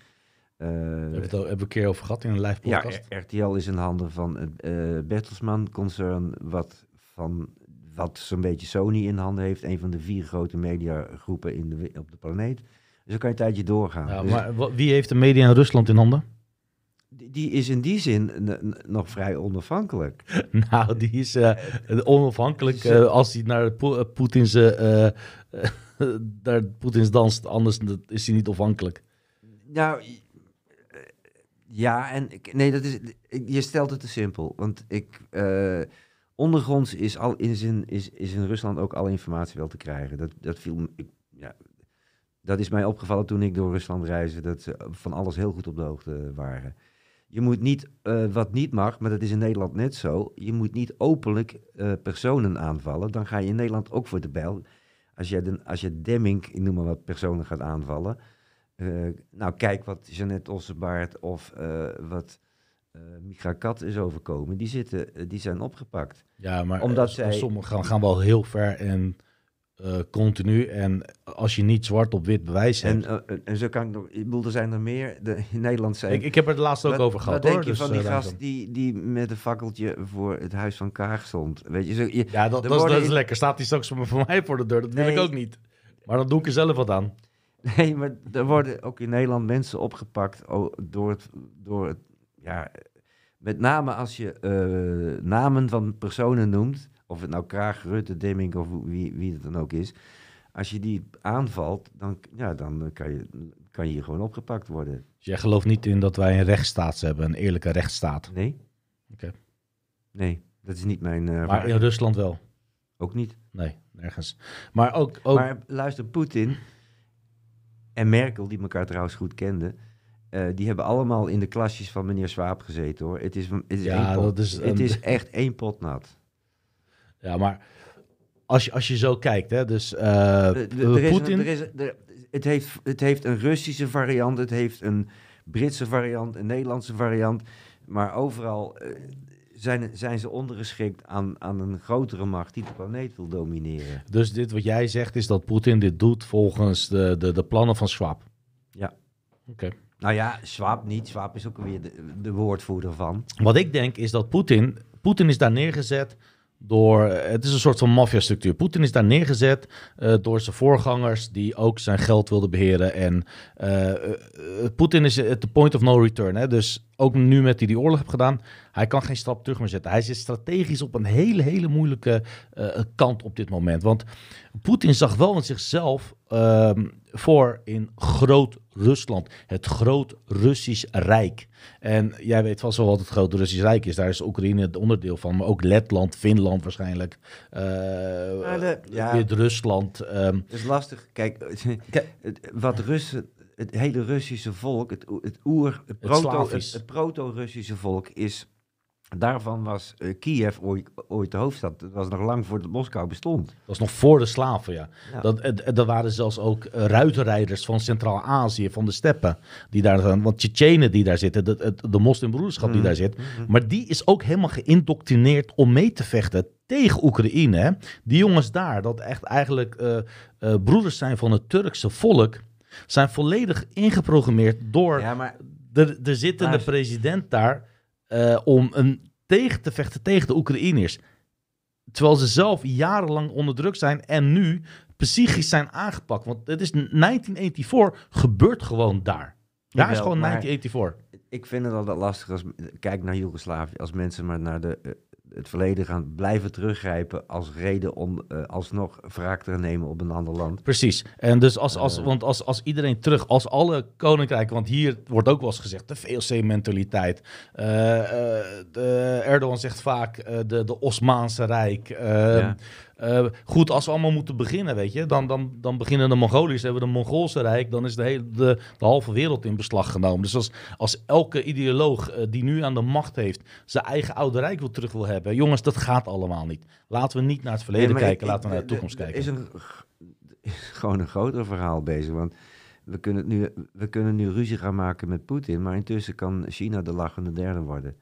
Eh,
Daar hebben we het al hebben we een keer over gehad in een live
ja,
podcast.
R- RTL is in handen van het eh Bertelsmann-concern, wat, van, wat zo'n beetje Sony in handen heeft. Een van de vier grote mediagroepen in de, op de planeet. Dus dan kan je een tijdje doorgaan.
Ja,
Dus
maar wie heeft de media in Rusland in handen?
die, is in die zin nog vrij onafhankelijk. [LAUGHS]
Nou, die is eh, onafhankelijk
Ze-
eh, als hij naar Po- eh, Poetins, eh, eh, [LAUGHS] naar Poetins danst. Anders is hij niet afhankelijk.
Nou, eh, ja, en nee, dat is, je stelt het te simpel. Want ik, eh, ondergronds is, al, is, in, is, is in Rusland ook alle informatie wel te krijgen. Dat, dat viel, ik, ja, dat is mij opgevallen toen ik door Rusland reisde, dat ze van alles heel goed op de hoogte waren. Je moet niet, eh, wat niet mag, maar dat is in Nederland net zo, je moet niet openlijk eh, personen aanvallen. Dan ga je in Nederland ook voor de bijl. Als je, de, als je Demming, ik noem maar wat, personen gaat aanvallen, eh, nou, kijk wat Jeannette Ossenbaard of wat Micha Kat is overkomen. Die, zitten, eh, die zijn opgepakt.
Ja, maar
Omdat
eh,
zij-
sommigen gaan, gaan wel heel ver en continu. En als je niet zwart op wit bewijs hebt.
En, en zo kan ik nog... Ik bedoel, er zijn er meer. De, in Nederland zijn...
ik, ik heb er de laatste ook
Wat-
over gehad
Wat denk je
dus,
van die gast die, die met een fakkeltje voor het Huis van Kaag stond? Weet je, zo, je
Ja, dat, dat, dat is
in-
lekker. Staat hij straks voor mij voor de deur? Dat wil ik ook niet. Maar dan doe ik er zelf wat aan.
Nee, maar er worden ook in Nederland mensen opgepakt door het, door het ja, met name als je eh, namen van personen noemt, of het nou Kraag, Rutte, Demming of wie, wie het dan ook is, als je die aanvalt, dan, ja, dan eh, kan, je, kan je hier gewoon opgepakt worden.
Dus jij gelooft niet in dat wij een rechtsstaat hebben, een eerlijke rechtsstaat.
Nee?
Oké.
Nee, dat is niet mijn... eh,
Maar in Rusland wel.
Ook niet.
Nee, nergens. Maar ook, ook
Maar luister, Poetin en Merkel, die elkaar trouwens goed kenden, eh, die hebben allemaal in de klasjes van meneer Swaap gezeten hoor. Het is, het is,
Ja,
één pot,
dat is
het is echt één pot nat.
Ja, maar als je, als je zo kijkt, hè, dus Poetin...
het, heeft, het heeft een Russische variant, het heeft een Britse variant, een Nederlandse variant. Maar overal eh, zijn, zijn ze ondergeschikt aan, aan een grotere macht die de planeet wil domineren.
Dus dit wat jij zegt is dat Poetin dit doet volgens de, de, de plannen van Schwab.
Ja.
Oké.
Nou ja, Schwab niet. Schwab is ook weer de, de woordvoerder van.
Wat ik denk is dat Poetin... Poetin is daar neergezet door... Het is een soort van maffiastructuur. Poetin is daar neergezet eh, door zijn voorgangers... die ook zijn geld wilden beheren. En eh, Poetin is at the point of no return. Hè? Dus ook nu met hij die oorlog heeft gedaan... hij kan geen stap terug meer zetten. Hij zit strategisch op een hele, hele moeilijke kant op dit moment. Want Poetin zag wel in zichzelf ehm, voor in groot Rusland. Het groot Russisch Rijk. En jij weet vast wel wat het grote Russisch Rijk is. Daar is Oekraïne het onderdeel van. Maar ook Letland, Finland waarschijnlijk. eh
de- ja.
Wit-Rusland. ehm,
Het is lastig. Kijk, [LAUGHS] wat Russen, het hele Russische volk, het, het oer, het, proto, het proto-Russische volk is. Daarvan was eh, Kiev ooit, ooit de hoofdstad. Het was nog lang voordat Moskou bestond.
dat was nog voor de slaven, ja.
Ja.
Dat, eh, er waren zelfs ook eh, ruitenrijders van Centraal-Azië, van de steppen. Die daar, zijn. want Tsjetsjenen die daar zitten, de, de moslimbroederschap
Mhm.
die daar zit. Maar die is ook helemaal geïndoctrineerd om mee te vechten tegen Oekraïne. Hè? Die jongens daar, dat echt eigenlijk broeders zijn van het Turkse volk, zijn volledig ingeprogrammeerd door
Ja, maar
de, de zittende
Maar-
president daar eh, om een tegen te vechten tegen de Oekraïners. Terwijl ze zelf jarenlang onder druk zijn en nu psychisch zijn aangepakt. Want het is 1984 gebeurt gewoon daar. Daar is gewoon
maar-
1984.
Ik vind het altijd lastig als kijk naar Joegoslavië, als mensen maar naar de, eh, het verleden gaan blijven teruggrijpen als reden om eh, alsnog wraak te nemen op een ander land.
Precies. En dus als, als,
Eh.
want als, als iedereen terug, als alle koninkrijken, want hier wordt ook wel eens gezegd de VOC-mentaliteit. Eh, Erdogan zegt vaak de, de Osmaanse Rijk.
Ja.
Eh, goed, als we allemaal moeten beginnen, weet je, dan, dan, dan beginnen de Mongoliërs, hebben we de Mongoolse Rijk, dan is de, hele, de, de halve wereld in beslag genomen. Dus als, als elke ideoloog eh, die nu aan de macht heeft, zijn eigen oude rijk wil terug wil hebben, jongens, dat gaat allemaal niet. Laten we niet naar het verleden
Nee,
kijken,
ik-
laten we naar de toekomst
er
kijken.
is een, is [LAUGHS] gewoon een groter verhaal bezig. Want we kunnen, nu, we kunnen nu ruzie gaan maken met Poetin, maar intussen kan China de lachende derde worden.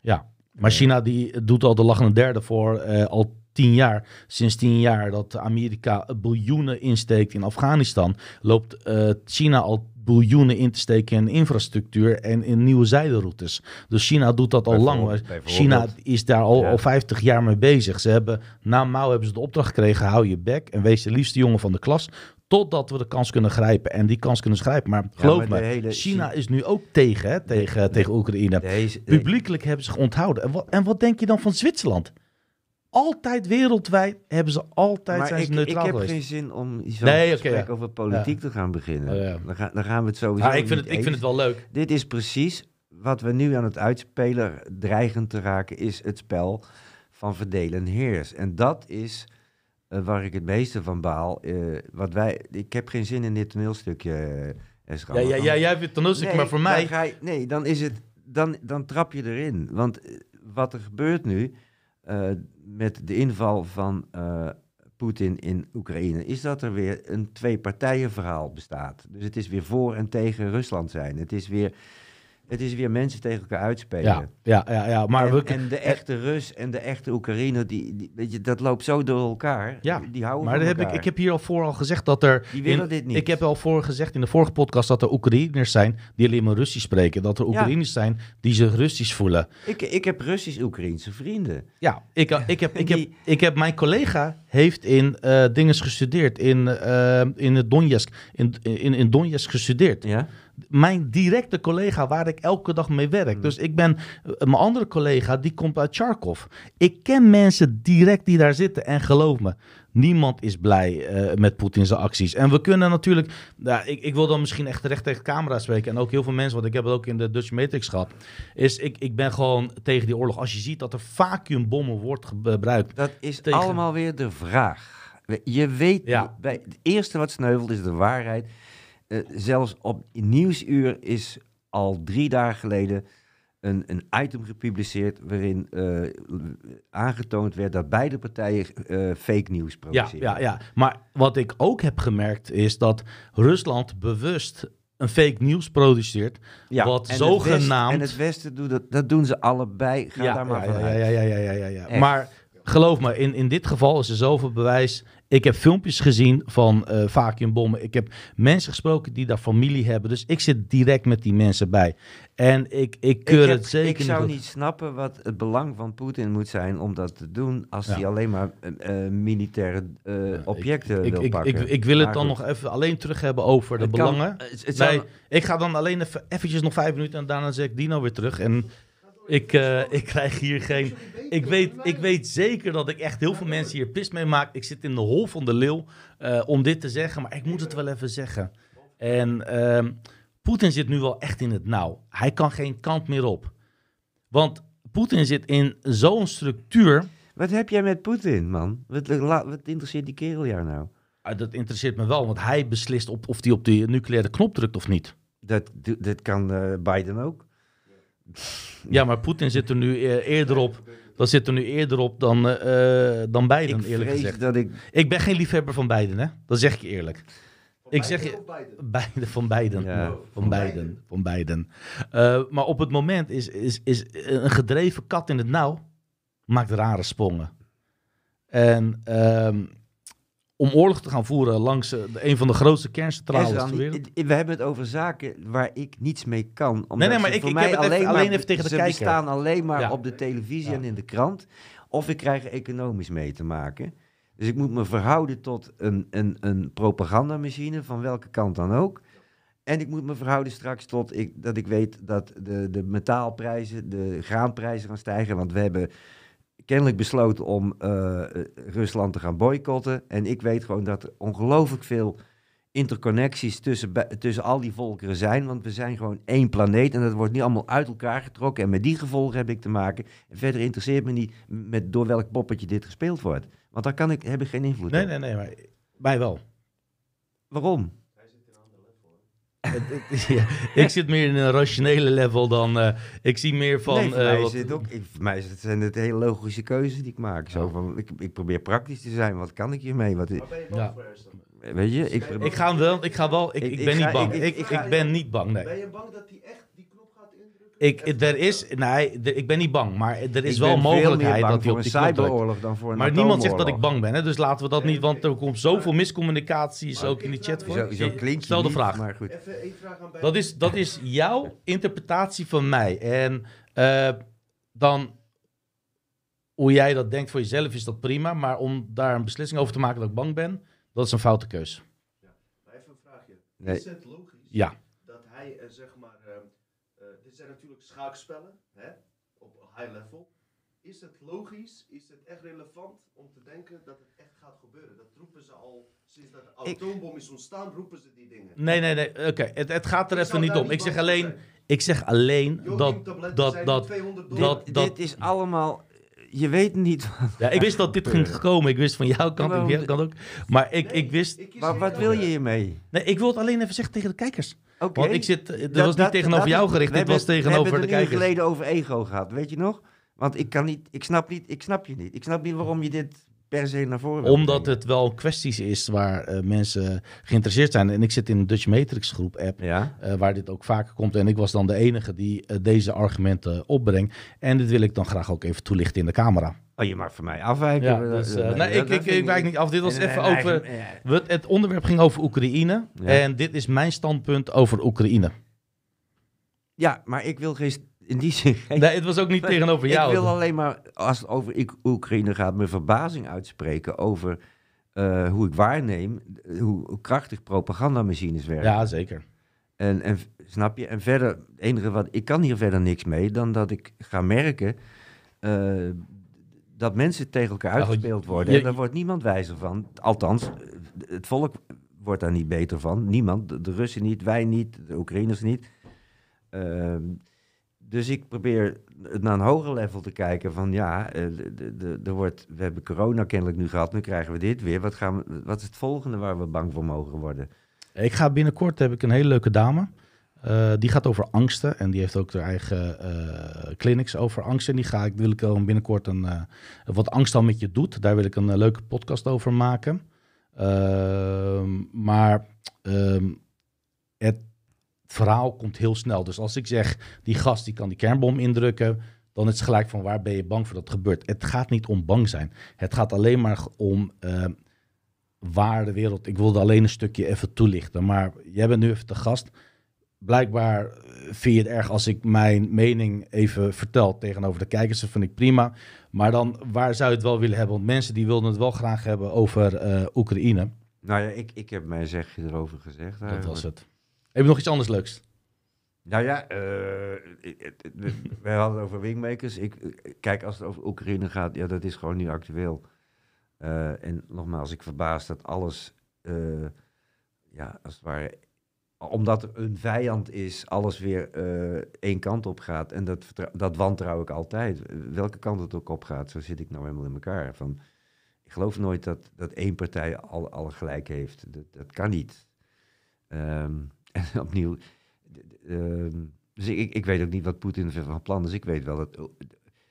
Ja, maar China die doet al de lachende derde voor eh, al tien jaar. Sinds tien jaar dat Amerika biljoenen insteekt in Afghanistan, loopt eh, China al biljoenen in te steken in infrastructuur en in nieuwe zijderoutes. Dus China doet dat al lang. China is daar al,
Ja.
al 50 jaar mee bezig. Ze hebben, na Mao hebben ze de opdracht gekregen, hou je bek en wees de liefste jongen van de klas. Totdat we de kans kunnen grijpen. En die kans kunnen grijpen. Maar geloof
maar
me,
hele
China
Chi-
is nu ook tegen, hè, tegen, tegen Oekraïne.
Deze,
Publiekelijk hebben ze zich onthouden. En wat, en wat denk je dan van Zwitserland? Altijd wereldwijd hebben ze altijd
maar
zijn ze
ik, ik heb
geweest.
geen zin om zo'n
Nee, oké,
gesprek
ja.
over politiek te gaan beginnen.
Oh, ja.
dan, gaan, dan gaan we het sowieso
Ah, ik, vind
niet
het, ik vind het wel leuk.
Dit is precies wat we nu aan het uitspelen, dreigend te raken, is het spel van verdelen en heers. En dat is eh, waar ik het meeste van baal. eh, wat wij, ik heb geen zin in dit toneelstukje, Esra.
Ja, ja, ja, jij vindt het
Nee,
maar voor mij...
ga je- nee, dan is het. Dan, dan trap je erin. Want wat er gebeurt nu eh, met de inval van eh, Poetin in Oekraïne, is dat er weer een twee-partijen-verhaal bestaat. Dus het is weer voor en tegen Rusland zijn. Het is weer, het is weer mensen tegen elkaar uitspelen.
Ja, ja, ja, ja, maar
en,
we...
en de echte Rus en de echte Oekraïner, die, die, weet je, dat loopt zo door elkaar.
Ja,
die, houden
maar heb ik, ik heb hier al voor al gezegd dat er...
Die willen
in-
dit niet.
Ik heb al voor gezegd in de vorige podcast dat er Oekraïners zijn die alleen maar Russisch spreken. Dat er Oekraïners zijn die zich Russisch voelen.
ik, ik heb Russisch-Oekraïnse vrienden.
Ja, ik, ik, heb, ik, [LAUGHS] heb, ik heb mijn collega heeft in eh dinges gestudeerd, in, eh in het Donetsk, in, in, in Donetsk gestudeerd.
Ja?
Mijn directe collega waar ik elke dag mee werk.
Hmm.
Dus ik ben, eh, mijn andere collega die komt uit Charkov. Ik ken mensen direct die daar zitten en geloof me, niemand is blij eh, met Poetin's acties. En we kunnen natuurlijk, ja, ik, ik wil dan misschien echt recht tegen de camera spreken en ook heel veel mensen, want ik heb het ook in de Dutch Matrix gehad, is ik, ik ben gewoon tegen die oorlog. Als je ziet dat er vacuumbommen wordt gebruikt,
Dat is
Tegen-
allemaal weer de vraag. Je weet,
Ja.
bij, het eerste wat sneuvelt is de waarheid. Eh, zelfs op Nieuwsuur is al drie dagen geleden een, een item gepubliceerd waarin eh, aangetoond werd dat beide partijen eh, fake nieuws
Ja,
produceren.
ja, ja. Maar wat ik ook heb gemerkt is dat Rusland bewust een fake nieuws produceert.
Ja,
Wat
en het
zogenaamd-
Westen- en het Westen doet dat, dat doen ze allebei. Ga daar maar
ja,
van
ja, ja, ja, ja, ja, ja, ja. Maar geloof me, in, in dit geval is er zoveel bewijs. Ik heb filmpjes gezien van eh vacuumbommen. Ik heb mensen gesproken die daar familie hebben. Dus ik zit direct met die mensen bij. En ik, ik keur
ik, heb-
het zeker
ik zou niet snappen wat het belang van Poetin moet zijn om dat te doen als
Ja.
hij alleen maar eh, militaire objecten
ik,
wil
ik,
pakken.
ik, ik wil het dan nog even alleen terug hebben over de
Het kan-
belangen.
het- het zou-
Nee, ik ga dan alleen even eventjes nog vijf minuten en daarna zeg ik Dino weer terug. En ik, eh, ik krijg hier geen... Ik weet, ik weet zeker dat ik echt heel veel mensen hier pis mee maak. Ik zit in de hol van de leeuw eh, om dit te zeggen, maar ik moet het wel even zeggen. En ehm, Poetin zit nu wel echt in het nauw. Hij kan geen kant meer op. Want Poetin zit in zo'n structuur...
Wat heb jij met Poetin, man? Wat, wat interesseert die kerel jou nou?
Ah, dat interesseert me wel, want hij beslist op, of hij op die nucleaire knop drukt of niet.
Dat, dat kan eh, Biden ook.
Ja, maar Poetin zit er nu eh, eerder op. Dat zit er nu eerder op dan, eh, eh, dan Biden,
ik
eerlijk
vrees
gezegd.
dat ik...
Ik ben geen liefhebber van Biden, hè? Dat zeg ik je eerlijk. Ik zeg je, Biden van Biden.
Ja.
Van Biden. Van Biden. Eh, maar op het moment is, is, is een gedreven kat in het nauw maakt rare sprongen. En ehm, om oorlog te gaan voeren langs de- een van de grootste kerncentrales
Ezra,
ter wereld.
i- we hebben het over zaken waar ik niets mee kan. Omdat
nee, maar
ze
ik-
voor
ik
mij
heb het even-
alleen,
alleen
maar,
even tegen de
ze
kijker.
bestaan alleen maar
Ja.
op de televisie
Ja.
en in de krant. Of ik krijg er economisch mee te maken. Dus ik moet me verhouden tot een, een, een propagandamachine van welke kant dan ook. En ik moet me verhouden straks tot ik, dat ik weet dat de, de metaalprijzen, de graanprijzen gaan stijgen. Want we hebben kennelijk besloten om eh, Rusland te gaan boycotten. En ik weet gewoon dat er ongelooflijk veel interconnecties tussen, tussen al die volkeren zijn. Want we zijn gewoon één planeet en dat wordt niet allemaal uit elkaar getrokken. En met die gevolgen heb ik te maken. En verder interesseert me niet met door welk poppetje dit gespeeld wordt. Want daar kan ik, heb ik geen invloed
Nee,
op.
nee, nee, maar mij wel.
Waarom? [LAUGHS]
Ja, ik zit meer in een rationele level dan... eh, ik zie meer van...
nee, voor,
eh,
mij
wat-
is het ook, ik, voor mij is het, zijn het hele logische keuzes die ik maak. Zo van, ik, ik probeer praktisch te zijn. Wat kan ik hiermee? Wat,
ben je bang
Ja.
weet je, ik,
ik ga wel... Ik, ga wel ik,
Ik-
ben
ga-
niet bang.
ik-
Ik,
ik-
ik,
ik ga-
ben niet bang, nee.
Ben je bang dat hij echt die knop gaat indrukken?
Ik, er is... Nee, er- ik ben niet bang. Maar er is
ik
wel
ben
een
veel meer
mogelijkheid
bang
dat hij
voor
op die
een
knop drukt.
cyberoorlog dan voor een
Maar niemand zegt dat ik bang ben, hè? dus laten we dat niet, want er komt zoveel miscommunicaties ook in die chat voor.
Zo, zo klinkt
Stel de
niet,
vraag.
Maar goed.
Even één vraag aan.
Dat is, dat is jouw interpretatie van mij. En eh, dan, hoe jij dat denkt voor jezelf, is dat prima. Maar om daar een beslissing over te maken dat ik bang ben, dat is een foute keus.
Maar even een vraagje.
Nee.
Is het logisch
Ja.
dat hij, eh, zeg maar, ehm, eh, dit zijn natuurlijk schaakspellen, hè, op high level. Is het logisch, is het echt relevant om te denken dat het echt gaat gebeuren? Dat roepen ze al, sinds dat de
Ik-
atoombom is ontstaan, roepen ze die dingen.
Nee, nee, nee. Oké, het, het gaat er
Ik
even niet om. Ik zeg alleen,
zijn.
ik zeg alleen dat, dat, dat,
200
Dit,
dollar.
dat- dat-
dit is allemaal... Je weet niet...
ja, ik wist dat dit ging komen. Ik wist van jouw kant,
maar
ik
hoe-
kant ook. Maar ik,
Nee,
ik wist,
ik
Maar wat wil je hiermee?
nee, ik wil het alleen even zeggen tegen de kijkers.
Oké.
Want ik zit, het
Dat-
was niet
dat-
tegenover
dat
jou gericht,
we
dit was tegenover
We
de
hebben het een
kijkers.
geleden over ego gehad, weet je nog? Want ik kan niet, ik snap niet, ik snap je niet. Ik snap niet waarom je dit per se naar voren
Omdat het wel kwesties is waar eh, mensen geïnteresseerd zijn. En ik zit in een Dutch Matrix groep app,
Ja,
eh, waar dit ook vaker komt. En ik was dan de enige die eh, deze argumenten opbrengt. En dit wil ik dan graag ook even toelichten in de camera.
Oh, je mag van mij afwijken.
Ja, dus, eh, nee,
dat
ik, ik, ik wijk niet af. Dit was even over... Het onderwerp ging over Oekraïne.
Ja.
En dit is mijn standpunt over Oekraïne.
Ja, maar ik wil geen... In die zin... geen-
Nee, het was ook niet tegenover jou.
Ik wil alleen maar, als het over Oekraïne gaat, mijn verbazing uitspreken over eh, hoe ik waarneem, eh, hoe, krachtig propagandamachines werken.
Ja, zeker.
En, en snap je? En verder, het enige wat ik kan hier verder niks mee dan dat ik ga merken dat mensen tegen elkaar
goed,
uitgespeeld worden. en daar wordt niemand wijzer van. Althans, het volk wordt daar niet beter van. Niemand. De, de Russen niet, wij niet, de Oekraïners niet. Ehm, dus ik probeer het naar een hoger level te kijken van ja, eh, de, de, de- er wordt, we hebben corona kennelijk nu gehad, nu krijgen we dit weer. Wat, gaan we, wat is het volgende waar we bang voor mogen worden?
Ik ga binnenkort, heb ik een hele leuke dame. Eh, die gaat over angsten en die heeft ook haar eigen eh, clinics over angsten. En die ga ik, wil ik binnenkort een, eh, wat angst dan met je doet. Daar wil ik een leuke podcast over maken. Ehm, maar ehm, het verhaal komt heel snel. Dus als ik zeg, die gast die kan die kernbom indrukken, dan is het gelijk van waar ben je bang voor dat gebeurt. Het gaat niet om bang zijn. Het gaat alleen maar om ehm, waar de wereld... Ik wilde alleen een stukje even toelichten, maar jij bent nu even de gast. Blijkbaar eh, vind je het erg als ik mijn mening even vertel tegenover de kijkers. Dat vind ik prima. Maar dan, waar zou je het wel willen hebben? Want mensen die wilden het wel graag hebben over eh, Oekraïne.
Nou ja, ik, ik heb mijn zegje erover gezegd.
Dat was het. Heb je nog iets anders leuks?
Nou ja, het- we- wij hadden het over wingmakers. Ik, kijk, als het over Oekraïne gaat, ja, dat is gewoon nu actueel. En nogmaals, ik verbaas dat alles, ja, als het ware, omdat er een vijand is, alles weer eh, één kant op gaat. En dat, dat wantrouw ik altijd. Welke kant het ook op gaat, zo zit ik nou helemaal in elkaar. Van, ik geloof nooit dat, dat één partij al, al gelijk heeft. Dat, dat kan niet. Ehm, [LAUGHS] en opnieuw, ehm, dus ik, ik weet ook niet wat Poetin van plan is. Ik weet wel dat.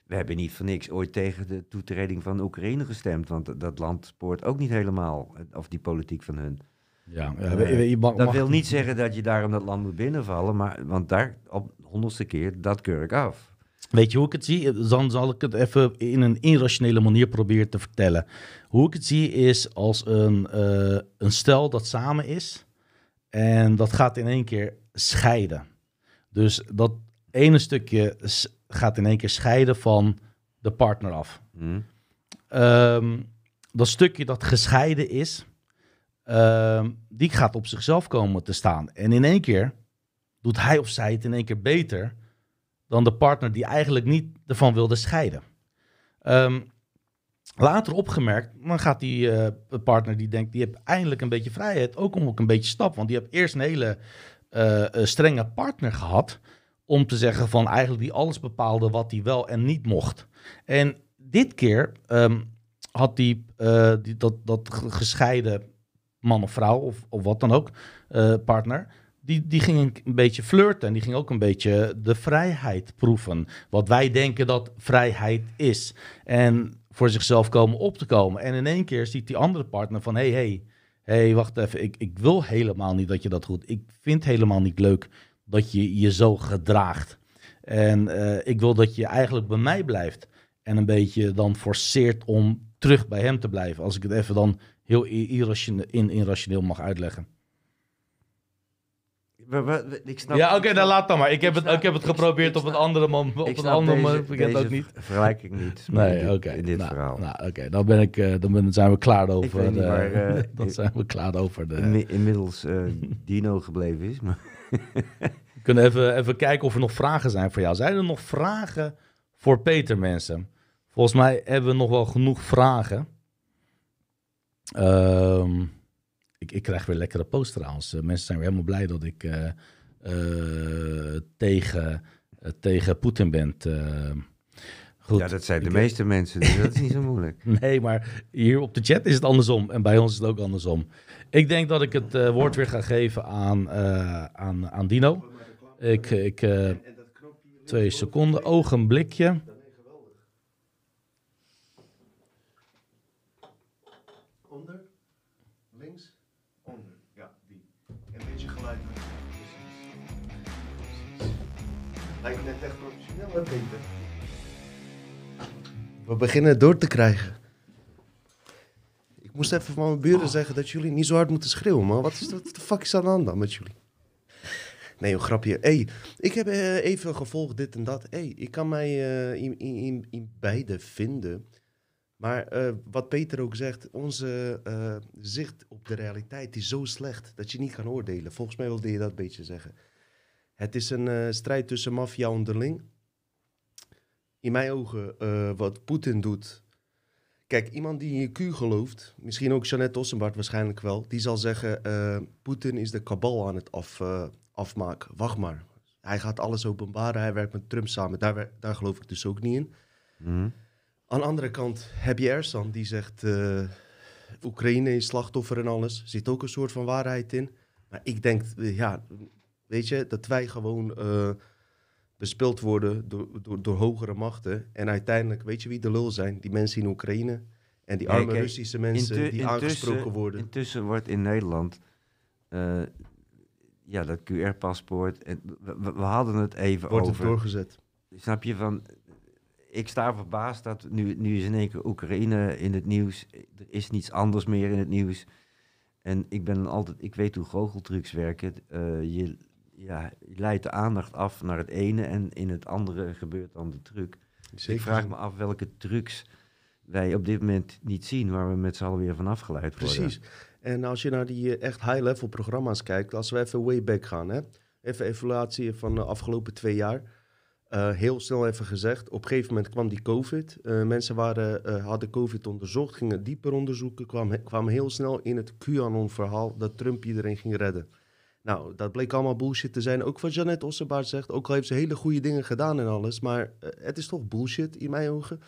We hebben niet voor niks ooit tegen de toetreding van Oekraïne gestemd. Want dat- dat land spoort ook niet helemaal. eh, Of die politiek van hun.
Ja,
Eh, Dat
mag-
wil niet zeggen dat je daarom dat land moet binnenvallen. Maar, want daar op honderdste keer, dat keur ik af.
Weet je hoe ik het zie? Dan zal ik het even in een irrationele manier proberen te vertellen. Hoe ik het zie is als een, eh, een stel dat samen is en dat gaat in één keer scheiden. Dus dat ene stukje gaat in één keer scheiden van de partner af.
Hm?
Ehm, dat stukje dat gescheiden is, ehm, die gaat op zichzelf komen te staan. En in één keer doet hij of zij het in één keer beter dan de partner die eigenlijk niet ervan wilde scheiden. Ehm, later opgemerkt, dan gaat die eh, partner die denkt, die heeft eindelijk een beetje vrijheid, ook om ook een beetje stap. Want die heeft eerst een hele eh, eh, strenge partner gehad, om te zeggen van eigenlijk die alles bepaalde wat hij wel en niet mocht. En dit keer ehm, had die, die dat, dat ge- gescheiden man of vrouw of, of wat dan ook, eh, partner, die, die ging een, beetje flirten en die ging ook een beetje de vrijheid proeven. Wat wij denken dat vrijheid is. En voor zichzelf komen op te komen. En in één keer ziet die andere partner van, hé, hey, hey, hey, wacht even, ik, ik wil helemaal niet dat je dat doet. Ik vind helemaal niet leuk dat je je zo gedraagt. En eh, ik wil dat je eigenlijk bij mij blijft. En een beetje dan forceert om terug bij hem te blijven. Als ik het even dan heel in, irrationeel mag uitleggen.
Ik snap,
ja, oké, dan laat dan maar. Ik heb
ik
het,
snap-
ik heb het geprobeerd op een andere man. Op
ik
een andere man. Ik het ook niet.
ver- vergelijking niet.
Nee, oké.
in dit
nou,
verhaal.
Nou, oké, dan, ben ik, eh, dan ben, zijn we klaar over.
weet niet
de-
eh, [LAUGHS]
dan zijn we klaar over de.
Inmi- inmiddels eh, [LAUGHS] Dino gebleven is. Maar
We kunnen even, even kijken of er nog vragen zijn voor jou. Zijn er nog vragen voor Peter, mensen? Volgens mij hebben we nog wel genoeg vragen. Ehm, ik, ik krijg weer lekkere posts trouwens. Eh, mensen zijn weer helemaal blij dat ik eh, eh, tegen, tegen Poetin ben. Goed.
ja, dat zijn de
Ik-
meeste mensen, dus dat is niet zo moeilijk. [LAUGHS]
Nee, maar hier op de chat is het andersom. En bij ons is het ook andersom. Ik denk dat ik het eh, woord weer ga geven aan, eh, aan, aan Dino. Ik, ik, eh, twee seconden, ogenblikje.
We beginnen het door te krijgen. Ik moest even van mijn buren zeggen dat jullie niet zo hard moeten schreeuwen, man. Wat is wat de fuck is aan de hand dan met jullie? Nee, een grapje. Hey, ik heb eh, even gevolgd dit en dat. Hey, ik kan mij eh, in, in, in, in beide vinden. Maar eh, wat Peter ook zegt, onze eh, zicht op de realiteit is zo slecht dat je niet kan oordelen. Volgens mij wilde je dat een beetje zeggen. Het is een eh, strijd tussen maffia onderling. In mijn ogen, eh, wat Poetin doet. Kijk, iemand die in je Q gelooft, misschien ook Jeannette Ossenbart waarschijnlijk wel, die zal zeggen: eh, Poetin is de kabal aan het af, eh, afmaken. Wacht maar. Hij gaat alles openbaren, hij werkt met Trump samen. Daar, daar geloof ik dus ook niet in.
Hm?
Aan de andere kant heb je Ersan die zegt: Oekraïne is slachtoffer en alles. Zit ook een soort van waarheid in. Maar ik denk, ja, weet je, dat wij gewoon bespeeld worden door, door, door hogere machten. En uiteindelijk, weet je wie de lul zijn? Die mensen in Oekraïne. En die arme
kijk,
Russische mensen die aangesproken worden.
Intussen wordt in Nederland eh, ja, dat QR-paspoort. en We, we- hadden het even
wordt
over.
doorgezet.
Snap je van. Ik sta verbaasd dat nu, nu is in één keer Oekraïne in het nieuws. Er is niets anders meer in het nieuws. En ik ben altijd, ik weet hoe goocheltrucs werken. Eh, je, ja, je leidt de aandacht af naar het ene en in het andere gebeurt dan de truc. ik vraag me af welke trucs wij op dit moment niet zien, waar we met z'n allen weer van afgeleid worden.
Precies. En als je naar die eh, echt high-level programma's kijkt, als we even way back gaan, hè? even evaluatie van de afgelopen twee jaar. Eh, heel snel even gezegd, op een gegeven moment kwam die COVID. Eh, mensen waren, hadden COVID onderzocht, gingen dieper onderzoeken, kwamen, kwamen heel snel in het QAnon-verhaal dat Trump iedereen ging redden. Nou, dat bleek allemaal bullshit te zijn. Ook wat Janet Ossenbaard zegt, ook al heeft ze hele goede dingen gedaan en alles, maar eh, het is toch bullshit in mijn ogen.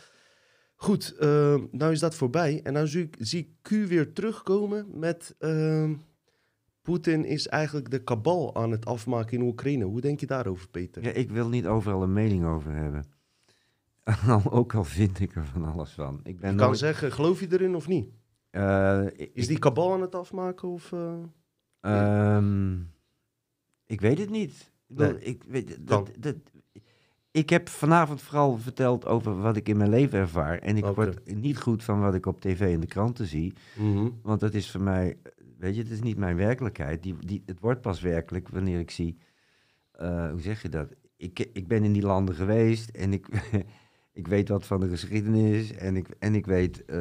Goed, uh, nou is dat voorbij. En dan zie ik, zie Q weer terugkomen met... Uh, Poetin is eigenlijk de kabal aan het afmaken in Oekraïne. Hoe denk je daarover, Peter?
Ja, ik wil niet overal een mening over hebben. [LAUGHS] ook al vind ik er van alles van. Ik ben
je kan
nooit-
zeggen, geloof je erin of niet?
Eh,
Is
ik-
die kabal aan het afmaken? Of,
Ehm, ik weet het niet. Ik, bedoel,
Nee.
ik, weet, dat, dat, ik heb vanavond vooral verteld over wat ik in mijn leven ervaar. En ik word niet goed van wat ik op tv en de kranten zie.
Mhm.
Want dat is voor mij, weet je, het is niet mijn werkelijkheid. Die, die, het wordt pas werkelijk wanneer ik zie, eh, hoe zeg je dat? Ik, ik ben in die landen geweest en ik, [LAUGHS] ik weet wat van de geschiedenis. En ik, en ik weet eh,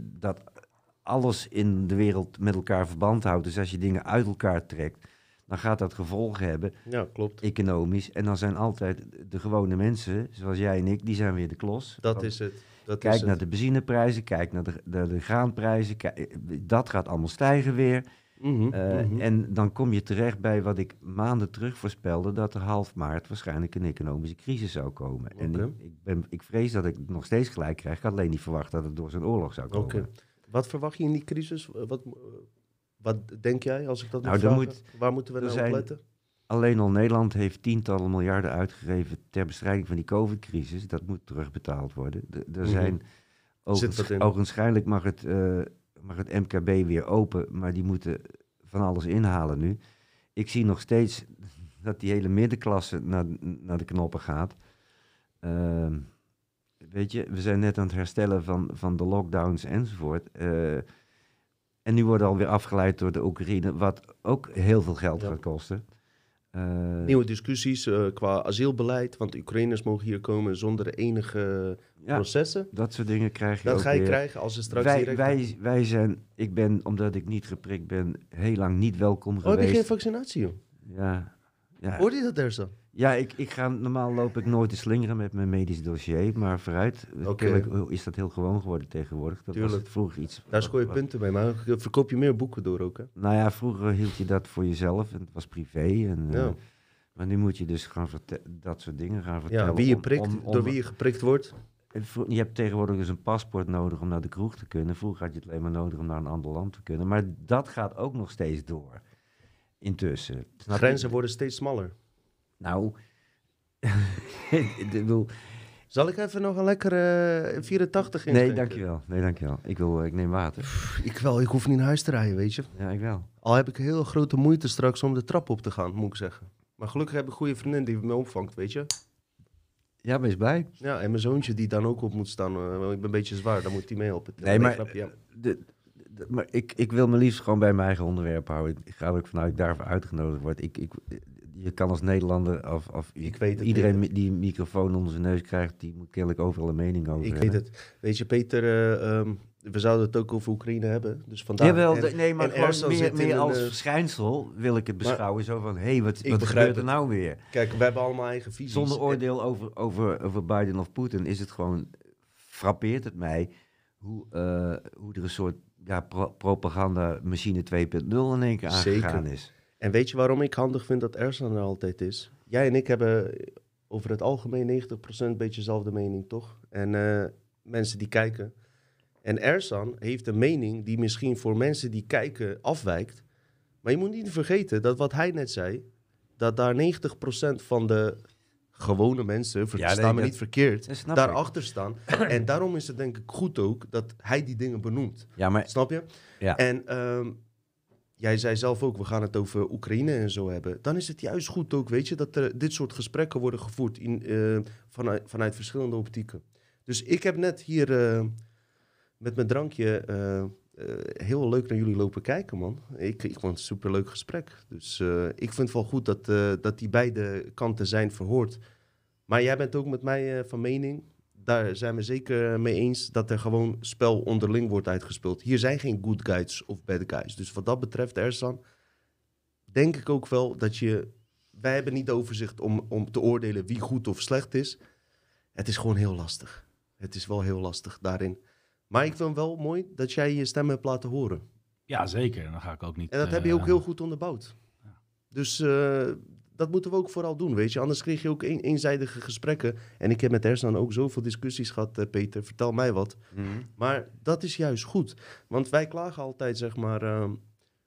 dat alles in de wereld met elkaar verband houdt. Dus als je dingen uit elkaar trekt, dan gaat dat gevolgen hebben,
Ja, klopt.
economisch. En dan zijn altijd de gewone mensen, zoals jij en ik, die zijn weer de klos.
Dat
Want
is het. Dat
Kijk
is
naar
het.
de benzineprijzen, kijk naar de, de, de graanprijzen. kijk- dat gaat allemaal stijgen weer.
Mhm,
Eh,
mhm.
En dan kom je terecht bij wat ik maanden terug voorspelde: dat er half maart waarschijnlijk een economische crisis zou komen. En ik, ik, ben, ik vrees dat ik nog steeds gelijk krijg. Ik had alleen niet verwacht dat het door zo'n oorlog zou komen.
Oké. Wat verwacht je in die crisis? Eh, Wat, eh, wat denk jij, als ik dat
Nou,
moet vragen?
moet-
Waar moeten we nou op letten?
Alleen al Nederland heeft tientallen miljarden uitgegeven ter bestrijding van die COVID-crisis. Dat moet terugbetaald worden. De- er zijn
wat in?
ogenschijnlijk mag het, eh, mag het MKB weer open, maar die moeten van alles inhalen nu. Ik zie nog steeds [LAUGHS] dat die hele middenklasse naar, naar de knoppen gaat. Ehm, weet je, we zijn net aan het herstellen van, van de lockdowns enzovoort. Eh, en nu worden alweer afgeleid door de Oekraïne, wat ook heel veel geld
Ja.
gaat kosten. Eh,
Nieuwe discussies eh, qua asielbeleid, want Oekraïners mogen hier komen zonder enige
ja,
processen.
dat soort dingen krijg je
Dat
ook
ga je
weer.
krijgen als ze straks
Wij,
direct...
wij, wij zijn, ik ben, omdat ik niet geprikt ben, heel lang niet welkom
oh, heb je
geweest.
geen vaccinatie, joh?
Ja, ja.
Hoorde je dat er zo?
Ja ik, ik ga, normaal loop ik nooit te slingeren met mijn medisch dossier, maar vooruit. Kennelijk is dat heel gewoon geworden tegenwoordig. Dat was
Tuurlijk.
het vroeger iets.
Daar scoor je
wat-
punten mee, maar verkoop je meer boeken door ook, hè?
Nou ja, vroeger hield je dat voor jezelf en het was privé. En, eh,
Ja.
maar nu moet je dus gaan dat soort dingen gaan vertellen.
Ja, wie je prikt,
om- om-
door wie je geprikt wordt.
Je hebt tegenwoordig dus een paspoort nodig om naar de kroeg te kunnen. Vroeger had je het alleen maar nodig om naar een ander land te kunnen. Maar dat gaat ook nog steeds door. Intussen.
Grenzen worden steeds smaller.
Nou, [LAUGHS] ik bedoel,
Zal ik even nog een lekkere eh, 84 in?
nee, dankjewel. Nee, dankjewel. Ik, wil, ik neem water.
Ik wel, ik hoef niet naar huis te rijden, weet je.
Ja, ik wel.
Al heb ik heel grote moeite straks om de trap op te gaan, moet ik zeggen. Maar gelukkig heb ik een goede vriendin die me opvangt, weet je.
Ja, wees blij.
Ja, en mijn zoontje die dan ook op moet staan. eh, ik ben een beetje zwaar, dan moet hij mee helpen.
Nee, maar,
grapje, ja.
de, de- maar ik, ik wil me liefst gewoon bij mijn eigen onderwerp houden. Ik ga er ook vanuit dat ik daarvoor uitgenodigd word. Ik, ik, je kan als Nederlander, of, of
Ik weet het,
iedereen
Peter.
die een microfoon onder zijn neus krijgt, die moet kennelijk overal een mening over
Ik
hebben.
weet het. Weet je, Peter, eh, ehm, we zouden het ook over Oekraïne hebben. Dus vandaar.
Jawel,
En-
nee, maar gewoon meer, meer als
eh,
verschijnsel wil ik het beschouwen. zo van, hé, hey, wat, gebeurt er nou weer?
Kijk, we hebben allemaal eigen visies.
Zonder
En-
oordeel over, over, over Biden of Poetin is het gewoon, frappeert het mij hoe, eh, hoe er een soort ja, pro- propaganda-machine 2.0 in één keer
Zeker.
aangegaan is.
En weet je waarom ik handig vind dat Ersan er altijd is? Jij en ik hebben over het algemeen 90% een beetje dezelfde mening, toch? En eh, mensen die kijken. En Ersan heeft een mening die misschien voor mensen die kijken afwijkt. Maar je moet niet vergeten dat wat hij net zei, dat daar 90% van de gewone mensen, verstaan me
dat-
niet verkeerd,
ik.
daarachter staan. [CLEARS THROAT] en daarom is het denk ik goed ook dat hij die dingen benoemt.
Ja, maar
Snap je?
Ja.
En ehm, jij zei zelf ook, we gaan het over Oekraïne en zo hebben. Dan is het juist goed ook, weet je, dat er dit soort gesprekken worden gevoerd in, eh, vanuit, vanuit verschillende optieken. Dus ik heb net hier eh, met mijn drankje eh, heel leuk naar jullie lopen kijken, man. Ik, ik vond het een superleuk gesprek. Dus ik vind het wel goed dat, dat die beide kanten zijn verhoord. Maar jij bent ook met mij van mening, daar zijn we zeker mee eens, dat er gewoon spel onderling wordt uitgespeeld. Hier zijn geen good guys of bad guys. Dus wat dat betreft, Ersan, denk ik ook wel dat je... Wij hebben niet de overzicht om, om te oordelen wie goed of slecht is. Het is gewoon heel lastig. Het is wel heel lastig daarin. Maar ik vind het wel mooi dat jij je stem hebt laten horen.
Ja, zeker. En dan ga ik ook niet...
En dat heb je
eh,
ook heel goed onderbouwd. Dus eh, dat moeten we ook vooral doen, weet je. Anders kreeg je ook een, eenzijdige gesprekken. En ik heb met Ersan ook zoveel discussies gehad, eh, Peter. Vertel mij wat. Maar dat is juist goed. Want wij klagen altijd, zeg maar... ehm,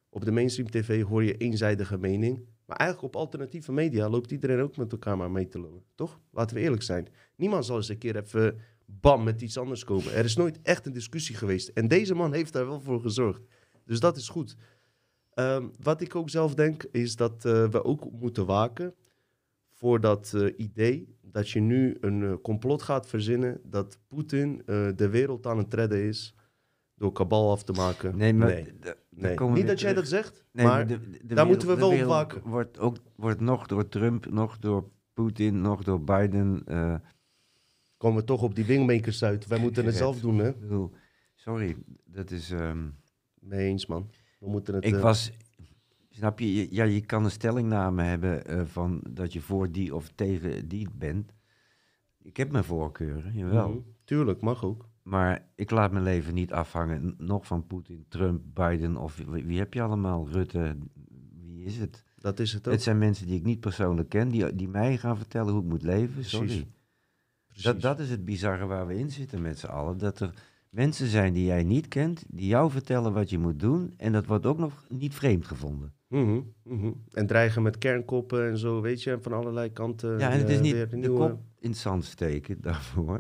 op de mainstream tv hoor je eenzijdige mening. Maar eigenlijk op alternatieve media loopt iedereen ook met elkaar maar mee te lopen. Toch? Laten we eerlijk zijn. Niemand zal eens een keer even bam met iets anders komen. Er is nooit echt een discussie geweest. En deze man heeft daar wel voor gezorgd. Dus dat is goed. Ehm, wat ik ook zelf denk, is dat eh, we ook moeten waken voor dat eh, idee dat je nu een eh, complot gaat verzinnen dat Poetin eh, de wereld aan het redden is door kabal af te maken.
Nee, maar
nee. Niet dat jij dat zegt,
Nee,
maar
de- de- de
daar
wereld-
moeten we wel op waken.
Wordt, ook, wordt nog door Trump, nog door Poetin, nog door Biden. eh,
komen we toch op die wingmakers uit. Wij moeten het zelf doen, hè?
sorry, dat is... ehm,
Mee eens, man. We moeten het...
ik
eh,
was... Snap je? Ja, je kan een stellingname hebben eh, van dat je voor die of tegen die bent. Ik heb mijn voorkeuren, jawel.
mhm. Tuurlijk, mag ook.
Maar ik laat mijn leven niet afhangen, nog van Poetin, Trump, Biden of wie, wie heb je allemaal? Rutte, wie is het?
Dat is het ook.
Het zijn mensen die ik niet persoonlijk ken, die, die mij gaan vertellen hoe ik moet leven. Sorry.
Precies. Precies.
Dat, dat is het bizarre waar we in zitten met z'n allen. Dat er mensen zijn die jij niet kent, die jou vertellen wat je moet doen. En dat wordt ook nog niet vreemd gevonden.
Mhm, mhm. En dreigen met kernkoppen en zo, weet je, en van allerlei kanten.
ja, en het is
eh,
niet de
nieuwe-
kop in het zand steken [LAUGHS] daarvoor.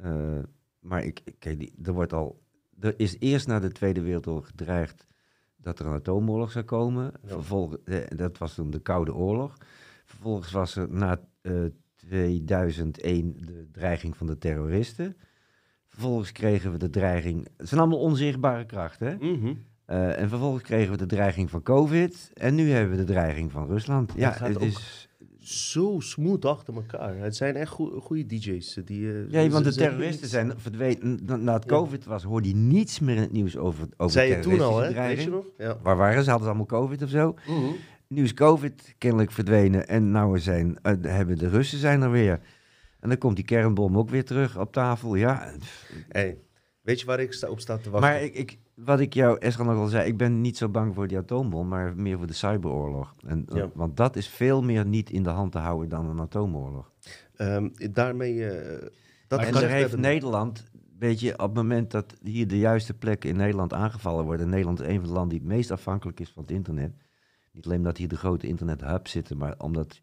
Eh, maar ik, kijk, die- er wordt al... Er is eerst na de Tweede Wereldoorlog gedreigd dat er een atoomoorlog zou komen. Vervolgens, eh, dat was toen de Koude Oorlog. Vervolgens was er na eh, 2001 de dreiging van de terroristen. Vervolgens kregen we de dreiging... Het zijn allemaal onzichtbare krachten, hè?
Mhm.
Eh, en vervolgens kregen we de dreiging van COVID. En nu hebben we de dreiging van Rusland. Ja, het is...
Zo smooth achter elkaar. Het zijn echt goede DJ's. Die, eh,
Ja, want de terroristen zijn verdwenen. Na, na het. COVID was, hoorde je niets meer in het nieuws over, over
Zei je toen al, hè? Weet je nog? Ja.
Waar waren ze? Hadden ze allemaal COVID of zo?
Mhm.
Nu is COVID kennelijk verdwenen en nou zijn, eh, hebben de Russen zijn er weer. En dan komt die kernbom ook weer terug op tafel. Ja.
Hey, weet je waar ik sta, op sta te wachten?
maar ik, ik, wat ik jou, Esra, nog al zei, ik ben niet zo bang voor die atoombom, maar meer voor de cyberoorlog. En, eh,
Ja.
Want dat is veel meer niet in de hand te houden dan een atoomoorlog.
Ehm, daarmee... eh, dat
en daar heeft Nederland, weet je, op het moment dat hier de juiste plekken in Nederland aangevallen worden, en Nederland is een van de landen die het meest afhankelijk is van het internet. Niet alleen omdat hier de grote internethubs zitten, maar omdat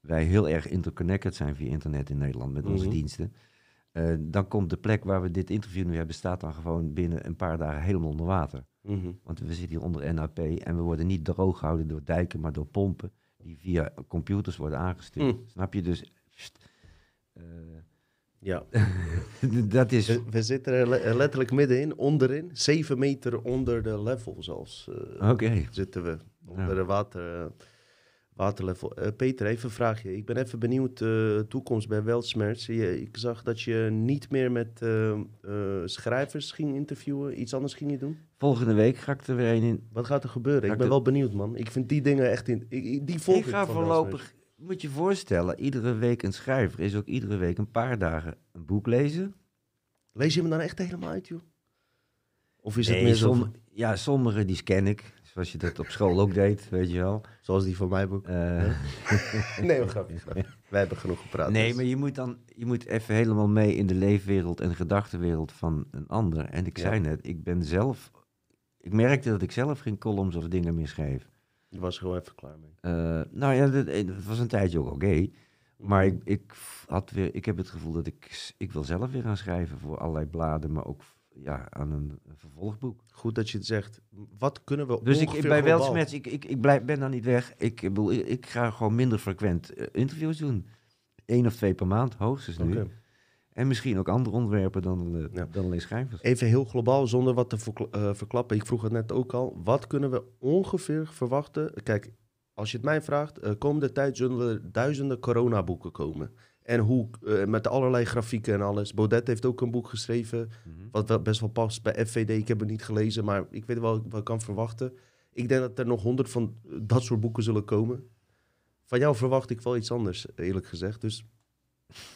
wij heel erg interconnected zijn via internet in Nederland met onze
Mhm.
diensten. Eh, dan komt de plek waar we dit interview nu hebben, staat dan gewoon binnen een paar dagen helemaal onder water.
Mhm.
Want we zitten hier onder NAP en we worden niet droog gehouden door dijken, maar door pompen die via computers worden aangestuurd.
Mm.
Snap je? Dus pst, eh,
Ja. [LAUGHS]
dat is...
We, we zitten er le- letterlijk middenin, onderin. Zeven meter onder de level zelfs. eh,
Oké.
zitten we. Onder
Ja.
de water, eh, waterlevel. Eh, Peter, even een vraagje. Ik ben even benieuwd, eh toekomst bij Weltsmerts. Je- Ik zag dat je niet meer met eh, schrijvers ging interviewen. Iets anders ging je doen.
Volgende week ga ik er weer een in.
Wat gaat er gebeuren? Ik ben
de-
wel benieuwd, man. Ik vind die dingen echt... In, ik, die volg ik,
ga voorlopig, moet je voorstellen, iedere week een schrijver is ook iedere week een paar dagen een boek lezen.
Lees je me dan echt helemaal uit, joh? Of is het meer zo...
som- ja, sommige die scan ik, zoals je dat op school ook deed, weet je wel.
Zoals die van mij boek.
Eh, [LAUGHS]
Nee, we grapje. Wij hebben genoeg gepraat.
nee,
dus-
maar je moet dan je moet even helemaal mee in de leefwereld en gedachtenwereld van een ander. En ik
Ja.
zei net, ik ben zelf, ik merkte dat ik zelf geen columns of dingen meer schreef.
Je was er gewoon even klaar mee.
Eh, nou ja, dat, eh, dat was een tijdje ook oké. Maar ik, ik, had weer, ik heb het gevoel dat ik, ik wil zelf weer gaan schrijven voor allerlei bladen, maar ook ja, aan een, vervolgboek.
Goed dat je het zegt. Wat kunnen we
Dus ik, bij Weltsmets, ik, ik, ik blijf, ben daar niet weg. Ik, bedoel, ik, ik ga gewoon minder frequent eh, interviews doen. Eén of twee per maand, hoogstens nu. En misschien ook andere onderwerpen dan, eh,
Ja.
dan alleen schrijvers.
Even heel globaal, zonder wat te verkla- eh, verklappen. Ik vroeg het net ook al. Wat kunnen we ongeveer verwachten? Kijk, als je het mij vraagt, komende tijd zullen er duizenden coronaboeken komen. En hoe, eh, met allerlei grafieken en alles. Baudet heeft ook een boek geschreven,
Mhm.
wat wel best wel past bij FVD. Ik heb het niet gelezen, maar ik weet wel wat ik kan verwachten. Ik denk dat er nog honderd van dat soort boeken zullen komen. Van jou verwacht ik wel iets anders, eerlijk gezegd. Dus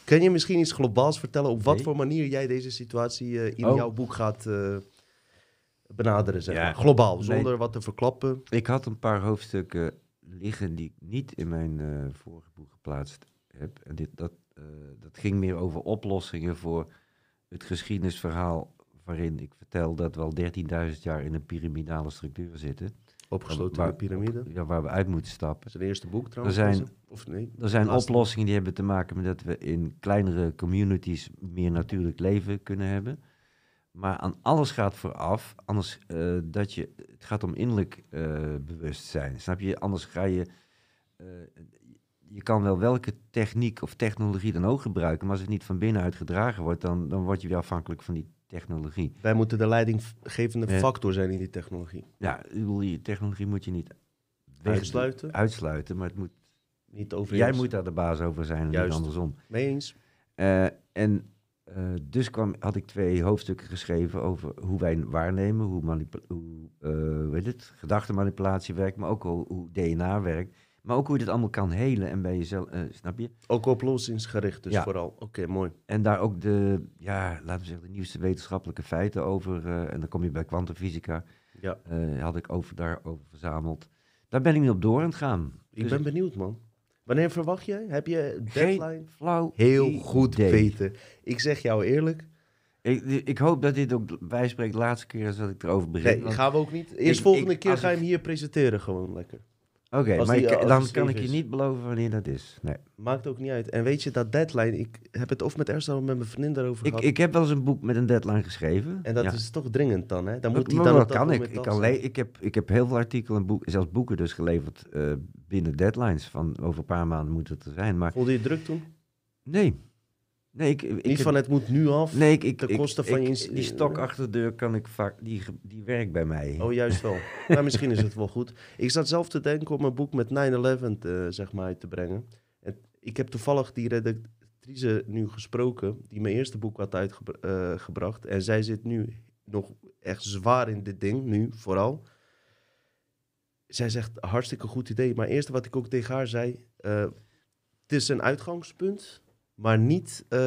kan je misschien iets globaals vertellen op wat
Nee.
voor manier jij deze situatie eh, in
Oh.
jouw boek gaat eh, benaderen, zeg
Ja.
maar. Globaal,
Nee.
zonder wat te verklappen.
Ik had een paar hoofdstukken liggen die ik niet in mijn eh, vorige boek geplaatst heb. En dit, dat, eh, dat ging meer over oplossingen voor het geschiedenisverhaal waarin ik vertel dat we al 13.000 jaar in een piramidale structuur zitten.
Opgesloten
Waar-
in de piramide.
Ja, waar we uit moeten
Dat
stappen.
is het eerste boek trouwens.
zijn-
deze? Of nee?
Er zijn oplossingen die hebben te maken met dat we in kleinere communities meer natuurlijk leven kunnen hebben. Maar aan alles gaat vooraf, anders eh, dat je, het gaat om innerlijk eh, bewustzijn. Snap je? Anders ga je, je kan wel welke techniek of technologie dan ook gebruiken, maar als het niet van binnenuit gedragen wordt, dan, dan word je weer afhankelijk van die technologie.
Wij moeten de leidinggevende factor zijn in die technologie.
Ja, ik bedoel, die technologie moet je niet
Uitsluiten,
uitsluiten, maar het moet,
niet over
jij moet daar de baas over zijn en
Juist.
niet andersom.
Mee eens?
Eh, en eh, dus kwam, had ik twee hoofdstukken geschreven over hoe wij waarnemen, hoe, hoe eh, hoe het, gedachtenmanipulatie werkt, maar ook hoe, hoe DNA werkt. Maar ook hoe je dit allemaal kan helen en bij jezelf, eh, snap je?
Ook oplossingsgericht dus
Ja.
vooral. Oké, mooi.
En daar ook de, ja, laten we zeggen, de nieuwste wetenschappelijke feiten over. eh, en dan kom je bij kwantumfysica.
Ja.
eh, had ik over, daarover verzameld. Daar ben ik nu op door aan het gaan.
Ik
Dus
ben benieuwd, man. Wanneer verwacht jij? Heb je
Geen
deadline?
Flauw.
Heel goed. Peter. Ik zeg jou eerlijk.
Ik, ik hoop dat dit ook bijspreekt de laatste keer is dat ik erover begin.
Nee, gaan we ook niet. Eerst
ik-
volgende
ik-
keer ga je
ik-
hem hier presenteren gewoon lekker.
Oké, maar
die,
ik- dan
die
kan ik je niet beloven wanneer dat is. Nee.
Maakt ook niet uit. En weet je, dat deadline, ik heb het of met Ersan of met mijn vriendin daarover
Ik,
gehad.
ik heb wel eens een boek met een deadline geschreven.
en dat
Ja.
is toch dringend dan, hè? Dan moet
maar
dan
dat kan ik. Ik, kan ik, heb, ik heb heel veel artikelen en boek, zelfs boeken dus geleverd eh, binnen deadlines. Van over een paar maanden moet het er zijn. Maar
Voelde je druk toen?
nee. Nee, ik, ik
niet
heb-
van het moet nu af.
Nee, ik, ik,
ten
ik-
koste van je
Die stok achter de deur kan ik vaak, die, die werkt bij mij.
Oh, juist wel. [LAUGHS] maar misschien is het wel goed. Ik zat zelf te denken om een boek met 9-11 te, zeg maar, te brengen. En ik heb toevallig die redactrice nu gesproken, die mijn eerste boek had uitgebracht. en zij zit nu nog echt zwaar in dit ding, nu vooral. Zij zegt, hartstikke goed idee. Maar eerst wat ik ook tegen haar zei, eh, het is een uitgangspunt, maar niet eh,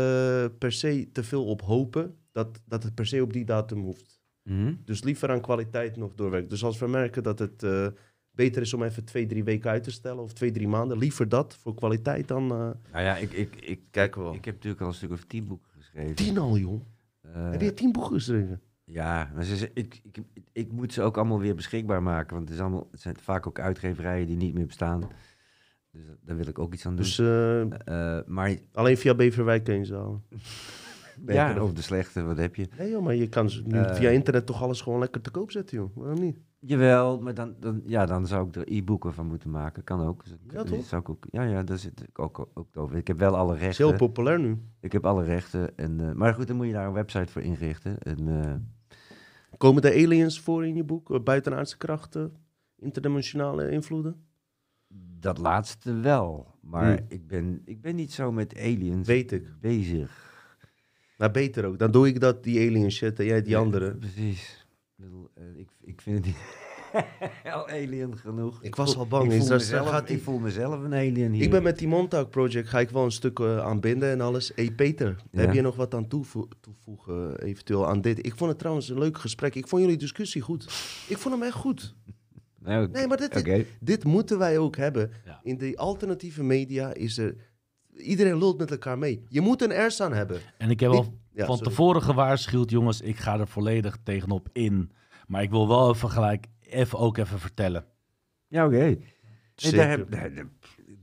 per se te veel op hopen dat, dat het per se op die datum hoeft.
Mhm.
Dus liever aan kwaliteit nog doorwerken. Dus als we merken dat het eh, beter is om even twee, drie weken uit te stellen of twee, drie maanden, liever dat voor kwaliteit dan. eh,
Nou ja, ik, ik, ik,
kijken we wel.
ik heb natuurlijk al een stuk of tien boeken geschreven.
Tien al, joh. Heb je tien boeken geschreven?
Ja, maar ze, ze- ik, ik, ik moet ze ook allemaal weer beschikbaar maken. Want het, is allemaal, het zijn vaak ook uitgeverijen die niet meer bestaan. Dus daar wil ik ook iets aan doen.
Dus eh,
Eh, maar
alleen via Beverwijk kun je ze halen.
ja, over de slechte, wat heb je?
Nee joh, maar je kan nu
Eh.
via internet toch alles gewoon lekker te koop zetten, joh. Waarom niet?
Jawel, maar dan, dan, ja, dan zou ik er e-boeken van moeten maken. Kan ook. Dus ik-
Ja,
dus
toch?
Zou ik ook, ja, ja, daar zit ik ook, ook over. Ik heb wel alle
Het is
rechten.
heel populair nu.
Ik heb alle rechten. En, eh, maar goed, dan moet je daar een website voor inrichten. En, eh,
Komen de aliens voor in je boek? Eh, Buitenaardse krachten? Interdimensionale invloeden?
Dat laatste wel. Maar
Hmm.
ik, ben, ik ben niet zo met aliens
Weet ik.
bezig.
Maar beter ook. Dan doe ik dat, die alien shit, en jij die
Ja,
andere.
Precies. Ik, bedoel, eh, ik, ik vind het niet [LAUGHS] al alien genoeg.
Ik was al bang.
Ik voel, mezelf,
gaat die-
ik voel mezelf een alien hier.
Ik ben met die Montauk Project, ga ik wel een stuk eh, aanbinden en alles. hey Peter,
Ja.
heb je nog wat aan toevo- toevoegen eventueel aan dit? Ik vond het trouwens een leuk gesprek. Ik vond jullie discussie goed. Ik vond hem echt goed.
Nou,
Nee, maar dit, dit, moeten wij ook hebben.
Ja.
In de alternatieve media is er... Iedereen lult met elkaar mee. Je moet een Ersan hebben.
En ik heb al
Ja,
van
sorry.
tevoren gewaarschuwd, jongens, ik ga er volledig tegenop in. Maar ik wil wel even gelijk even ook even vertellen.
Ja, oké. Nee, daar- daar-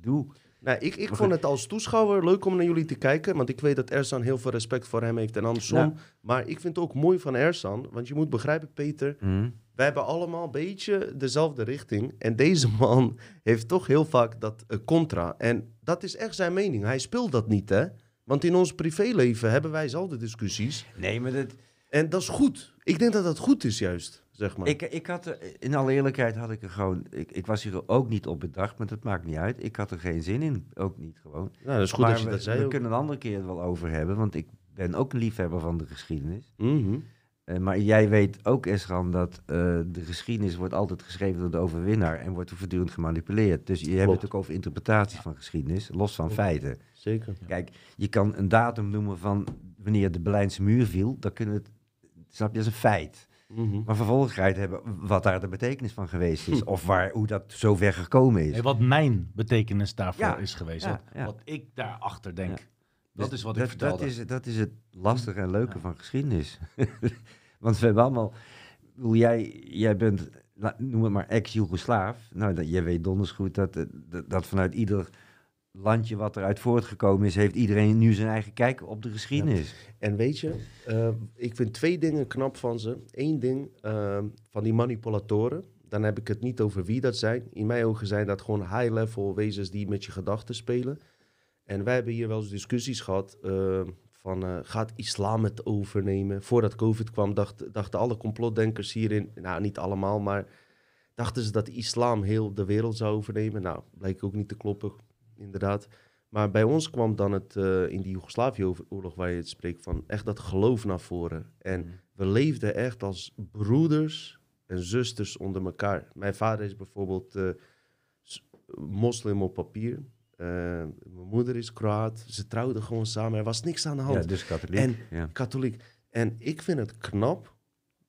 Doe.
Nou, ik, ik vond het als toeschouwer leuk om naar jullie te kijken. Want ik weet dat Ersan heel veel respect voor hem heeft en andersom.
Ja.
Maar ik vind het ook mooi van Ersan. Want je moet begrijpen, Peter...
Hm.
Wij hebben allemaal een beetje dezelfde richting. En deze [LAUGHS] man heeft toch heel vaak dat eh, contra. En dat is echt zijn mening. Hij speelt dat niet, hè? Want in ons privéleven hebben wij zelfde discussies.
Nee, maar dat,
En dat is goed. Ik denk dat dat goed is, juist, zeg maar.
ik, ik had er, in alle eerlijkheid had ik er gewoon, ik, ik was hier ook niet op bedacht, maar dat maakt niet uit. Ik had er geen zin in, ook niet gewoon.
nou, dat is goed
maar
als je
we,
dat zei
we
ook.
kunnen een andere keer het wel over hebben, want ik ben ook een liefhebber van de geschiedenis.
Mhm.
Eh, maar jij weet ook, Esran, dat eh, de geschiedenis wordt altijd geschreven door de overwinnaar en wordt voortdurend gemanipuleerd. Dus je hebt het ook over interpretaties van geschiedenis, los van feiten.
Zeker.
Kijk, je kan een datum noemen van wanneer de Berlijnse muur viel, dan kunnen het, snap je, dat is een feit.
Mhm.
Maar vervolgens ga je het hebben wat daar de betekenis van geweest is, of waar, hoe dat zo ver gekomen is.
Wat mijn betekenis daarvoor
Ja,
is geweest.
ja,
wat,
ja.
wat ik daarachter denk. Dat
Dus
is wat
dat,
ik vertelde.
Dat is, dat is het lastige en leuke
Ja.
van geschiedenis. [LAUGHS] Want we hebben allemaal... Jij, jij bent, noem het maar, ex-Jugoslaaf. Nou, dat, jij weet donders goed dat, eh, dat, dat vanuit ieder landje wat eruit voortgekomen is... heeft iedereen nu zijn eigen kijk op de geschiedenis.
En weet je, eh, ik vind twee dingen knap van ze. Eén ding eh, van die manipulatoren. dan heb ik het niet over wie dat zijn. In mijn ogen zijn dat gewoon high-level wezens die met je gedachten spelen. En wij hebben hier wel eens discussies gehad eh, van eh, gaat islam het overnemen? Voordat COVID kwam dacht, dachten alle complotdenkers hierin, nou niet allemaal, maar dachten ze dat islam heel de wereld zou overnemen. Nou, blijkt ook niet te kloppen, inderdaad. Maar bij ons kwam dan het eh, in die Joegoslavië-oorlog waar je het spreekt van echt dat geloof naar voren. En we leefden echt als broeders en zusters onder elkaar. Mijn vader is bijvoorbeeld eh, moslim op papier. Eh, mijn moeder is Kroaat. Ze trouwden gewoon samen. Er was niks aan de hand.
Ja, dus katholiek.
En
ja.
katholiek. En ik vind het knap.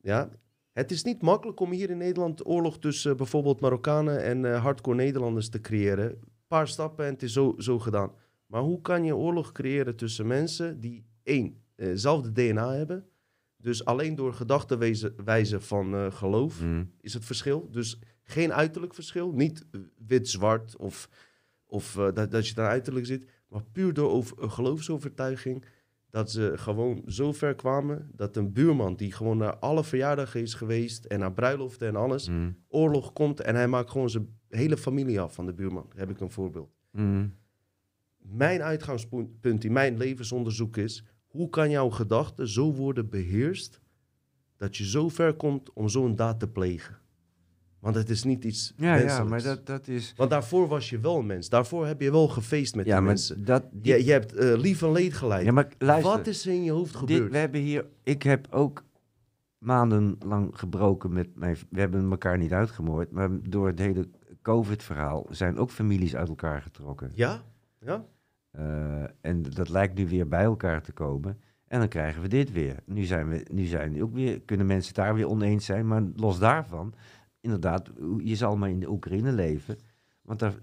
Ja. Het is niet makkelijk om hier in Nederland oorlog tussen eh, bijvoorbeeld Marokkanen en eh, hardcore Nederlanders te creëren. Een paar stappen en het is zo, zo gedaan. Maar hoe kan je oorlog creëren tussen mensen die één, hetzelfde DNA hebben. Dus alleen door gedachtenwijze van geloof
Mm.
is het verschil. Dus geen uiterlijk verschil. Niet wit-zwart of, of eh, dat, dat je daar uiterlijk zit. Maar puur door over, een geloofsovertuiging. Dat ze gewoon zo ver kwamen dat een buurman die gewoon naar alle verjaardagen is geweest. En naar bruiloften en alles.
Mm.
Oorlog komt en hij maakt gewoon zijn hele familie af van de buurman. Heb ik een voorbeeld.
Mm.
Mijn uitgangspunt in mijn levensonderzoek is... hoe kan jouw gedachte zo worden beheerst... dat je zo ver komt om zo'n daad te plegen? Want het is niet iets
Ja, ja, maar dat, dat is...
Want daarvoor was je wel een mens. Daarvoor heb je wel gefeest met
Ja,
die
maar
mensen.
dat...
Je, je hebt eh, lief en leed geleid.
Ja, maar luister.
Wat is er in je hoofd
Dit,
gebeurd?
we hebben hier, ik heb ook maandenlang gebroken met mijn. We hebben elkaar niet uitgemoord, maar door het hele COVID-verhaal zijn ook families uit elkaar getrokken.
Ja? Ja?
Eh, en dat lijkt nu weer bij elkaar te komen. En dan krijgen we dit weer. Nu zijn we, nu zijn ook weer, kunnen mensen daar weer oneens zijn. Maar los daarvan, inderdaad, je zal maar in de Oekraïne leven. Want daar,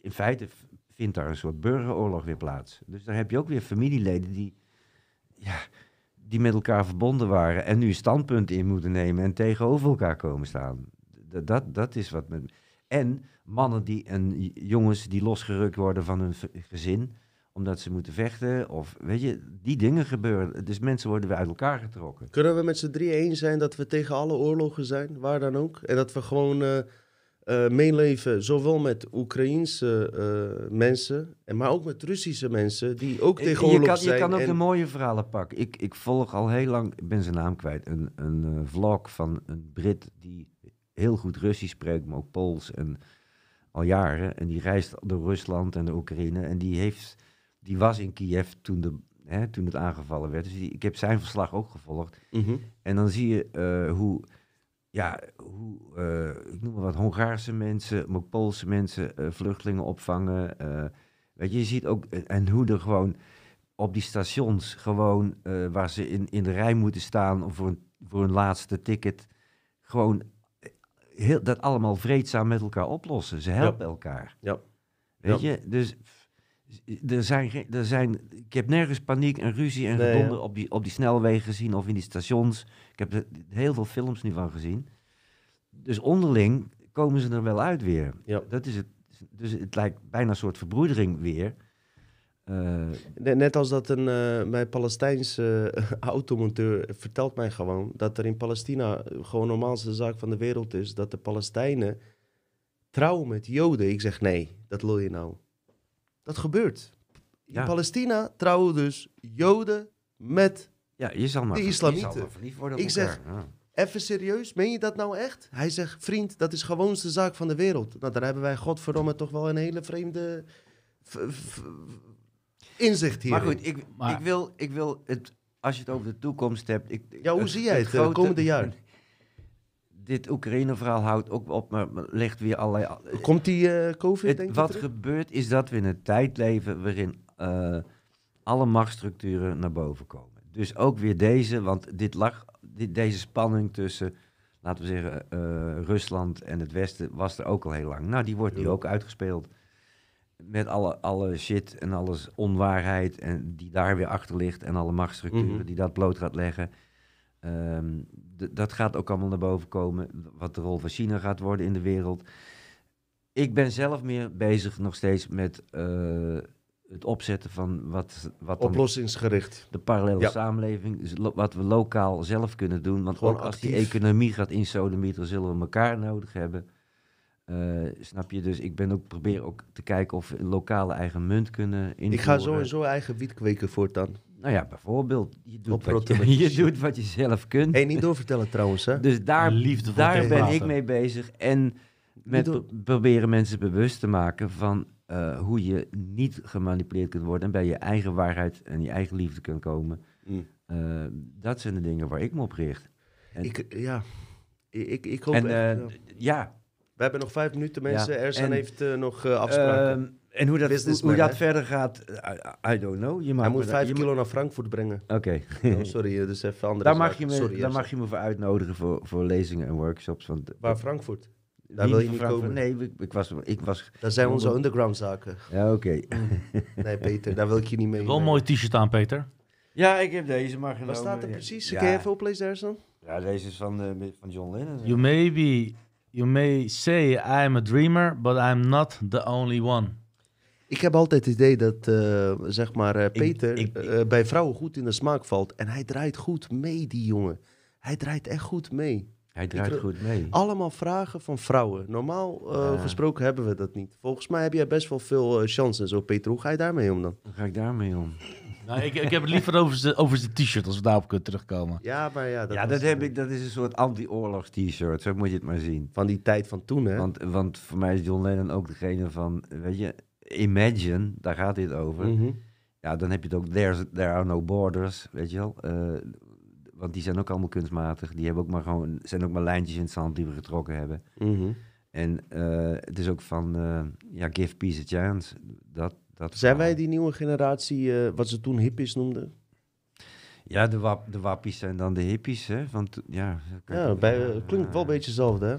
in feite vindt daar een soort burgeroorlog weer plaats. Dus daar heb je ook weer familieleden die, ja, die met elkaar verbonden waren. En nu standpunten in moeten nemen en tegenover elkaar komen staan. D- Dat, dat is wat met. En mannen die, en jongens die losgerukt worden van hun gezin omdat ze moeten vechten. Of weet je, die dingen gebeuren. Dus mensen worden weer uit elkaar getrokken.
Kunnen we met z'n drie eens zijn dat we tegen alle oorlogen zijn, waar dan ook? En dat we gewoon eh, eh, meeleven, zowel met Oekraïense eh, mensen, en maar ook met Russische mensen, die ook tegen oorlog
kan,
zijn.
je kan ook
en-
de mooie verhalen pakken. Ik, ik volg al heel lang, ik ben zijn naam kwijt, een, een vlog van een Brit die heel goed Russisch spreekt, maar ook Pools en al jaren. En die reist door Rusland en de Oekraïne. En die, heeft, die was in Kiev toen, de, hè, toen het aangevallen werd. Dus die, ik heb zijn verslag ook gevolgd.
Mhm.
En dan zie je eh, hoe, ja, hoe eh, ik noem maar wat, Hongaarse mensen, maar Poolse mensen eh, vluchtelingen opvangen. weet je, je ziet ook, en hoe er gewoon op die stations, gewoon waar ze in, in de rij moeten staan of voor een, voor een laatste ticket, gewoon heel, dat allemaal vreedzaam met elkaar oplossen. Ze helpen elkaar.
Ja.
Weet
Ja.
je, dus er zijn, er zijn, ik heb nergens paniek en ruzie en
Nee,
gedonder
ja.
op, die, op die snelwegen gezien of in die stations. Ik heb er heel veel films nu van gezien. Dus onderling komen ze er wel uit weer.
Ja.
Dat is het. Dus het lijkt bijna een soort verbroedering weer. Eh,
Ne- Net als dat een, eh, mijn Palestijnse eh, [LAUGHS] automonteur vertelt mij gewoon dat er in Palestina gewoon de normaalste zaak van de wereld is. Dat de Palestijnen trouwen met Joden. Ik zeg nee, dat lul je nou. Dat gebeurt. In
Ja.
Palestina trouwen dus Joden met.
ja, je zal maar,
De islamieten.
je zal maar verliefd worden
Ik zeg-
Ja.
Even serieus, meen je dat nou echt? Hij zegt, vriend, dat is gewoonste zaak van de wereld. Nou, daar hebben wij godverdomme toch wel een hele vreemde inzicht hier.
Maar goed, ik,
Maar-
ik, wil, ik wil het, als je het over de toekomst hebt. Ik,
Ja, hoe zie jij het, eh, komende jaar? [LAUGHS]
Dit Oekraïne-verhaal houdt ook op, maar legt weer allerlei.
Komt die eh, COVID,
Het-
denk
wat
terug?
gebeurt is dat we in een tijd leven waarin eh, alle machtsstructuren naar boven komen. Dus ook weer deze, want dit lag, dit, deze spanning tussen, laten we zeggen, eh, Rusland en het Westen was er ook al heel lang. Nou, die wordt nu ook uitgespeeld. Met alle, alle shit en alles onwaarheid en die daar weer achter ligt en alle machtsstructuren
Mhm.
die dat bloot gaat leggen. Ehm, dat gaat ook allemaal naar boven komen. Wat de rol van China gaat worden in de wereld. Ik ben zelf meer bezig nog steeds met eh, het opzetten van wat, wat
Oplossingsgericht.
de parallele
Ja.
samenleving, dus wat we lokaal zelf kunnen doen. Want
Gewoon
ook als die economie gaat insodemieteren, zullen we elkaar nodig hebben. Eh, snap je? Dus ik ben ook probeer ook te kijken of we een lokale eigen munt kunnen invoeren.
Ik ga sowieso eigen wiet kweken voortaan.
Nou ja, bijvoorbeeld, je doet, wat je,
rotte- [LAUGHS]
je doet wat je zelf kunt.
Hé, niet doorvertellen trouwens, hè?
Dus daar, daar ben ik mee bezig. En met proberen mensen bewust te maken van eh, hoe je niet gemanipuleerd kunt worden. En bij je eigen waarheid en je eigen liefde kunt komen.
Mm.
Eh, dat zijn de dingen waar ik me op richt. En,
Ik, ja, ik, ik, hoop
en
echt,
eh,
ja.
ja,
We hebben nog vijf minuten, mensen.
Ja,
Ersan
en-
heeft eh, nog eh, afspraken.
En hoe dat, hoe,
Businessman,
hoe dat
hè?
verder gaat, I, I don't know. Je mag
Hij moet
daar-
vijf
je
kilo naar Frankfurt brengen.
Oké.
Oh, sorry, eh, dus even andere
daar mag je me,
Sorry,
daar mag je me voor uitnodigen voor, voor lezingen en workshops. Want,
Waar Frankfurt? Daar wil je niet komen.
Nee, ik, ik was, ik was...
Dat zijn onze
Onder-
underground zaken.
Ja, oké.
Nee, Peter, daar wil ik je niet mee.
Wel een mooi t-shirt aan, Peter.
Ja, ik heb deze maar genomen.
Wat staat er precies?
Ja.
Kun je even oplezen, Ersan?
Ja, deze is van, eh, van John Lennon.
You may be, you may say I'm a dreamer, but I'm not the only one.
Ik heb altijd het idee dat, eh, zeg maar, eh, Peter
ik-
eh, bij vrouwen goed in de smaak valt. En hij draait goed mee, die jongen. Hij draait echt goed mee.
Hij draait
Ik-
goed mee.
Allemaal vragen van vrouwen. Normaal eh, gesproken hebben we dat niet. Volgens mij heb jij best wel veel chance en zo, Peter. Hoe ga je daarmee om dan?
Hoe ga ik daarmee om?
Nou, ik, ik heb het liever over zijn over t-shirt, als we daarop kunnen terugkomen.
Ja, maar ja, dat,
ja, dat, heb ik, dat is een soort anti-oorlogs t-shirt. Zo moet je het maar zien.
Van die tijd van toen, hè?
Want, want voor mij is John Lennon ook degene van, weet je, Imagine, daar gaat dit over.
Mhm.
Ja, dan heb je het ook There's, There Are No Borders, weet je wel. Eh, want die zijn ook allemaal kunstmatig. Die hebben ook maar gewoon, zijn ook maar lijntjes in het zand die we getrokken hebben.
Mhm.
En eh, het is ook van, eh, ja, give peace a chance. Dat, dat
Zijn wij die nieuwe generatie, wat ze toen hippies noemden?
Ja, de, wap, de wappies zijn dan de hippies, hè? Want ja,
Ja, bij, eh, klinkt wel een beetje hetzelfde, hè?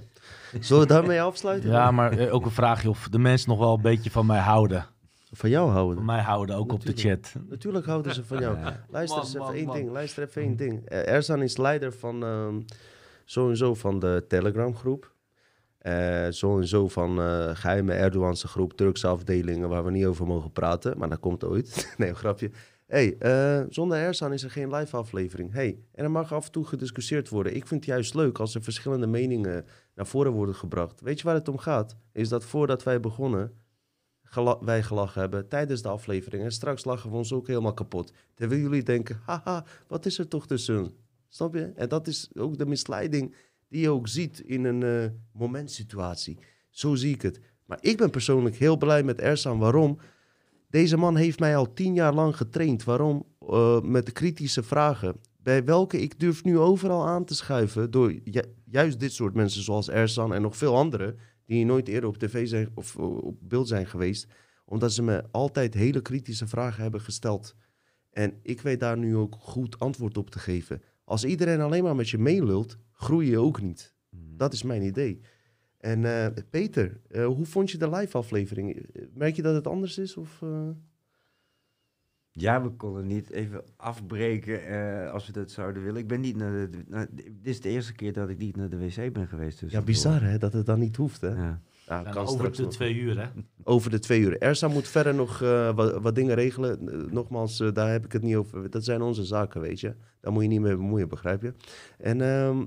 Zullen we daarmee afsluiten?
Ja, maar eh, ook een vraagje of de mensen nog wel een beetje van mij houden.
Van jou houden.
Van mij houden, ook op de chat.
Natuurlijk houden ze van jou.
Ja.
Luister
Man,
eens even
man,
één
man.
ding. Luister even één ding. Eh, Erzan is leider van ehm zo en zo van de Telegram groep. Eh, zo en zo van eh, geheime Erdoganse groep, Turkse afdelingen waar we niet over mogen praten. Maar dat komt ooit. [LAUGHS] nee, een grapje. Hey, eh, zonder Erzan is er geen live aflevering. hey, en er mag af en toe gediscussieerd worden. Ik vind het juist leuk als er verschillende meningen naar voren worden gebracht. Weet je waar het om gaat? Is dat voordat wij begonnen, wij gelachen hebben tijdens de aflevering. En straks lachen we ons ook helemaal kapot. Terwijl jullie denken, haha, wat is er toch tussen? Snap je? En dat is ook de misleiding die je ook ziet in een eh, momentsituatie. Zo zie ik het. Maar ik ben persoonlijk heel blij met Ersan. Waarom? Deze man heeft mij al tien jaar lang getraind. Waarom? Eh, met kritische vragen. Bij welke ik durf nu overal aan te schuiven door ju- juist dit soort mensen zoals Ersan en nog veel anderen die nooit eerder op tv zijn of eh, op beeld zijn geweest, omdat ze me altijd hele kritische vragen hebben gesteld. En ik weet daar nu ook goed antwoord op te geven. Als iedereen alleen maar met je meelult, groei je ook niet. Dat is mijn idee. En eh, Peter, eh, hoe vond je de live aflevering? Merk je dat het anders is? Of, eh?
Ja, we konden niet even afbreken eh, als we dat zouden willen. Ik ben niet naar de... Naar, dit is de eerste keer dat ik niet naar de wc ben geweest. Dus
Ja, bizar hè, dat het dan niet hoeft hè?
Ja.
Kan
over de
nog.
twee uur, hè?
Over de twee uur. Ersa moet verder nog eh, wat, wat dingen regelen. Eh, nogmaals, eh, daar heb ik het niet over. Dat zijn onze zaken, weet je. Daar moet je niet mee bemoeien, begrijp je? En ehm,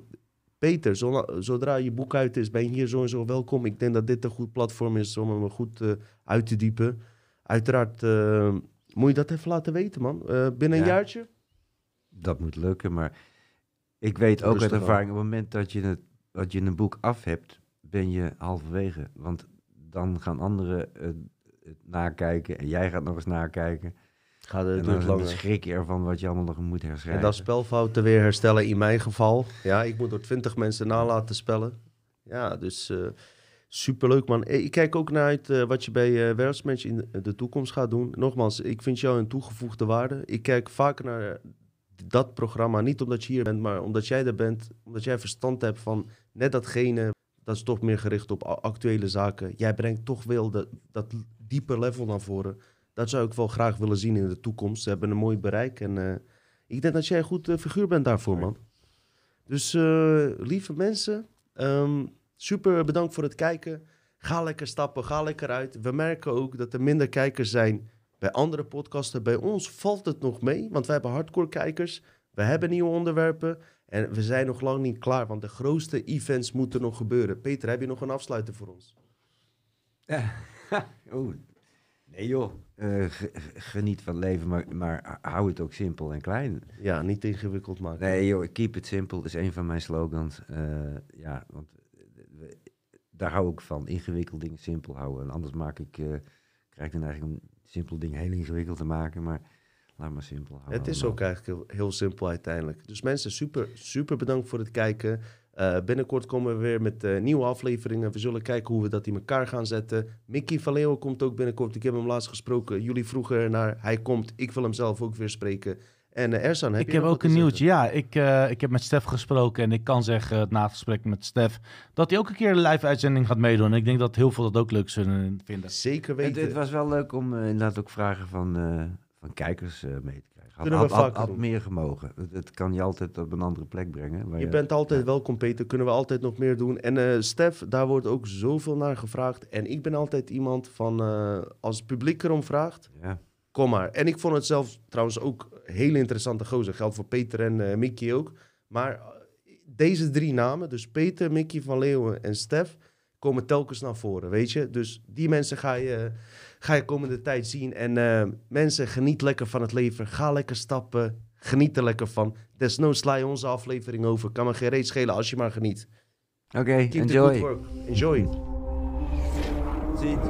Peter, zo- zodra je boek uit is, ben je hier zo en zo welkom. Ik denk dat dit een goed platform is om hem goed eh, uit te diepen. Uiteraard eh, moet je dat even laten weten, man. Eh, binnen een
Ja.
jaartje?
Dat moet lukken, maar ik weet ook uit ervaring... op het moment dat je, het, dat je een boek af hebt, ben je halverwege. Want dan gaan anderen het nakijken en jij gaat nog eens nakijken.
Gaat
en
het
dan
duurt langer.
schrik je ervan wat je allemaal nog moet
En
herschrijven.
dat spelfouten weer herstellen in mijn geval. Ja, ik moet door twintig mensen na laten spellen. Ja, dus eh, superleuk man. Eh, Ik kijk ook naar uit eh, wat je bij Wereldsmatch in de- toekomst gaat doen. Nogmaals, ik vind jou een toegevoegde waarde. Ik kijk vaker naar dat programma. Niet omdat je hier bent, maar omdat jij er bent. Omdat jij verstand hebt van net datgene. Dat is toch meer gericht op actuele zaken. Jij brengt toch wel dat, dat diepe level naar voren. Dat zou ik wel graag willen zien in de toekomst. Ze hebben een mooi bereik en... eh, ik denk dat jij een goed eh, figuur bent daarvoor, man. Dus eh, lieve mensen, ehm, super bedankt voor het kijken. Ga lekker stappen, ga lekker uit. We merken ook dat er minder kijkers zijn Bij andere podcasten, bij ons valt het nog mee, want wij hebben hardcore kijkers. We hebben nieuwe onderwerpen en we zijn nog lang niet klaar, want de grootste events moeten nog gebeuren. Peter, heb je nog een afsluiter voor ons? [LAUGHS]
Nee joh, Eh, ge- ge- geniet van het leven, maar, maar hou het ook simpel en klein.
Ja, niet ingewikkeld maken.
Nee joh, keep it simple is een van mijn slogans. Eh, ja, want eh, we- daar hou ik van. Ingewikkeld dingen simpel houden. En anders maak ik, eh, krijg ik dan eigenlijk om simpel dingen heel ingewikkeld te maken. Maar laat maar simpel houden.
Het is
allemaal.
ook eigenlijk heel, heel simpel uiteindelijk. Dus mensen, super, super bedankt voor het kijken. Eh, binnenkort komen we weer met eh, nieuwe afleveringen. We zullen kijken hoe we dat in elkaar gaan zetten. Mickey van Leeuwen komt ook binnenkort. Ik heb hem laatst gesproken. Jullie vroegen ernaar. Hij komt. Ik wil hem zelf ook weer spreken. En eh, Ersan, heb
ik
je
heb
nog
ook
wat
een
te
nieuwtje. Ja, ik, eh, ik heb met Stef gesproken en ik kan zeggen, na het gesprek met Stef, dat hij ook een keer een live uitzending gaat meedoen. En ik denk dat heel veel dat ook leuk zullen vinden.
Zeker weten.
het was wel leuk om eh, inderdaad ook vragen van, eh, van kijkers eh, mee te Had,
Kunnen we
had,
vaker
meer gemogen. Het, kan je altijd op een andere plek brengen. waar
Je bent altijd
ja.
welkom, Peter. Kunnen we altijd nog meer doen. En eh Stef, daar wordt ook zoveel naar gevraagd. En ik ben altijd iemand van, eh, als het publiek erom vraagt,
Ja.
Kom maar. En ik vond het zelf trouwens ook hele interessante gozer. Geldt voor Peter en eh, Mickey ook. Maar deze drie namen, dus Peter, Mickey van Leeuwen en Stef, komen telkens naar voren, weet je. Dus die mensen ga je, ga je komende tijd zien. En eh, mensen, geniet lekker van het leven. Ga lekker stappen. Geniet er lekker van. Desnoods sla je onze aflevering over. Kan me geen reet schelen als je maar geniet.
Oké,
good
enjoy.
Enjoy.
Ziet.